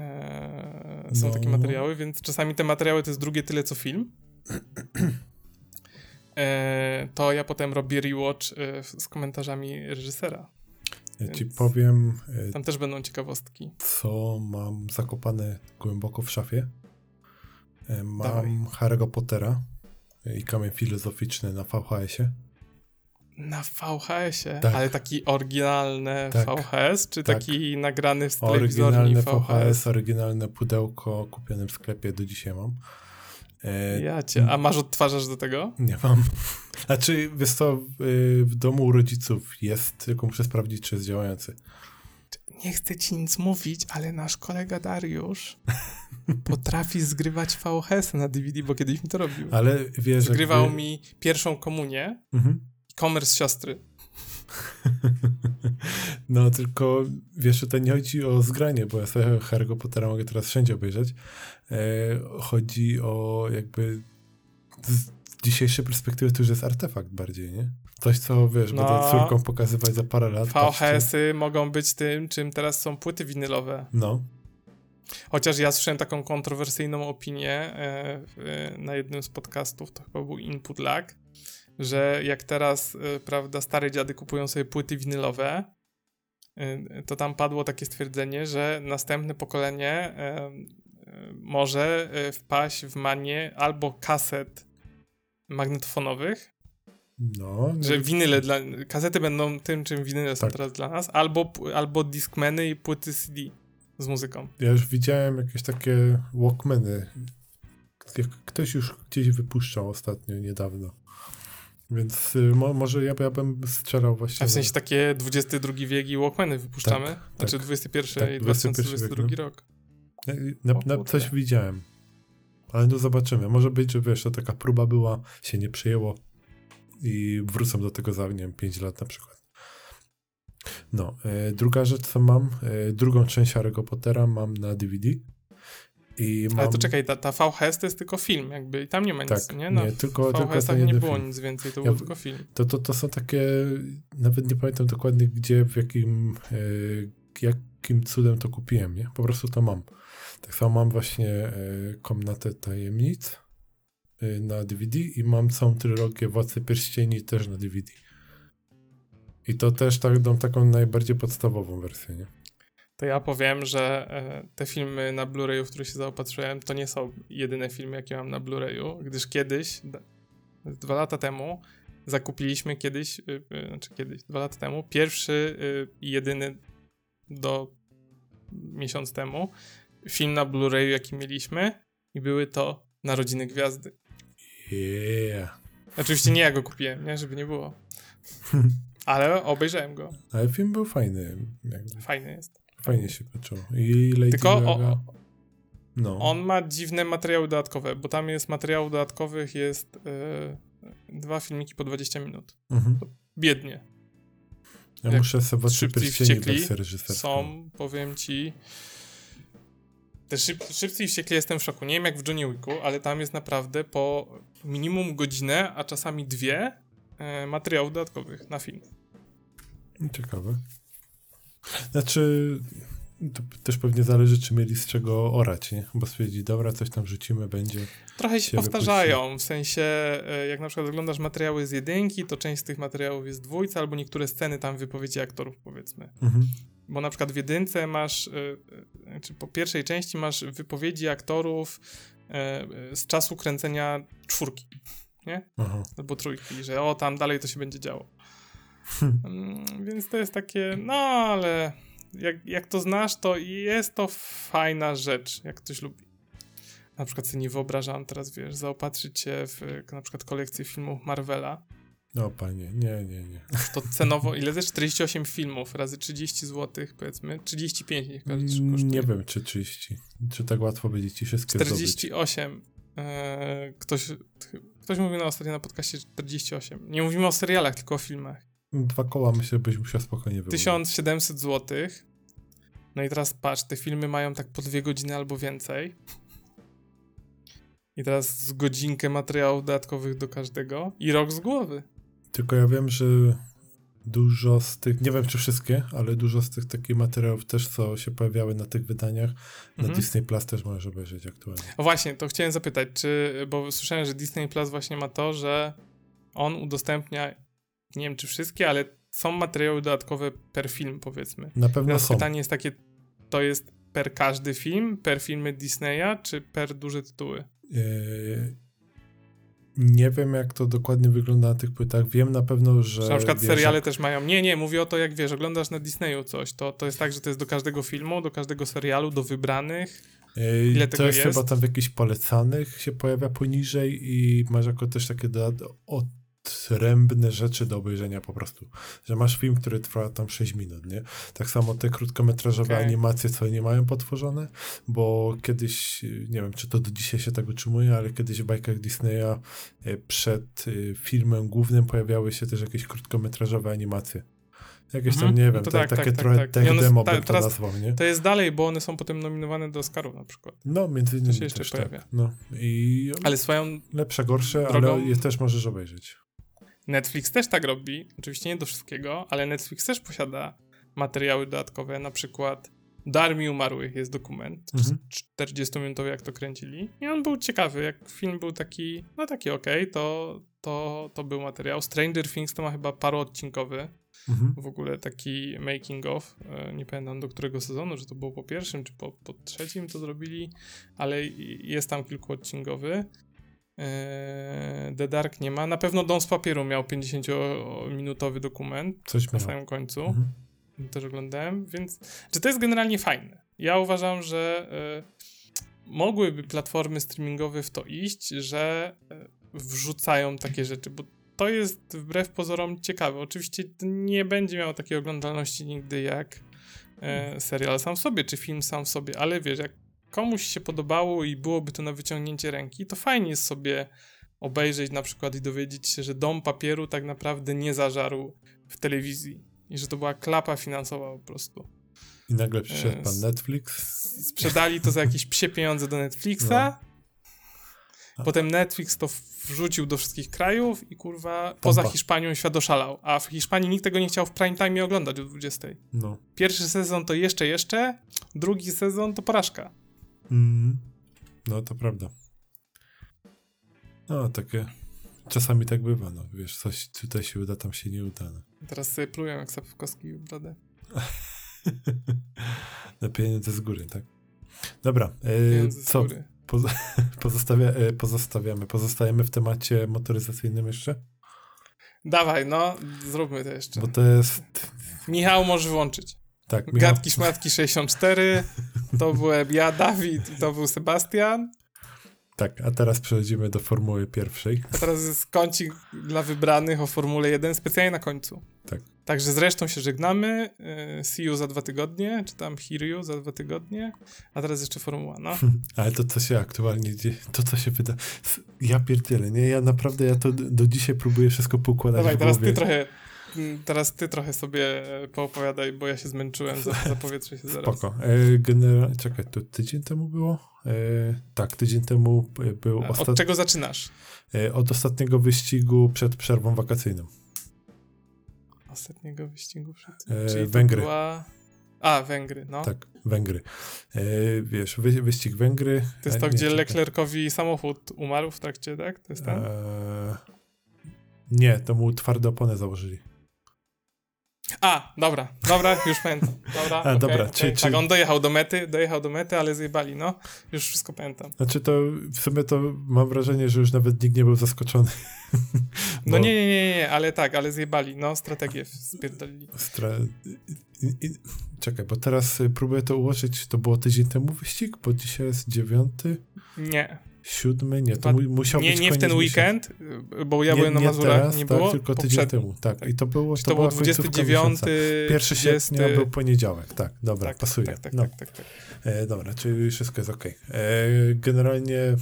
Eee, są No. takie materiały, więc czasami te materiały to jest drugie tyle co film. *clears throat* Eee, to ja potem robię rewatch e, z komentarzami reżysera. Ja ci powiem, e, Tam też będą ciekawostki. co mam zakopane głęboko w szafie. E, Mam Dawaj. Harry'ego Pottera i kamień filozoficzny na VHS-ie. Na VHS-ie, Tak. ale taki oryginalny Tak. VHS, czy Tak. taki nagrany z telewizorni VHS? VHS, oryginalne pudełko kupione w sklepie, do dzisiaj mam. E, Ja cię, a masz odtwarzasz do tego? Nie mam. *laughs* Znaczy, wiesz co, y, w domu u rodziców jest, tylko muszę sprawdzić, czy jest działający. Nie chcę ci nic mówić, ale nasz kolega Dariusz *laughs* potrafi zgrywać VHS na DVD, bo kiedyś mi to robił. Ale wiesz, Zgrywał jakby... mi pierwszą komunię Mhm. Komers siostry. *laughs* No tylko wiesz, że to nie chodzi o zgranie, bo ja sobie Harry'ego Pottera mogę teraz wszędzie obejrzeć. E, chodzi o jakby z dzisiejszej perspektywy to już jest artefakt bardziej, nie? Coś, co wiesz, No. będę córką pokazywać za parę lat. VHS-y mogą być tym, czym teraz są płyty winylowe. No, Chociaż ja słyszałem taką kontrowersyjną opinię e, w- na jednym z podcastów, to chyba był Input Lag, że jak teraz, e, prawda, stare dziady kupują sobie płyty winylowe, e, to tam padło takie stwierdzenie, że następne pokolenie e, może wpaść w manię albo kaset magnetofonowych, no. że no, winyle dla, kasety będą tym, czym winyle są Tak. teraz dla nas, albo, albo Discmany i płyty CD z muzyką. Ja już widziałem jakieś takie Walkmany. Jak ktoś już gdzieś wypuszczał ostatnio, niedawno. Więc y, mo, może ja, ja bym strzelał właśnie. A w sensie takie 22 wiek i Walkmany wypuszczamy? Tak, znaczy tak. 21 Tak, i 21 2022 wiek, no. rok. Na, na, na coś widziałem. Ale no zobaczymy. Może być, że wiesz, to taka próba była, się nie przyjęło i wrócą do tego za, nie wiem, 5 lat na przykład. No, e, druga rzecz, co mam, e, drugą część Harry'ego Pottera mam na DVD. I mam, Ale to czekaj, ta, ta VHS to jest tylko film jakby i tam nie ma nic, Tak, nie? No, nie, tylko, w tylko nie było film. nic więcej, to Ja był tylko film. To, to, to są takie, nawet nie pamiętam dokładnie gdzie, w jakim, e, jakim cudem to kupiłem, nie? Po prostu to mam. Tak samo mam właśnie e, Komnatę Tajemnic e, na DVD i mam całą trylogię Władcy Pierścieni też na DVD. I to też tak, taką najbardziej podstawową wersję, nie? To ja powiem, że e, te filmy na Blu-rayu, w które się zaopatrzyłem, to nie są jedyne filmy, jakie mam na Blu-rayu, gdyż kiedyś, dwa lata temu, zakupiliśmy kiedyś, y, y, znaczy kiedyś, dwa lata temu, pierwszy y, i jedyny do miesiąc temu film na Blu-rayu, jaki mieliśmy i były to Narodziny Gwiazdy. Yeah. Oczywiście nie ja go kupiłem, nie? Żeby nie było. *laughs* Ale obejrzałem go. Ale film był fajny. Jakby, Fajny jest. Fajnie się poczuł. I Lady Tylko o- no. On ma dziwne materiały dodatkowe, bo tam jest materiałów dodatkowych, jest yy, dwa filmiki po 20 minut. Mhm. Biednie. Ja jak muszę sobie wersję reżyserską. Są, powiem ci... Te szyb, szybcy i wściekli jestem w szoku. Nie wiem jak w Johnny Wicku, ale tam jest naprawdę po minimum godzinę, a czasami dwie e, materiałów dodatkowych na film. Ciekawe. Znaczy, to też pewnie zależy, czy mieli z czego orać, nie? Bo stwierdzi, dobra, coś tam rzucimy, będzie. Trochę się się powtarzają, w sensie e, jak na przykład oglądasz materiały z jedynki, to część z tych materiałów jest dwójca, albo niektóre sceny tam wypowiedzi aktorów powiedzmy. Mhm. Bo na przykład w jedynce masz, y, y, czy po pierwszej części masz wypowiedzi aktorów z czasu kręcenia czwórki, nie? Aha. Albo trójki, że o, tam dalej to się będzie działo. Hmm. Mm, Więc to jest takie, no ale jak, jak to znasz, to jest to fajna rzecz, jak ktoś lubi. Na przykład sobie nie wyobrażam teraz, wiesz, zaopatrzyć się w y, na przykład kolekcję filmów Marvela, O panie, nie, nie, nie. to cenowo, ile też 48 filmów razy 30 zł, powiedzmy, 35 niech każdy kosztuje. Mm, Nie wiem, czy 30. Czy tak łatwo będzie ci wszystkie zdobyć. 48. E, ktoś, ktoś mówił na ostatnio na podcaście 48. Nie mówimy o serialach, tylko o filmach. Dwa koła myślę, byś musiał spokojnie wyłożyć. 1700 zł. No i teraz patrz, te filmy mają tak po dwie godziny albo więcej. I teraz z godzinkę materiałów dodatkowych do każdego i rok z głowy. Tylko ja wiem, że dużo z tych, nie wiem czy wszystkie, ale dużo z tych takich materiałów też, co się pojawiały na tych wydaniach, na Mhm. Disney Plus też możesz obejrzeć aktualnie. O właśnie, to chciałem zapytać, czy, bo słyszałem, że Disney Plus właśnie ma to, że on udostępnia, nie wiem czy wszystkie, ale są materiały dodatkowe per film, powiedzmy. Na pewno Teraz są. pytanie jest takie, to jest per każdy film, per filmy Disneya, czy per duże tytuły? Yy, Nie wiem, jak to dokładnie wygląda na tych płytach. Wiem na pewno, że. Czy na przykład wiesz, seriale jak- też mają. Nie, nie, mówię o to, jak wiesz, oglądasz na Disneyu coś, to, to jest tak, że to jest do każdego filmu, do każdego serialu, do wybranych. Yy, ile to tego jest, jest? chyba tam w jakichś polecanych się pojawia poniżej i masz jako też takie dodat- o, odrębne rzeczy do obejrzenia po prostu. Że masz film, który trwa tam 6 minut, nie? Tak samo te krótkometrażowe okay. animacje, co nie mają potworzone, bo kiedyś, nie wiem, czy to do dzisiaj się tak utrzymuje, ale kiedyś w bajkach Disneya e, przed e, filmem głównym pojawiały się też jakieś krótkometrażowe animacje. Jakieś tam, mhm. nie wiem, no tak, takie tak, trochę tak, tak. tech demo bym to nazwał, nie? To jest dalej, bo one są potem nominowane do Oscarów na przykład. No, między innymi to się jeszcze pojawia. Tak. No. I ale swoją lepsze, gorsze, drogą... ale je też możesz obejrzeć. Netflix też tak robi, oczywiście nie do wszystkiego, ale Netflix też posiada materiały dodatkowe, na przykład do Armii Umarłych jest dokument, mhm. 40-minutowy jak to kręcili i on był ciekawy, jak film był taki, no taki okej, okay, to, to, to był materiał. Stranger Things to ma chyba paroodcinkowy, mhm. w ogóle taki making of, e, nie pamiętam do którego sezonu, że to było po pierwszym czy po, po trzecim to zrobili, ale jest tam kilkuodcinkowy. E, The Dark nie ma. Na pewno Dom z papieru miał 50-minutowy dokument Coś na miał. samym końcu. Mhm. Też oglądałem, więc że to jest generalnie fajne. Ja uważam, że y, mogłyby platformy streamingowe w to iść, że y, wrzucają takie rzeczy, bo to jest wbrew pozorom ciekawe. Oczywiście nie będzie miało takiej oglądalności nigdy jak e, serial sam w sobie, czy film sam w sobie, ale wiesz, jak komuś się podobało i byłoby to na wyciągnięcie ręki, to fajnie jest sobie obejrzeć na przykład i dowiedzieć się, że dom papieru tak naprawdę nie zażarł w telewizji i że to była klapa finansowa po prostu. I nagle przyszedł e, pan Netflix. Sprzedali to za jakieś psie pieniądze do Netflixa. No. Potem Netflix to wrzucił do wszystkich krajów i kurwa Pompa. poza Hiszpanią świat oszalał. A w Hiszpanii nikt tego nie chciał w prime time oglądać o 20. No. Pierwszy sezon to jeszcze, jeszcze, drugi sezon to porażka. Mm. No to prawda. No takie. Czasami tak bywa, no wiesz, coś tutaj się uda, tam się nie uda. No. Teraz sobie plują jak Sapkowski w brodę. Na pieniądze z góry, tak? Dobra, e, co? Góry. *laughs* pozostawia, e, pozostawiamy. Pozostajemy w temacie motoryzacyjnym jeszcze? Dawaj, no, zróbmy to jeszcze. Bo to jest... Michał może włączyć. Tak. Gadki Szmatki 64, to byłem ja, Dawid i to był Sebastian. Tak, a teraz przechodzimy do Formuły pierwszej. A teraz jest kącik dla wybranych o Formule 1 specjalnie na końcu. Tak. Także zresztą się żegnamy. E, see you za dwa tygodnie, czy tam hear you za dwa tygodnie. A teraz jeszcze Formuła, no. *laughs* Ale to, co się aktualnie dzieje, to, co się wyda... Ja pierdzielę, nie? Ja naprawdę, ja to do dzisiaj próbuję wszystko poukładać Dawaj, teraz ty trochę Teraz ty trochę sobie e, poopowiadaj, bo ja się zmęczyłem, *laughs* zapowietrzę się zaraz. Spoko. E, generalnie, czekaj, to tydzień temu było? E, tak, tydzień temu był ostatni... Od czego zaczynasz? E, od ostatniego wyścigu przed przerwą wakacyjną. Ostatniego wyścigu przed... E, Czyli Węgry. Była... A, Węgry, no. Tak, Węgry. E, wiesz, wy, wyścig Węgry... To jest to, nie, gdzie Leclercowi samochód umarł w trakcie, tak? To jest ten? nie, to mu twarde opony założyli. A, dobra, dobra, już pamiętam. Dobra, A, okay, dobra, okay. Czy, tak, on dojechał do mety, dojechał do mety, ale zjebali, no. Już wszystko pamiętam. Znaczy to, w sumie to mam wrażenie, że już nawet nikt nie był zaskoczony. *laughs* No nie, nie, nie, nie, ale tak, ale zjebali, no, strategię spierdolili. Stra... I, i... Czekaj, bo teraz y, próbuję to ułożyć, to było tydzień temu wyścig, bo dzisiaj jest dziewiąty? Nie. Siódmy? Nie, to musiał nie, być Nie w ten weekend, bo ja nie, byłem na Mazurach, teraz, nie tak, było? tylko tydzień temu. Tak. tak, i to było to, to było 29. Pierwszy sierpnia był poniedziałek, tak, dobra, tak, pasuje. Tak, tak, no. tak, tak, tak. E, dobra, czyli wszystko jest ok. E, generalnie e,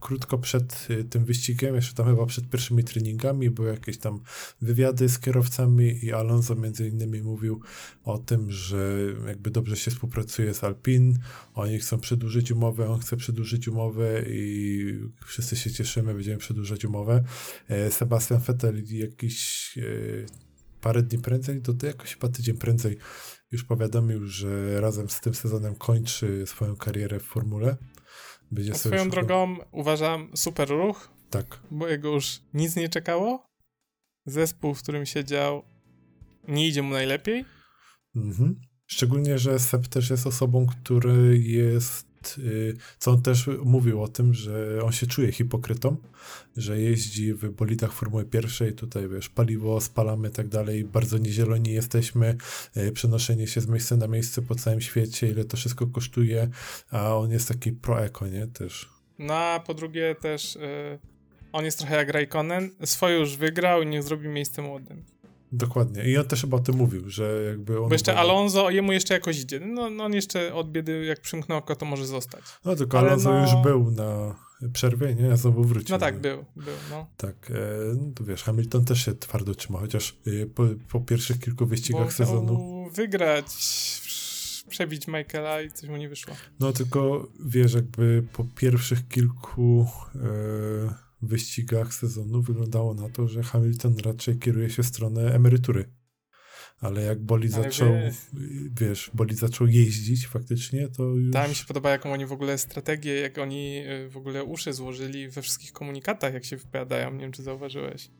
krótko przed e, tym wyścigiem, jeszcze tam chyba przed pierwszymi treningami, były jakieś tam wywiady z kierowcami i Alonso między innymi mówił o tym, że jakby dobrze się współpracuje z Alpin, oni chcą przedłużyć umowę, on chce przedłużyć umowę i wszyscy się cieszymy, będziemy przedłużać umowę. E, Sebastian Vettel jakiś e, parę dni prędzej, to, to jakoś chyba tydzień prędzej już powiadomił, że razem z tym sezonem kończy swoją karierę w formule. Będzie swoją drogą uważam super ruch. Tak. Bo jego już nic nie czekało. Zespół, w którym siedział, nie idzie mu najlepiej. Mhm. Szczególnie, że Seb też jest osobą, który jest co on też mówił o tym, że on się czuje hipokrytą, że jeździ w bolidach Formuły pierwszej, tutaj wiesz, paliwo spalamy i tak dalej, bardzo niezieloni jesteśmy, y, przenoszenie się z miejsca na miejsce po całym świecie, ile to wszystko kosztuje, a on jest taki pro-eko, nie, też. No, a po drugie też... Yy on jest trochę jak Raikkonen, swoje już wygrał i niech zrobi miejsce młodym. Dokładnie. I on też chyba o tym mówił, że jakby on... Bo jeszcze Alonso, jemu jeszcze jakoś idzie. No, no on jeszcze od biedy, jak przymknął oko, to może zostać. No tylko Ale Alonso no... już był na przerwie, nie? Ja znowu wrócił. No tak, był, był, no. Tak, e, no to wiesz, Hamilton też się twardo trzyma, chociaż e, po, po pierwszych kilku wyścigach Bo sezonu... wygrać, przebić Michaela i coś mu nie wyszło. No tylko, wiesz, jakby po pierwszych kilku... E, wyścigach sezonu wyglądało na to, że Hamilton raczej kieruje się w stronę emerytury. Ale jak Boli Ale zaczął, wie... wiesz, Boli zaczął jeździć faktycznie, to już... Tak, mi się podoba, jaką oni w ogóle strategię, jak oni y, w ogóle uszy złożyli we wszystkich komunikatach, jak się wypowiadają. Nie wiem, czy zauważyłeś.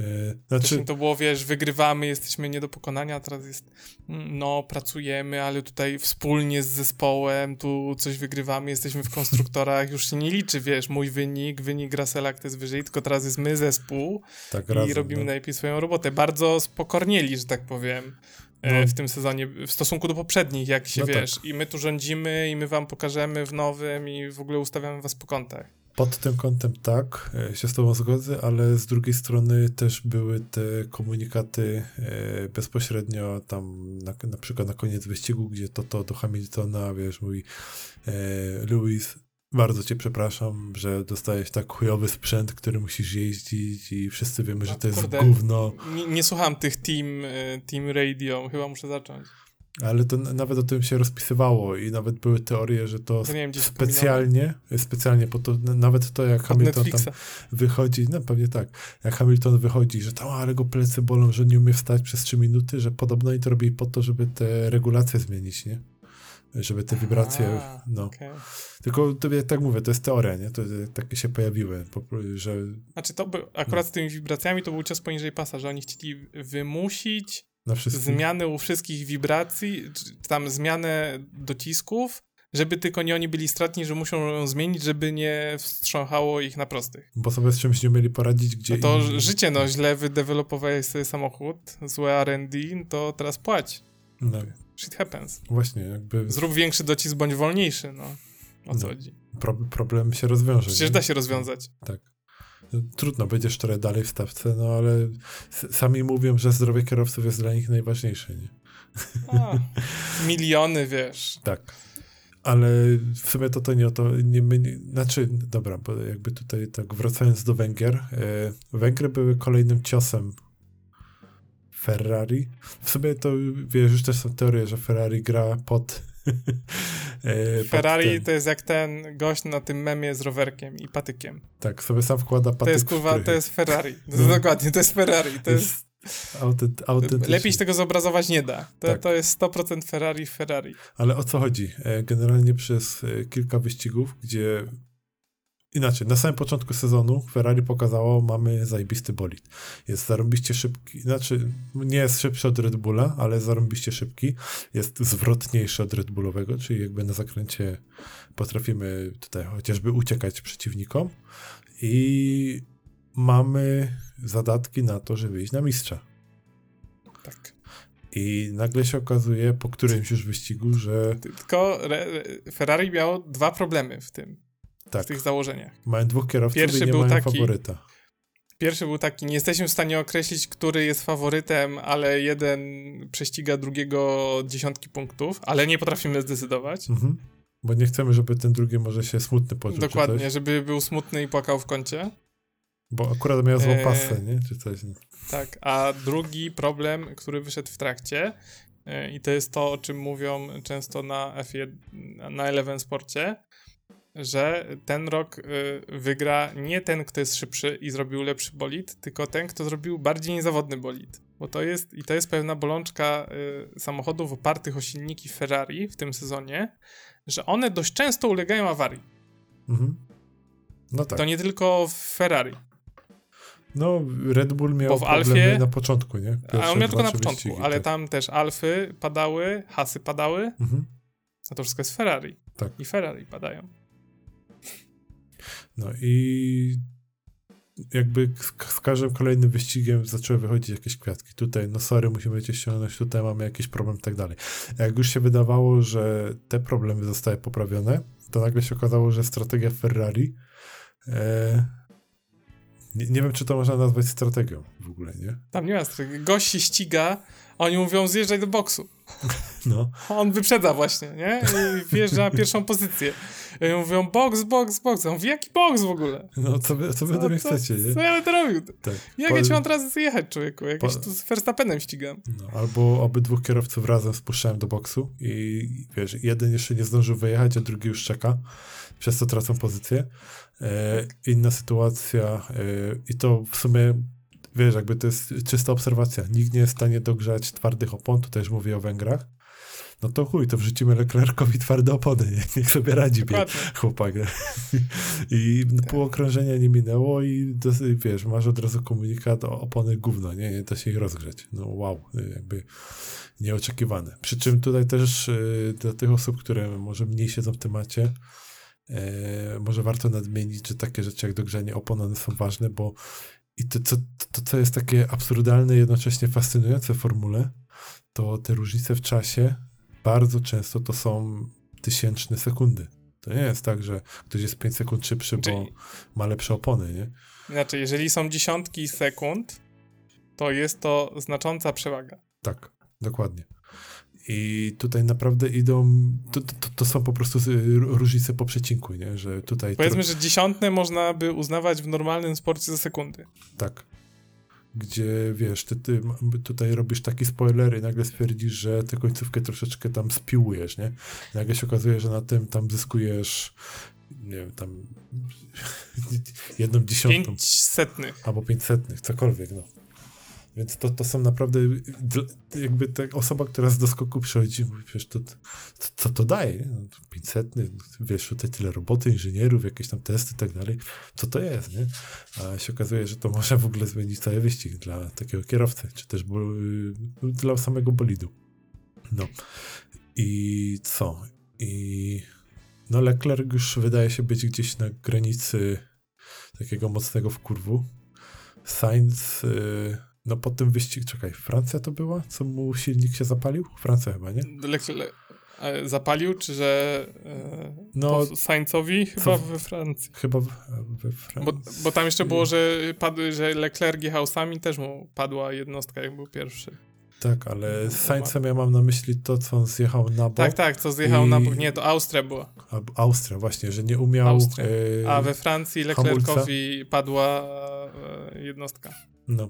Yy, znaczy... to było, wiesz, wygrywamy, jesteśmy nie do pokonania, teraz jest, mm, no, pracujemy, ale tutaj wspólnie z zespołem, tu coś wygrywamy, jesteśmy w konstruktorach, już się nie liczy, wiesz, mój wynik, wynik Russella, kto jest wyżej, tylko teraz jest my zespół tak, i razem, robimy no. najlepiej swoją robotę. Bardzo spokornieli, że tak powiem. E, no. w tym sezonie, w stosunku do poprzednich, jak się no wiesz, tak. i my tu rządzimy, i my wam pokażemy w nowym, i w ogóle ustawiamy was po kątach. Pod tym kątem tak, e, się z tobą zgodzę, ale z drugiej strony też były te komunikaty e, bezpośrednio tam na, na przykład na koniec wyścigu, gdzie to, to do Hamiltona, wiesz, mówi e, Lewis, bardzo cię przepraszam, że dostajesz tak chujowy sprzęt, który musisz jeździć i wszyscy wiemy, że no, to jest kurde, gówno. Nie, nie słucham tych team, team radio, chyba muszę zacząć. Ale to nawet o tym się rozpisywało i nawet były teorie, że to, to wiem, specjalnie, specjalnie po to, nawet to jak Od Hamilton Netflixa. tam wychodzi, no pewnie tak, jak Hamilton wychodzi, że tam, ale go plecy bolą, że nie umie wstać przez 3 minuty, że podobno oni to robili po to, żeby te regulacje zmienić, nie? Żeby te wibracje, A, no. Okay. Tylko to, tak mówię, to jest teoria, nie? To takie się pojawiły, że... Znaczy to by, akurat no. z tymi wibracjami to był cios poniżej pasa, że oni chcieli wymusić zmiany u wszystkich wibracji, tam zmianę docisków, żeby tylko nie oni byli stratni, że muszą ją zmienić, żeby nie wstrząchało ich na prostych. Bo sobie z czymś nie mieli poradzić, gdzie... No to inni... życie, no, źle wydewelopowałeś sobie samochód, złe R&D, to teraz płać. No. Shit happens. Właśnie, jakby... Zrób większy docisk, bądź wolniejszy, no. O co no. chodzi? Pro problem się rozwiąże. Przecież nie? da się rozwiązać. Tak trudno, będziesz trochę dalej w stawce, no ale sami mówią, że zdrowie kierowców jest dla nich najważniejsze, nie? A, *laughs* miliony, wiesz. Tak. Ale w sumie to to nie o to, nie, nie, znaczy, dobra, bo jakby tutaj tak wracając do Węgier, e, Węgry były kolejnym ciosem Ferrari. W sumie to, wiesz, już też są teorie, że Ferrari gra pod *laughs* E, Ferrari to jest jak ten gość na tym memie z rowerkiem i patykiem. Tak, sobie sam wkłada patyk. To jest kurwa, to jest Ferrari. *laughs* To no. Dokładnie, to jest Ferrari. To jest... jest... Autent, Lepiej się tego zobrazować nie da. To, tak. to jest 100% Ferrari Ferrari. Ale o co chodzi? E, generalnie przez e, kilka wyścigów, gdzie Inaczej, na samym początku sezonu Ferrari pokazało, mamy zajebisty bolid. Jest zarąbiście szybki, znaczy nie jest szybszy od Red Bulla, ale zarąbiście szybki. Jest zwrotniejszy od Red Bullowego, czyli jakby na zakręcie potrafimy tutaj chociażby uciekać przeciwnikom i mamy zadatki na to, żeby iść na mistrza. Tak. I nagle się okazuje po którymś już wyścigu, że... Tylko Ferrari miało dwa problemy w tym tak. w tych założeniach. Mają dwóch kierowców Pierwszy i nie był mają taki, faworyta. Pierwszy był taki, nie jesteśmy w stanie określić, który jest faworytem, ale jeden prześciga drugiego dziesiątki punktów, ale nie potrafimy zdecydować. Mhm. Bo nie chcemy, żeby ten drugi może się smutny poczuł. Dokładnie, żeby był smutny i płakał w kącie. Bo akurat miał złą e, pasę, nie? Czy coś. Nie? Tak, a drugi problem, który wyszedł w trakcie e, i to jest to, o czym mówią często na F1, na Eleven Sporcie, że ten rok y, wygra nie ten, kto jest szybszy i zrobił lepszy bolid, tylko ten, kto zrobił bardziej niezawodny bolid. Bo to jest, i to jest pewna bolączka y, samochodów opartych o silniki Ferrari w tym sezonie, że one dość często ulegają awarii. Mhm. No tak. To nie tylko Ferrari. No, Red Bull miał Bo w Alfie, na początku, nie? Pierwsze a on miał tylko na początku, wyścigi, ale tak. tam też Alfy padały, Hasy padały, mhm. a to wszystko jest Ferrari. Tak. I Ferrari padają. No i jakby z, każdym kolejnym wyścigiem zaczęły wychodzić jakieś kwiatki. Tutaj, no sorry, musimy cię ściągnąć, tutaj mamy jakiś problem i tak dalej. Jak już się wydawało, że te problemy zostały poprawione, to nagle się okazało, że strategia Ferrari E, nie, nie wiem, czy to można nazwać strategią w ogóle, nie? Tam nie ma strategii. Gość się ściga, oni mówią zjeżdżaj do boksu. *laughs* No. On wyprzedza właśnie, nie? I wjeżdża na pierwszą pozycję. I oni mówią boks, boks, boks. On mówi, jaki boks w ogóle? No, co wy, co wy do mnie chcecie, nie? Co ja będę robił? Tak. Jak Po- ja ci mam teraz zjechać, człowieku? Jak Po- ja się tu z Verstappenem ścigam. No, albo obydwóch kierowców razem spuszczałem do boksu i wiesz, jeden jeszcze nie zdążył wyjechać, a drugi już czeka, przez co tracą pozycję. E, inna sytuacja e, i to w sumie, wiesz, jakby to jest czysta obserwacja. Nikt nie jest w stanie dogrzać twardych opon, tutaj już mówię o Węgrach. No to chuj, to wrzucimy Leclercowi twarde opony, nie? *laughs* niech sobie radzi bie, chłopak. *laughs* I pół okrążenia nie minęło i dos- wiesz, masz od razu komunikat o opony gówno, nie, nie da się ich rozgrzeć. No wow, jakby nieoczekiwane. Przy czym tutaj też y, dla tych osób, które może mniej siedzą w temacie, może warto nadmienić, że takie rzeczy jak dogrzanie opon, one są ważne, bo i to, co, to, co jest takie absurdalne, jednocześnie fascynujące w formule, to te różnice w czasie bardzo często to są tysięczne sekundy. To nie jest tak, że ktoś jest 5 sekund szybszy, bo ma lepsze opony, nie? Inaczej, jeżeli są dziesiątki sekund, to jest to znacząca przewaga. Tak, dokładnie. I tutaj naprawdę idą, to, to, to są po prostu z- różnice po przecinku, nie? Że tutaj... Powiedzmy, że dziesiątne można by uznawać w normalnym sporcie za sekundy. Tak. Gdzie wiesz, ty, ty tutaj robisz taki spoiler i nagle stwierdzisz, że tę końcówkę troszeczkę tam spiłujesz, nie? Nagle się okazuje, że na tym tam zyskujesz, nie wiem, tam *laughs* jedną dziesiątą Pięć setnych. albo pięćsetnych, cokolwiek, no. Więc to, to są naprawdę jakby ta osoba, która z doskoku przychodzi, mówi, wiesz, to, to, co to daje? nie? No, to 500, wiesz, tutaj tyle roboty, inżynierów, jakieś tam testy i tak dalej. Co to jest, nie? A się okazuje, że to może w ogóle zmienić cały wyścig dla takiego kierowcy, czy też bo, dla samego bolidu. No. I co? I no Leclerc już wydaje się być gdzieś na granicy takiego mocnego wkurwu. Sainz, y, no po tym wyścig, czekaj, Francja to była? Co mu silnik się zapalił? Francja chyba, nie? Le, le, e, zapalił, czy że e, No, Sainzowi? Chyba co- we Francji. Chyba w- we Francji. Bo, bo tam jeszcze było, że, padł, że Leclerc jechał sami, też mu padła jednostka, jak był pierwszy. Tak, ale z Sainzem ja mam na myśli to, co on zjechał na bok. Tak, tak, co zjechał I- na bok. Nie, to Austria była. Austria właśnie, że nie umiał... Austria. y, A we Francji Leclercowi padła e, jednostka. No.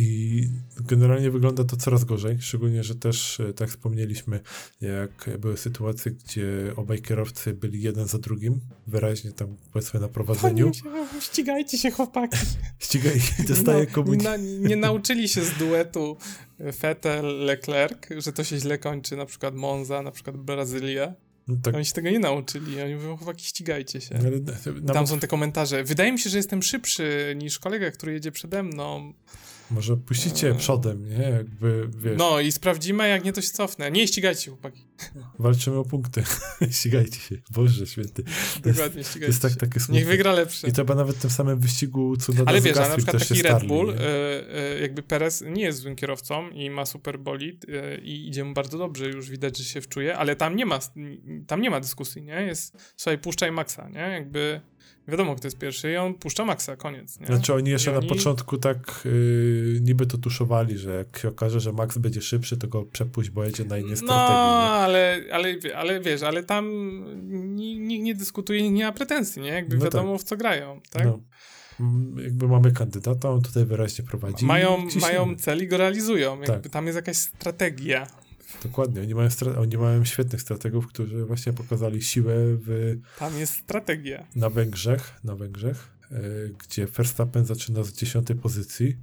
I generalnie wygląda to coraz gorzej, szczególnie, że też, e, tak wspomnieliśmy, jak były sytuacje, gdzie obaj kierowcy byli jeden za drugim, wyraźnie tam powiedzmy na prowadzeniu. Się, ścigajcie się chłopaki. Ściga i *laughs* dostaje no, komuś... na, nie nauczyli się z duetu Vettel-Leclerc, że to się źle kończy, na przykład Monza, na przykład Brazylia. No, tak, Oni się tego nie nauczyli. Oni mówią, chłopaki, ścigajcie się. ale Tam nawet, są te komentarze. Wydaje mi się, że jestem szybszy niż kolega, który jedzie przede mną. Może puścicie przodem, nie? Jakby, wiesz, No i sprawdzimy, jak nie, to się cofnę. Nie ścigajcie się, chłopaki. *laughs* walczymy o punkty. *laughs* Ścigajcie się. Boże święty. To jest, Dokładnie, to ścigajcie jest tak, się. takie smutne. Niech wygra lepszy. I to chyba nawet w tym samym wyścigu Cunoda Ale z wiesz, a na przykład taki Red Bull, e, e, jakby Perez nie jest złym kierowcą i ma super bolid e, i idzie mu bardzo dobrze, już widać, że się wczuje, ale tam nie ma, tam nie ma dyskusji, nie? Jest, słuchaj, puszczaj Maxa, nie? Jakby wiadomo, kto jest pierwszy i on puszcza Maxa, koniec, nie? Znaczy oni jeszcze I na oni- początku tak yy, niby to tuszowali, że jak się okaże, że Max będzie szybszy, to go przepuść, bo jedzie na innej No, strategii. ale, ale, ale wiesz, ale tam ni- nikt nie dyskutuje, nie ma pretensji, nie? Jakby No wiadomo, w co grają, tak? No. Mm, Jakby mamy kandydata, on tutaj wyraźnie prowadzi. Mają, mają cel i go realizują. Jakby Tak. tam jest jakaś strategia. Dokładnie, oni mają, oni mają świetnych strategów, którzy właśnie pokazali siłę w, Tam jest strategia. na Węgrzech, na Węgrzech, yy, gdzie Verstappen zaczyna z dziesiątej pozycji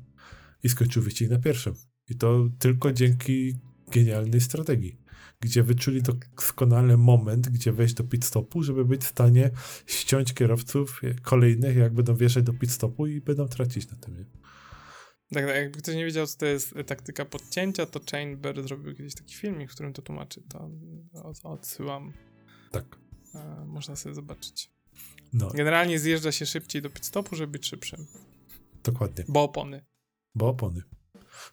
i skończył wyścig na pierwszym. I to tylko dzięki genialnej strategii, gdzie wyczuli doskonale moment, gdzie wejść do pit stopu, żeby być w stanie ściąć kierowców kolejnych, jak będą wjeżdżać do pit stopu i będą tracić na tym. Nie? Tak, tak, jakby ktoś nie wiedział, co to jest e, taktyka podcięcia, to Chamber zrobił kiedyś taki filmik, w którym to tłumaczy. To od- odsyłam. Tak. E, można sobie zobaczyć. No, Generalnie zjeżdża się szybciej do pit stopu, żeby być szybszym. dokładnie. Bo opony. Bo opony.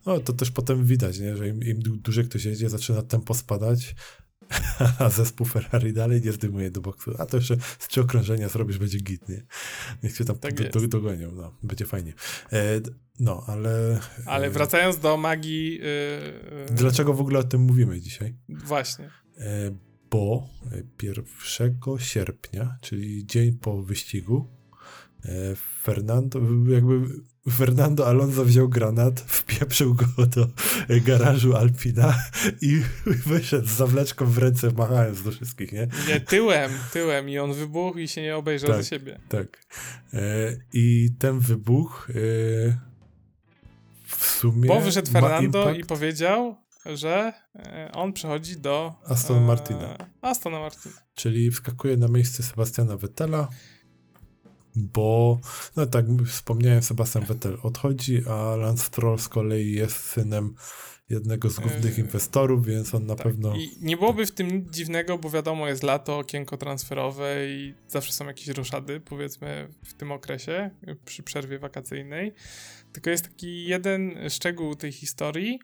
No to też potem widać, nie? że im, im dłużej ktoś jedzie, zaczyna tempo spadać, a zespół Ferrari dalej nie zdejmuje do boksu. A to jeszcze z trzy okrążenia zrobisz, będzie git, nie? Niech cię tam Tak do, do, dogonią, no, będzie fajnie. E, no, ale... Ale e, wracając do magii. Yy, yy, Dlaczego w ogóle o tym mówimy dzisiaj? Właśnie. E, bo 1 sierpnia, czyli dzień po wyścigu, e, Fernando, jakby Fernando Alonso wziął granat, wpieprzył go do e, garażu Alpina i *laughs* wyszedł z zawleczką w ręce, machając do wszystkich, nie? Nie, tyłem, tyłem i on wybuchł i się nie obejrzał Tak. za siebie. Tak. E, I ten wybuch e, w sumie. Bo wyszedł Fernando i powiedział, że on przechodzi do Aston Martina. Martina. czyli wskakuje na miejsce Sebastiana Vettela, bo, no tak wspomniałem, Sebastian Vettel odchodzi, a Lance Stroll z kolei jest synem jednego z głównych Yy, inwestorów, więc on na Tak. pewno... I nie byłoby w tym nic dziwnego, bo wiadomo, jest lato, okienko transferowe i zawsze są jakieś roszady, powiedzmy, w tym okresie, przy przerwie wakacyjnej. Tylko jest taki jeden szczegół tej historii,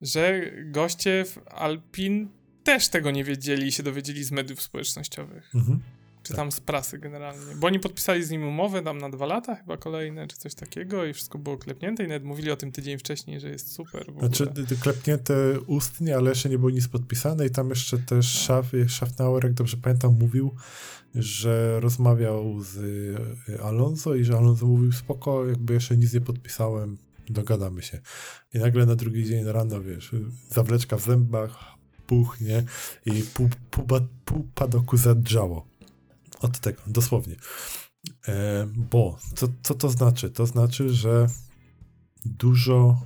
że goście w Alpin też tego nie wiedzieli i się dowiedzieli z mediów społecznościowych. Mhm. Czy Tak. tam z prasy generalnie. Bo oni podpisali z nim umowę tam na dwa lata chyba kolejne, czy coś takiego i wszystko było klepnięte i nawet mówili o tym tydzień wcześniej, że jest super. Znaczy, klepnięte ustnie, ale jeszcze nie było nic podpisane i tam jeszcze też No. Szaf, jak dobrze pamiętam, mówił, że rozmawiał z y, Alonso i że Alonso mówił spoko, jakby jeszcze nic nie podpisałem, dogadamy się. I nagle na drugi dzień rano, wiesz, zawleczka w zębach, puchnie i pół, pół, pół padoku zadrżało. Od tego, dosłownie. E, bo, co, co to znaczy? To znaczy, że dużo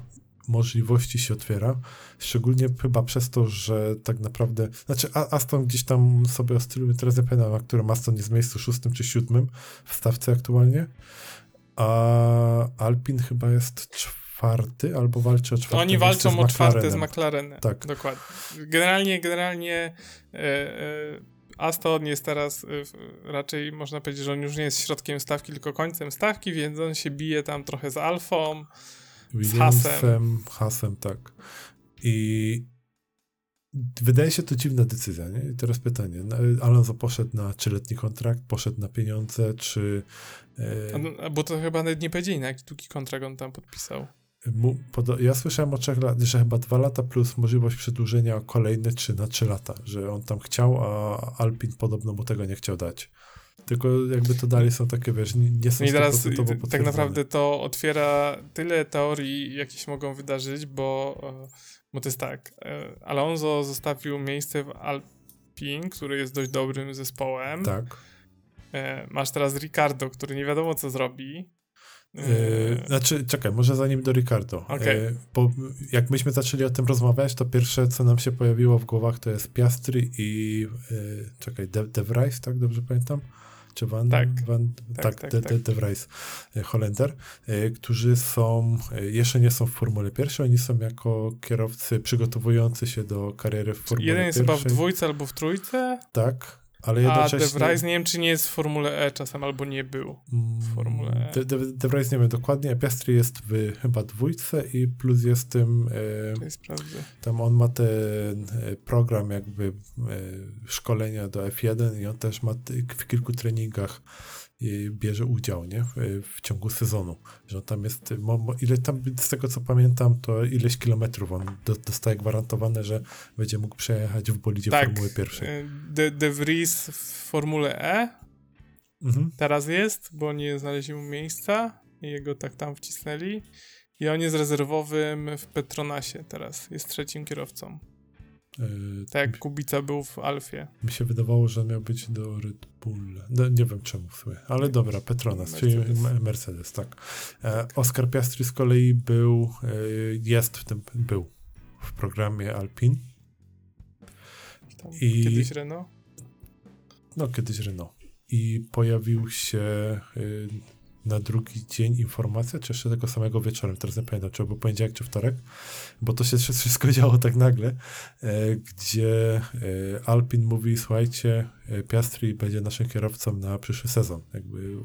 możliwości się otwiera, szczególnie chyba przez to, że tak naprawdę, znaczy Aston gdzieś tam sobie oscyluje, teraz nie pamiętam, którym Aston jest w miejscu szóstym czy siódmym w stawce aktualnie, a Alpin chyba jest czwarty, albo walczy o czwarte Oni walczą o czwarte z McLarenem. Tak. Dokładnie. Generalnie, generalnie e, e, Aston jest teraz w- raczej można powiedzieć, że on już nie jest środkiem stawki, tylko końcem stawki, więc on się bije tam trochę z Alfą. Williamsem, Hasem, tak. I wydaje się to dziwna decyzja, nie? I teraz pytanie, no, Alonso poszedł na trzyletni kontrakt, poszedł na pieniądze, czy a Bo to chyba nawet nie powiedzieli, na jaki długi kontrakt on tam podpisał. Ja słyszałem o trzech lat, że chyba dwa lata plus możliwość przedłużenia o kolejne trzy na trzy lata, że on tam chciał, a Alpin podobno mu tego nie chciał dać. Tylko jakby to dalej są takie, wiesz, nie są No i teraz 100% y, tak naprawdę to otwiera tyle teorii, jakie się mogą wydarzyć, bo, e, bo to jest tak. e, Alonso zostawił miejsce w Alpin, który jest dość dobrym zespołem. Tak. E, Masz teraz Ricardo, który nie wiadomo co zrobi. E, Yy, znaczy, czekaj, może zanim do Ricardo. Okej. Yy, bo jak myśmy zaczęli o tym rozmawiać, to pierwsze, co nam się pojawiło w głowach, to jest Piastri i yy, czekaj, De, De Vries, tak dobrze pamiętam? Czy Van? Tak. Van, Tak, tak, tak, De, tak. De, De Vries, Holender, którzy są, jeszcze nie są w Formule pierwszej, oni są jako kierowcy przygotowujący się do kariery w Formule Jeden jest pierwszej. chyba w dwójce albo w trójce, Tak, ale a jednocześnie... De Vries nie wiem, czy nie jest w Formule E czasem, albo nie był. w Formule E. De, De, De Vries nie wiem dokładnie, a Piastri jest w chyba dwójce i plus jest tym... Tutaj sprawdzę. Tam on ma ten e, program jakby e, szkolenia do F1 i on też ma w kilku treningach e, bierze udział, nie? W, w ciągu sezonu. Że tam jest, ile tam, z tego co pamiętam, to ileś kilometrów on do, dostaje gwarantowane, że będzie mógł przejechać w bolidzie Tak, Formuły pierwszej. e, De, De Vries w Formule E Mhm. teraz jest, bo nie znaleźli mu miejsca i jego tak tam wcisnęli. I on jest rezerwowym w Petronasie teraz. Jest trzecim kierowcą. E, Tak jak Kubica był w Alfie. Mi się wydawało, że miał być do Red Bulla. No, nie wiem czemu w sumie, ale dobra, Petronas, czyli Mercedes. Me- Mercedes, tak. E, Oscar Piastri z kolei był, e, jest w tym, był w programie Alpin, Tam I- Kiedyś Renault. no kiedyś Renault. I pojawił się na drugi dzień informacja, czy jeszcze tego samego wieczorem, teraz nie pamiętam, czy był poniedziałek, czy wtorek, bo to się *laughs* wszystko działo tak nagle, e, gdzie e, Alpin mówi, słuchajcie, e, Piastri będzie naszym kierowcą na przyszły sezon, jakby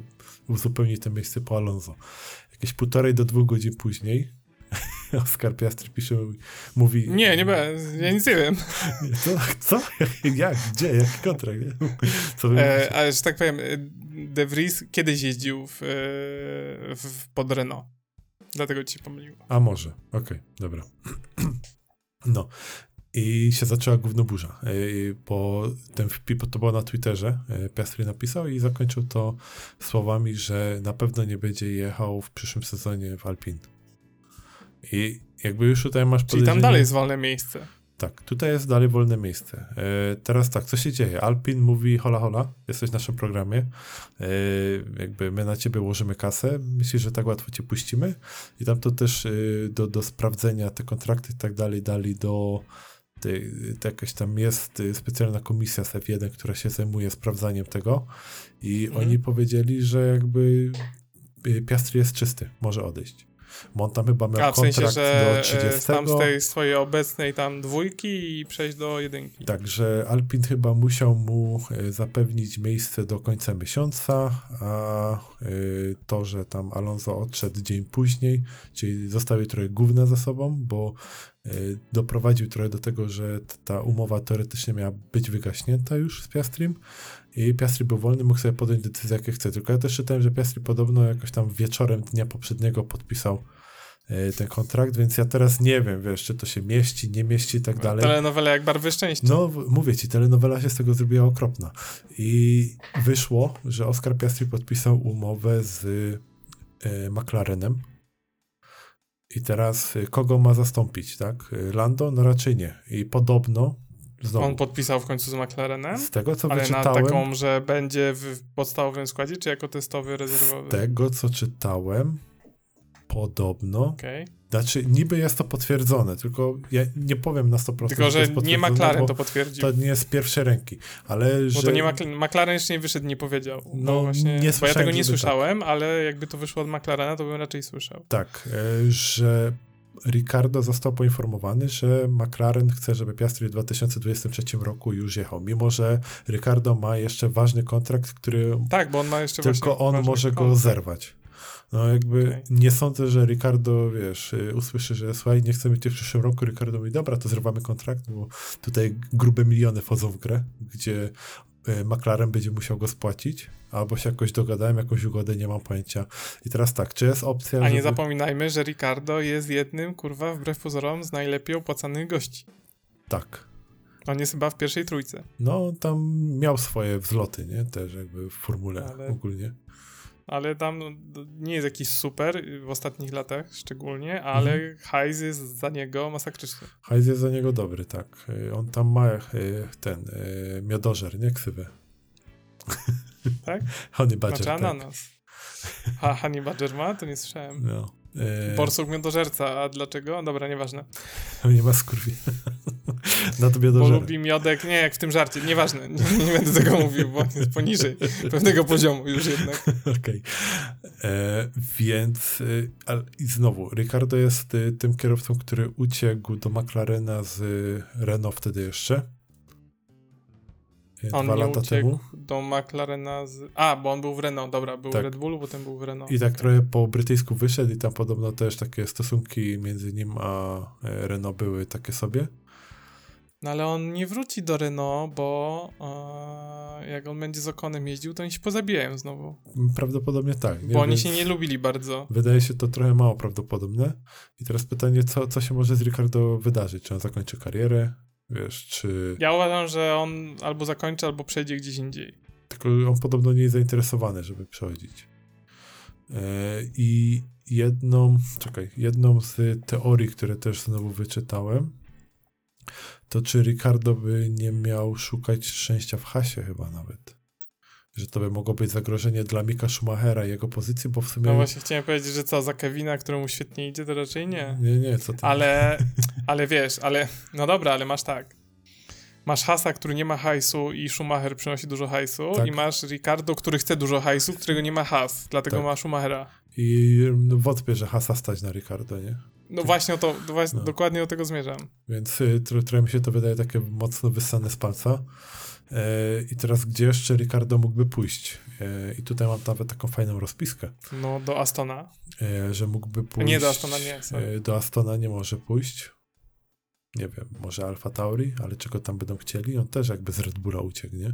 uzupełni to miejsce po Alonso. Jakieś półtorej do dwóch godzin później *laughs* Oskar Piastri pisze, mówi... Nie, nie będę, ja nic nie wiem. Co? co? Jak? Gdzie? Jaki kontrakt? Co e, ale, że tak powiem, De Vries kiedyś jeździł w, w, pod Renault. Dlatego ci pomyliło. A może, okej, okay, dobra. *clears throat* No, i się zaczęła gównoburza, e, bo ten wpis, to było na Twitterze, e, Piastri napisał i zakończył to słowami, że na pewno nie będzie jechał w przyszłym sezonie w Alpin. I jakby już tutaj masz Czyli tam dalej jest wolne miejsce. Tak, tutaj jest dalej wolne miejsce. E, teraz tak, co się dzieje? Alpin mówi, hola hola, jesteś w naszym programie, e, jakby my na ciebie łożymy kasę, myślisz, że tak łatwo cię puścimy? I tam to też e, do, do sprawdzenia te kontrakty i tak dalej dali do to jakaś tam jest y, specjalna komisja z F1, która się zajmuje sprawdzaniem tego i mhm. oni powiedzieli, że jakby y, Piastri jest czysty, może odejść. Bo on tam chyba miał A, w kontrakt sensie, że do 30. E, tam z tej swojej obecnej tam dwójki i przejść do jedynki. Także Alpin chyba musiał mu e, zapewnić miejsce do końca miesiąca, a e, to, że tam Alonso odszedł dzień później, czyli zostawił trochę gówna za sobą, bo doprowadził trochę do tego, że ta umowa teoretycznie miała być wygaśnięta już z Piastrim i Piastri był wolny, mógł sobie podjąć decyzję, jakie chce. Tylko ja też czytałem, że Piastri podobno jakoś tam wieczorem dnia poprzedniego podpisał e, ten kontrakt, więc ja teraz nie wiem, wiesz, czy to się mieści, nie mieści i tak dalej. Telenowela jak barwy szczęścia. No, mówię ci, telenowela się z tego zrobiła okropna. I wyszło, że Oscar Piastri podpisał umowę z e, McLarenem. I teraz e, kogo ma zastąpić, tak? Lando? No raczej nie. I podobno Znowu. On podpisał w końcu z McLarenem? Z tego, co ale wyczytałem... na taką, że będzie w podstawowym składzie, czy jako testowy rezerwowy? Z tego, co czytałem, podobno... Okay. Znaczy, niby jest to potwierdzone, tylko ja nie powiem na 100%. Tylko, że nie McLaren to potwierdził. To nie jest z pierwszej ręki, ale Bo że... to nie McLaren jeszcze nie wyszedł, nie powiedział. No, właśnie, nie bo ja tego nie tak. słyszałem, tak. ale jakby to wyszło od McLarena, to bym raczej słyszał. Tak, e, że Ricardo został poinformowany, że McLaren chce, żeby Piastri w 2023 roku już jechał, mimo że Ricardo ma jeszcze ważny kontrakt, który tak, bo on ma jeszcze tylko on może go zerwać. No jakby okay. nie sądzę, że Ricardo, wiesz, usłyszy, że słuchaj, nie chcemy cię w przyszłym roku, Ricardo mówi, dobra, to zrywamy kontrakt, bo tutaj grube miliony wchodzą w grę, gdzie McLaren będzie musiał go spłacić, albo się jakoś dogadałem, jakąś ugodę, nie mam pojęcia. I teraz tak, czy jest opcja, A żeby... nie zapominajmy, że Ricardo jest jednym, kurwa, wbrew pozorom, z najlepiej opłacanych gości. Tak. On jest chyba w pierwszej trójce. No, tam miał swoje wzloty, nie? Też jakby w formule Ale... ogólnie ale tam nie jest jakiś super w ostatnich latach szczególnie, ale mhm. hajs jest za niego masakryczny. Hajs jest za niego dobry, tak. On tam ma e, ten e, miodożer, nie ksywę. Tak? *laughs* Honey Badger, znaczy ananas. Tak. Ha, honey Badger ma? To nie słyszałem. No. E... Borsuk miodożerca, a dlaczego? Dobra, nieważne. Nie ma skurwi. *laughs* Na tobie Bo lubi miodek, nie jak w tym żarcie, nieważne, nie, nie będę tego mówił, bo jest poniżej pewnego poziomu już jednak. *laughs* Okej. Okay. E, więc e, i znowu, Ricardo jest e, tym kierowcą, który uciekł do McLarena z Renault wtedy jeszcze on dwa lata temu. do McLarena z... A, bo on był w Renault, dobra, był tak. w Red Bullu, potem był w Renault. I tak trochę po brytyjsku wyszedł i tam podobno też takie stosunki między nim a e, Renault były takie sobie. No ale on nie wróci do Renault, bo e, jak on będzie z Okonem jeździł, to oni się pozabijają znowu. Prawdopodobnie tak. Nie? Bo oni się nie lubili bardzo. Wydaje się to trochę mało prawdopodobne. I teraz pytanie, co, co się może z Ricardo wydarzyć? Czy on zakończy karierę? Wiesz, czy... Ja uważam, że on albo zakończy, albo przejdzie gdzieś indziej. Tylko on podobno nie jest zainteresowany, żeby przechodzić. E, I jedną, czekaj, jedną z teorii, które też znowu wyczytałem, to czy Ricardo by nie miał szukać szczęścia w hasie chyba nawet że to by mogło być zagrożenie dla Mika Schumachera i jego pozycji, bo w sumie... No właśnie chciałem powiedzieć, że co, za Kevina, któremu świetnie idzie, to raczej nie. Nie, nie, co ty... Ale, ale wiesz, ale, no dobra, ale masz tak. Masz Hasa, który nie ma hajsu i Schumacher przynosi dużo hajsu tak. i masz Ricardo, który chce dużo hajsu, którego nie ma Has, dlatego tak. ma Schumachera. I no, wątpię, że Hasa stać na Ricardo, nie? No właśnie o to, właśnie, no. dokładnie o tego zmierzam. Więc y, trochę mi się to wydaje takie mocno wyssane z palca. E, I teraz gdzie jeszcze Ricardo mógłby pójść? E, I tutaj mam nawet taką fajną rozpiskę. No, do Astona. E, że mógłby pójść... Nie, do Astona nie. Sorry. Do Astona nie może pójść. Nie wiem, może Alfa Tauri, ale czego tam będą chcieli? On też jakby z Red Bulla uciekł, nie?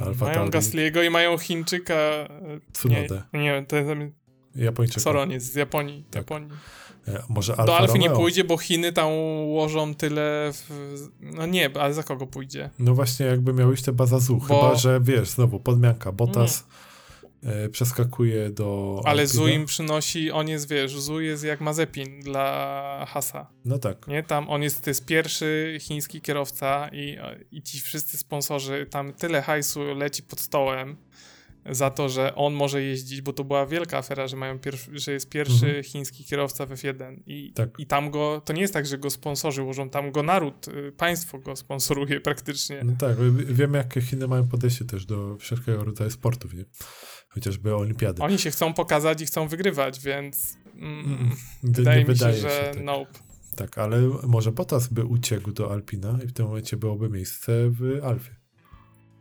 Alfa mają Tauri... Gasliego i mają Chińczyka... Tsunodę. Nie, nie to jest... Japończyka. Sorry, on jest z Japonii. Tak. Japonii. E, może Alfa Do Alfy Romeo. nie pójdzie, bo Chiny tam ułożą tyle. W... No nie, ale za kogo pójdzie? No właśnie, jakby miał iść te Bazazu. Bo... Chyba, że wiesz, znowu podmianka. Bottas e, przeskakuje do. Ale Zu im przynosi, on jest, wiesz, Zu jest jak Mazepin dla Hasa. No tak. Nie, tam on jest, to jest pierwszy chiński kierowca i, i ci wszyscy sponsorzy, tam tyle hajsu leci pod stołem za to, że on może jeździć, bo to była wielka afera, że, mają że jest pierwszy mhm. chiński kierowca w F1 I, tak. i tam go, to nie jest tak, że go sponsorzy łożą, tam go naród, y, państwo go sponsoruje *laughs* praktycznie. No tak, wiemy jakie Chiny mają podejście też do wszelkiego rodzaju sportów, nie? Chociażby olimpiady. Oni się chcą pokazać i chcą wygrywać, więc mm, mm, wydaje mi wydaje się, że się, tak. nope. Tak, ale może Potas by uciekł do Alpina i w tym momencie byłoby miejsce w Alfie.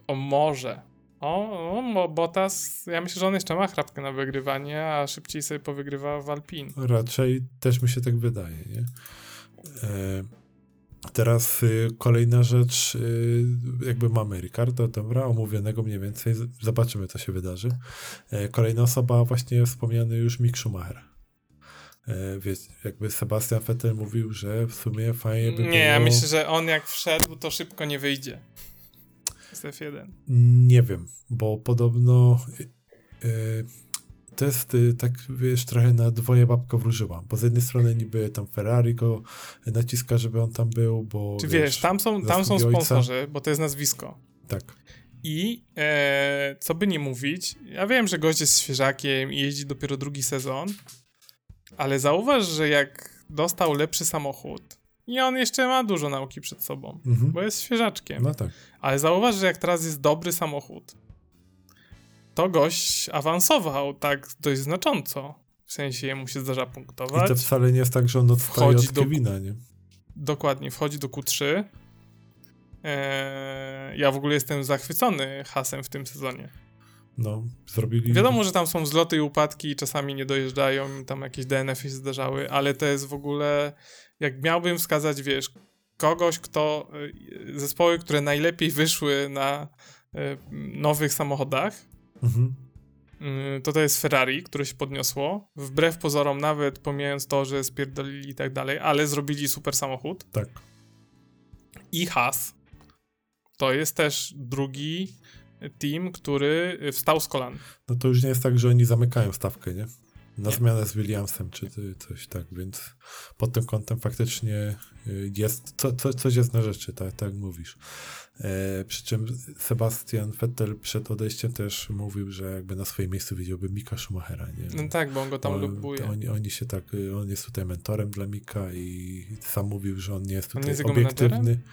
O może, o, o Botas, ja myślę, że on jeszcze ma chrapkę na wygrywanie, a szybciej sobie powygrywa w Alpin. Raczej też mi się tak wydaje, nie? E, teraz y, kolejna rzecz, y, jakby mamy Ricardo, dobra, omówionego mniej więcej, zobaczymy co się wydarzy. E, kolejna osoba, właśnie wspomniany już Mick Schumacher. E, wiesz, jakby Sebastian Vettel mówił, że w sumie fajnie by nie, było... Nie, ja myślę, że on jak wszedł, to szybko nie wyjdzie z F1? Nie wiem, bo podobno yy, to jest yy, tak, wiesz, trochę na dwoje babka wróżyła, bo z jednej strony niby tam Ferrari go naciska, żeby on tam był, bo... Czy wiesz, wiesz tam są, tam są sponsorzy, bo to jest nazwisko. Tak. I e, co by nie mówić, ja wiem, że gość jest świeżakiem i jeździ dopiero drugi sezon, ale zauważ, że jak dostał lepszy samochód, i on jeszcze ma dużo nauki przed sobą, mhm. bo jest świeżaczkiem. No tak. Ale zauważ, że jak teraz jest dobry samochód, to gość awansował tak dość znacząco. W sensie jemu się zdarza punktować. I to wcale nie jest tak, że on odstaje od do, Kevina, nie? Dokładnie, wchodzi do Q3. Eee, ja w ogóle jestem zachwycony hasem w tym sezonie. No, zrobili... Wiadomo, że tam są zloty i upadki i czasami nie dojeżdżają, tam jakieś DNF-y się zdarzały, ale to jest w ogóle jak miałbym wskazać, wiesz, kogoś, kto, y, zespoły, które najlepiej wyszły na y, nowych samochodach, mhm. Y, to to jest Ferrari, które się podniosło. Wbrew pozorom, nawet pomijając to, że spierdolili i tak dalej, ale zrobili super samochód. Tak. I Haas. To jest też drugi team, który wstał z kolan. No to już nie jest tak, że oni zamykają stawkę, nie? Na nie. zmianę z Williamsem, czy coś tak, więc pod tym kątem faktycznie y, jest, co, co, coś jest na rzeczy, tak, tak mówisz. E, przy czym Sebastian Vettel przed odejściem też mówił, że jakby na swoim miejscu widziałby Mika Schumachera, nie? No tak, bo on go tam on, lubuje. Oni, oni się tak, y, on jest tutaj mentorem dla Mika i sam mówił, że on nie jest tutaj on jest obiektywny. Menadżerem?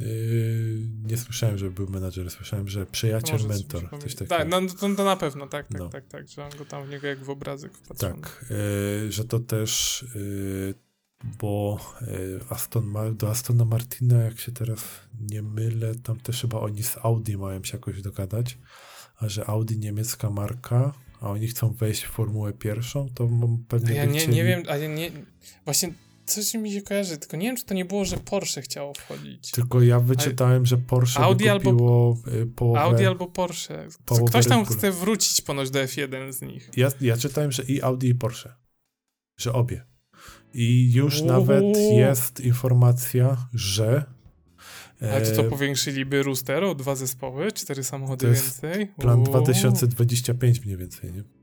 Yy, nie słyszałem, że był menadżer, słyszałem, że przyjaciel, Może mentor, coś takiego. Tak, no to, to na pewno, tak, tak, no. tak, tak, że on go tam w niego jak w obrazek wpatrzony. Tak, yy, że to też, yy, bo Aston Ma do Astona Martina, jak się teraz nie mylę, tam też chyba oni z Audi mają się jakoś dogadać, a że Audi niemiecka marka, a oni chcą wejść w Formułę pierwszą, to pewnie Ja nie, chcieli... nie wiem, a ja nie, właśnie coś mi się kojarzy, tylko nie wiem, czy to nie było, że Porsche chciało wchodzić. Tylko ja wyczytałem, że Porsche Audi albo y, połowę, Audi albo Porsche. Ktoś tam chce wrócić ponoć do F1 z nich. Ja, ja czytałem, że i Audi i Porsche. Że obie. I już Uuu. nawet jest informacja, że ale to co, e, powiększyliby Rooster o dwa zespoły, cztery samochody więcej? Plan Uuu. 2025 mniej więcej, nie?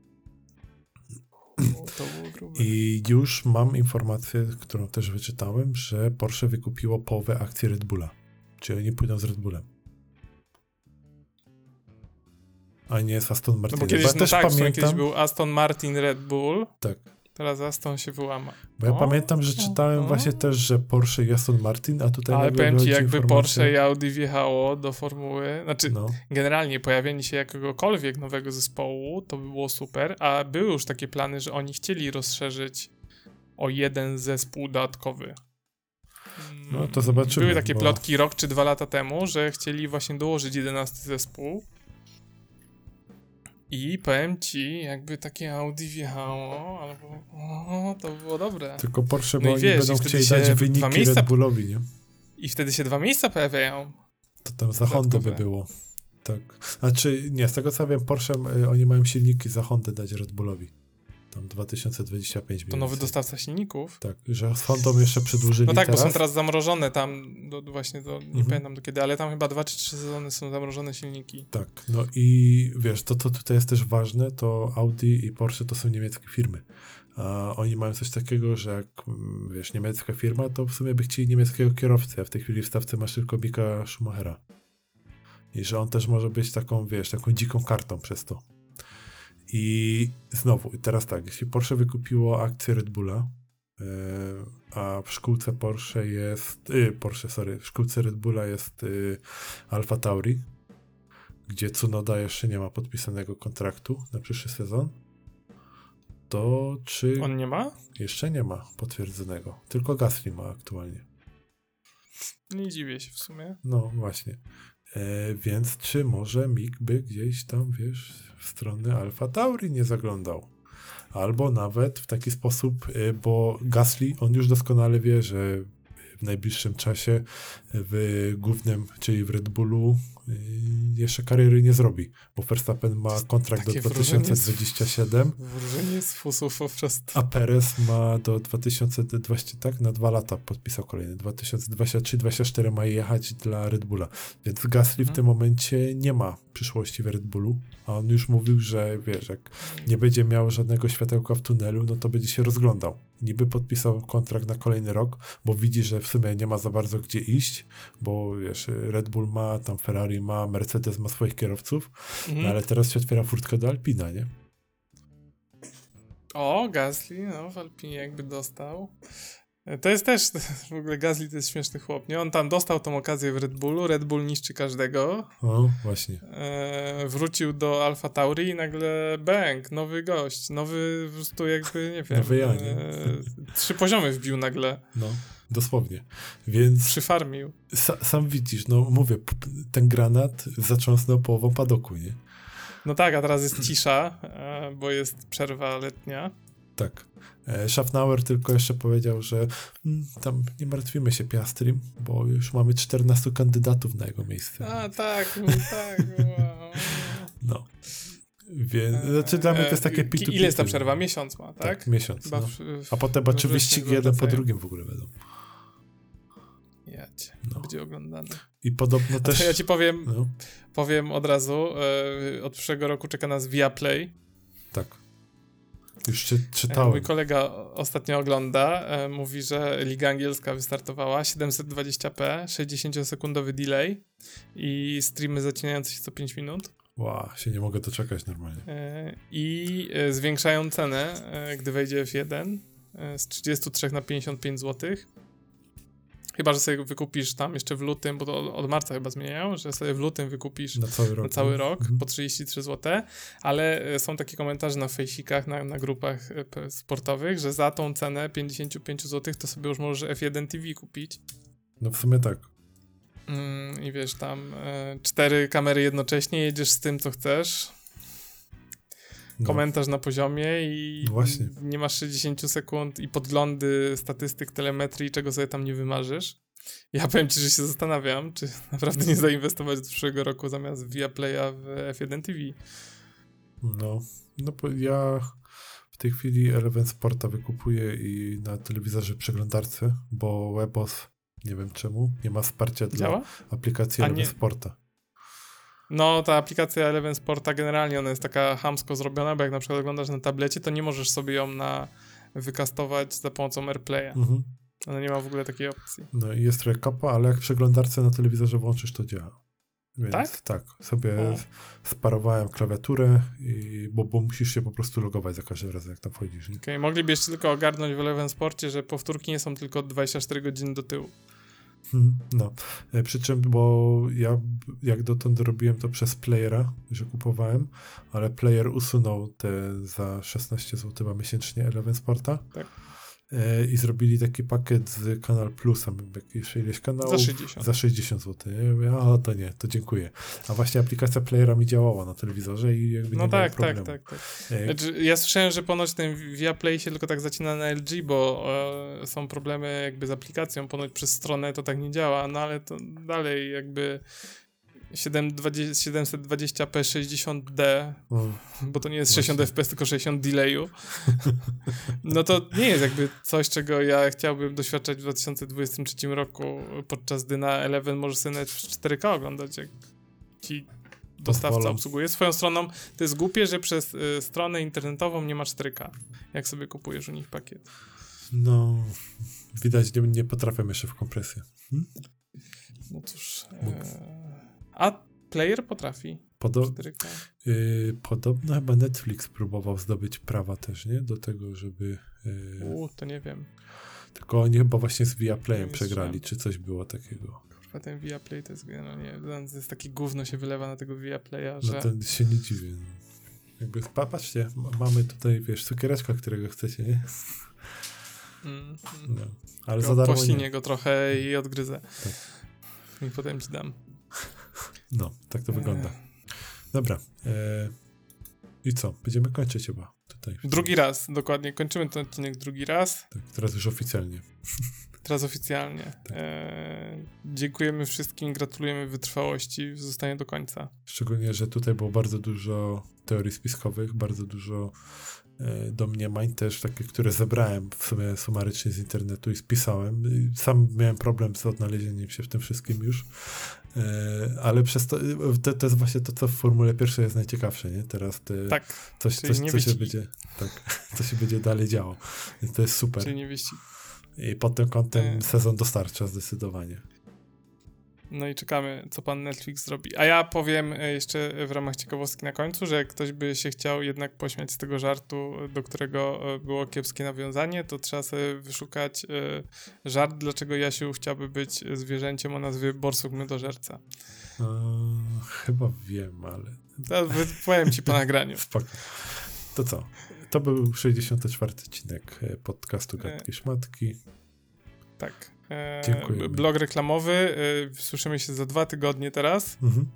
I już mam informację, którą też wyczytałem, że Porsche wykupiło połowę akcji Red Bulla. Czyli oni pójdą z Red Bullem. A nie z Aston Martin. No bo kiedyś, no też tak, pamiętam, kiedyś był Aston Martin Red Bull. Tak. Teraz Aston się wyłama. Bo ja o, pamiętam, że czytałem o, właśnie też, że Porsche i Aston Martin, a tutaj Ale powiem ci, jakby informacja... Porsche i Audi wjechało do formuły, znaczy no. generalnie pojawienie się jakiegokolwiek nowego zespołu, to by było super, a były już takie plany, że oni chcieli rozszerzyć o jeden zespół dodatkowy. No to zobaczymy. Były takie bo... plotki rok czy dwa lata temu, że chcieli właśnie dołożyć 11 zespół. I powiem ci, jakby takie Audi wjechało, albo o, to było dobre. Tylko Porsche, No bo i oni wiesz, będą i chcieli dać dwa wyniki miejsca- Red Bullowi, nie? I wtedy się dwa miejsca pojawiają. To tam za Hondę by było. Tak. Znaczy, nie, z tego co wiem, Porsche, y, oni mają silniki za Hondę dać Red Bullowi. Tam 2025 To nowy dostawca silników. Tak, że Hondą jeszcze przedłużyli No tak, teraz. bo są teraz zamrożone tam, do, właśnie do, nie Mhm. pamiętam do kiedy, ale tam chyba dwa czy trzy sezony są zamrożone silniki. Tak, no i wiesz, to co tutaj jest też ważne, to Audi i Porsche to są niemieckie firmy. A oni mają coś takiego, że jak mm, wiesz, niemiecka firma, to w sumie by chcieli niemieckiego kierowcę, a w tej chwili w stawce masz tylko Mika Schumachera. I że on też może być taką, wiesz, taką dziką kartą przez to. I znowu, teraz tak, jeśli Porsche wykupiło akcję Red Bulla, e, a w szkółce Porsche jest, y, Porsche, sorry, w szkółce Red Bulla jest y, Alfa Tauri, gdzie Tsunoda jeszcze nie ma podpisanego kontraktu na przyszły sezon, to czy On nie ma? jeszcze nie ma potwierdzonego, tylko Gasly ma aktualnie. Nie dziwię się w sumie. No właśnie. E, więc czy może Mick by gdzieś tam, wiesz, w stronę Alfa Tauri nie zaglądał? Albo nawet w taki sposób, e, bo Gasly, on już doskonale wie, że w najbliższym czasie w głównym, czyli w Red Bullu jeszcze kariery nie zrobi, bo Verstappen ma kontrakt do Takie wrażenie jest- 2027, Wróżenie z fusów prostu. a Perez ma do 2020, tak? Na dwa lata podpisał kolejny. 2023-2024 ma jechać dla Red Bulla. Więc Gasly w Mhm. tym momencie nie ma przyszłości w Red Bullu. A on już mówił, że wiesz, jak nie będzie miał żadnego światełka w tunelu, no to będzie się rozglądał. Niby podpisał kontrakt na kolejny rok, bo widzi, że w sumie nie ma za bardzo gdzie iść, bo wiesz, Red Bull ma, tam Ferrari ma, Mercedes ma swoich kierowców, Mhm. no ale teraz się otwiera furtka do Alpina, nie? O, Gasly, no w Alpinie jakby dostał. To jest też, *laughs* w ogóle Gasly to jest śmieszny chłop, nie? On tam dostał tą okazję w Red Bullu, Red Bull niszczy każdego, O, właśnie. e, wrócił do Alfa Tauri i nagle bang, nowy gość, nowy po prostu jakby, nie wiem, Nowy ja, nie? e, trzy poziomy wbił nagle, No, dosłownie. Więc przyfarmił. sa, sam widzisz, no mówię, ten granat zacząsnął połową padoku, nie? No tak, a teraz jest cisza, e, bo jest przerwa letnia. Tak. E, Schaffnauer tylko jeszcze powiedział, że mm, tam nie martwimy się Piastrim, bo już mamy 14 kandydatów na jego miejsce. A tak, no tak, wow. No. Więc, znaczy dla mnie to jest takie E, P2P. Ile jest ta przerwa? Miesiąc ma, tak? Tak, miesiąc. No. A potem wrześniu wyścigi jeden po drugim w ogóle będą. Ja cię, No. będzie oglądany. I podobno też... ja ci powiem, No, powiem od razu, e, od przyszłego roku czeka nas Viaplay. tak. Już czy, czytałem. mój kolega ostatnio ogląda, e, mówi, że Liga Angielska wystartowała, 720p, 60-sekundowy delay i streamy zacinające się co 5 minut. Wow, się nie mogę doczekać normalnie. E, I e, zwiększają cenę, gdy wejdzie F1 e, z 33 na 55 zł. Chyba, że sobie wykupisz tam jeszcze w lutym, bo to od- od marca chyba zmieniają, że sobie w lutym wykupisz Na cały rok. na cały rok Mhm. po 33 zł, ale e, są takie komentarze na fejsikach, na, na grupach e, sportowych, że za tą cenę 55 zł to sobie już możesz F1 TV kupić. No w sumie tak. Mm, I wiesz, tam e, cztery kamery jednocześnie, jedziesz z tym, co chcesz. No. Komentarz na poziomie i No właśnie. nie masz 60 sekund i podglądy statystyk telemetrii, czego sobie tam nie wymarzysz. Ja powiem ci, że się zastanawiam, czy *laughs* naprawdę nie zainwestować do przyszłego roku zamiast Viaplaya w F1 TV. No, no bo ja w tej chwili Eleven Sporta wykupuję i na telewizorze przeglądarce, bo Webos, nie wiem czemu, nie ma wsparcia dla Działa? aplikacji A Eleven Sporta. No, ta aplikacja Eleven Sporta generalnie ona jest taka hamsko zrobiona, bo jak na przykład oglądasz na tablecie, to nie możesz sobie ją na wykastować za pomocą AirPlaya. Mhm. Ona nie ma w ogóle takiej opcji. No i jest trochę kapa, ale jak w przeglądarce na telewizorze włączysz, to działa. Więc Tak? tak, sobie O. sparowałem klawiaturę, i, bo, bo musisz się po prostu logować za każdym razem, jak tam wchodzisz. Nie? Okay. Mogliby jeszcze tylko ogarnąć w Eleven Sporcie, że powtórki nie są tylko 24 godziny do tyłu. No, E, przy czym, bo ja jak dotąd robiłem to przez playera, że kupowałem, ale player usunął te za 16 zł miesięcznie Eleven Sporta. Tak. E, i zrobili taki pakiet z Kanal Plusa, jakieś ileś kanałów. Za 60. Za 60 zł. Ja mówię, a to nie, to dziękuję. A właśnie aplikacja playera mi działała na telewizorze i jakby No nie tak, tak, problemu. tak, tak. E, Znaczy, ja słyszałem, że ponoć ten Viaplay się tylko tak zacina na LG, bo e, są problemy jakby z aplikacją, ponoć przez stronę to tak nie działa, no ale to dalej jakby 720, 720p 60D, o, bo to nie jest Właśnie. 60 fps, tylko 60 delayu, no to nie jest jakby coś, czego ja chciałbym doświadczać w 2023 roku, podczas gdy na Eleven możesz sobie nawet w 4K oglądać, jak ci dostawca obsługuje. Swoją stroną to jest głupie, że przez y, stronę internetową nie ma 4K, jak sobie kupujesz u nich pakiet. no, widać, nie, nie potrafię jeszcze w kompresję. Hmm? No cóż. E, a player potrafi Podo 4K. y, podobno chyba Netflix próbował zdobyć prawa też, nie? Do tego, żeby... y, U, to nie wiem. tylko oni chyba właśnie z Viaplayem przegrali, czy coś było takiego. Kurwa, ten Viaplay to jest generalnie, to jest takie gówno się wylewa na tego Viaplaya, No że... to się nie dziwię. no. Jakby, pa- patrzcie, mamy tutaj, wiesz, cukiereczka, którego chcecie, nie? Mm, mm. No. Ale za Go darmo nie. go trochę i odgryzę. Tak. I potem ci dam. No, tak to wygląda. Dobra. E, I co? Będziemy kończyć chyba tutaj. Drugi raz, dokładnie. Kończymy ten odcinek drugi raz. Tak, teraz już oficjalnie. *laughs* Teraz oficjalnie. Tak. E, dziękujemy wszystkim, gratulujemy wytrwałości w zostanie do końca. Szczególnie, że tutaj było bardzo dużo teorii spiskowych, bardzo dużo e, domniemań też, takie, które zebrałem w sumie sumarycznie z internetu i spisałem. Sam miałem problem z odnalezieniem się w tym wszystkim już, ale przez to, to, to jest właśnie to, co w Formule pierwszej jest najciekawsze, nie? Teraz te, Tak, coś, coś, nie co się będzie, tak, *laughs* co się będzie dalej działo. Więc to jest super. czyli nie wyścig. I pod tym kątem E. sezon dostarcza zdecydowanie. No i czekamy, co pan Netflix zrobi. A ja powiem e, jeszcze w ramach ciekawostki na końcu, że jak ktoś by się chciał jednak pośmiać z tego żartu, do którego e, było kiepskie nawiązanie, to trzeba sobie wyszukać e, żart, dlaczego Jasiu chciałby być zwierzęciem o nazwie borsuk miodożerca. E, chyba wiem, ale To powiem ci po *laughs* nagraniu. To co? To był 64 odcinek podcastu Gadki Szmatki. Tak. E, Dziękujemy. blog reklamowy. E, słyszymy się za dwa tygodnie teraz. Mhm.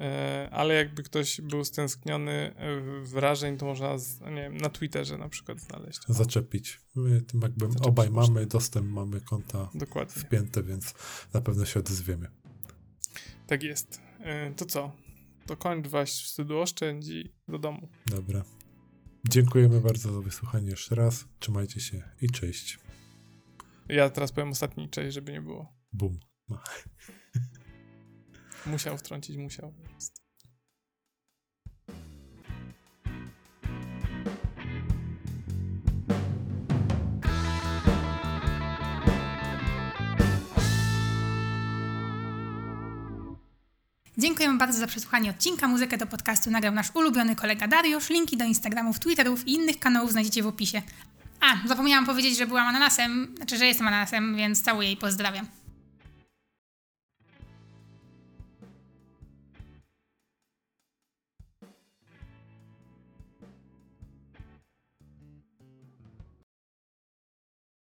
E, ale jakby ktoś był stęskniony e, wrażeń, to można z, nie wiem, na Twitterze na przykład znaleźć. Zaczepić. My tym jakby Zaczepić obaj można. mamy dostęp, mamy konta Dokładnie. wpięte, więc na pewno się odezwiemy. Tak jest. E, to co? To kończ waść wstydu oszczędź i do domu. Dobra. Dziękujemy bardzo za wysłuchanie jeszcze raz. Trzymajcie się i cześć. Ja teraz powiem ostatni cześć, żeby nie było. Bum. *laughs* Musiał wtrącić, musiał. Dziękujemy bardzo za przesłuchanie odcinka. Muzykę do podcastu nagrał nasz ulubiony kolega Dariusz. Linki do Instagramów, Twitterów i innych kanałów znajdziecie w opisie. A, zapomniałam powiedzieć, że byłam ananasem, znaczy, że jestem ananasem, więc całuję i pozdrawiam.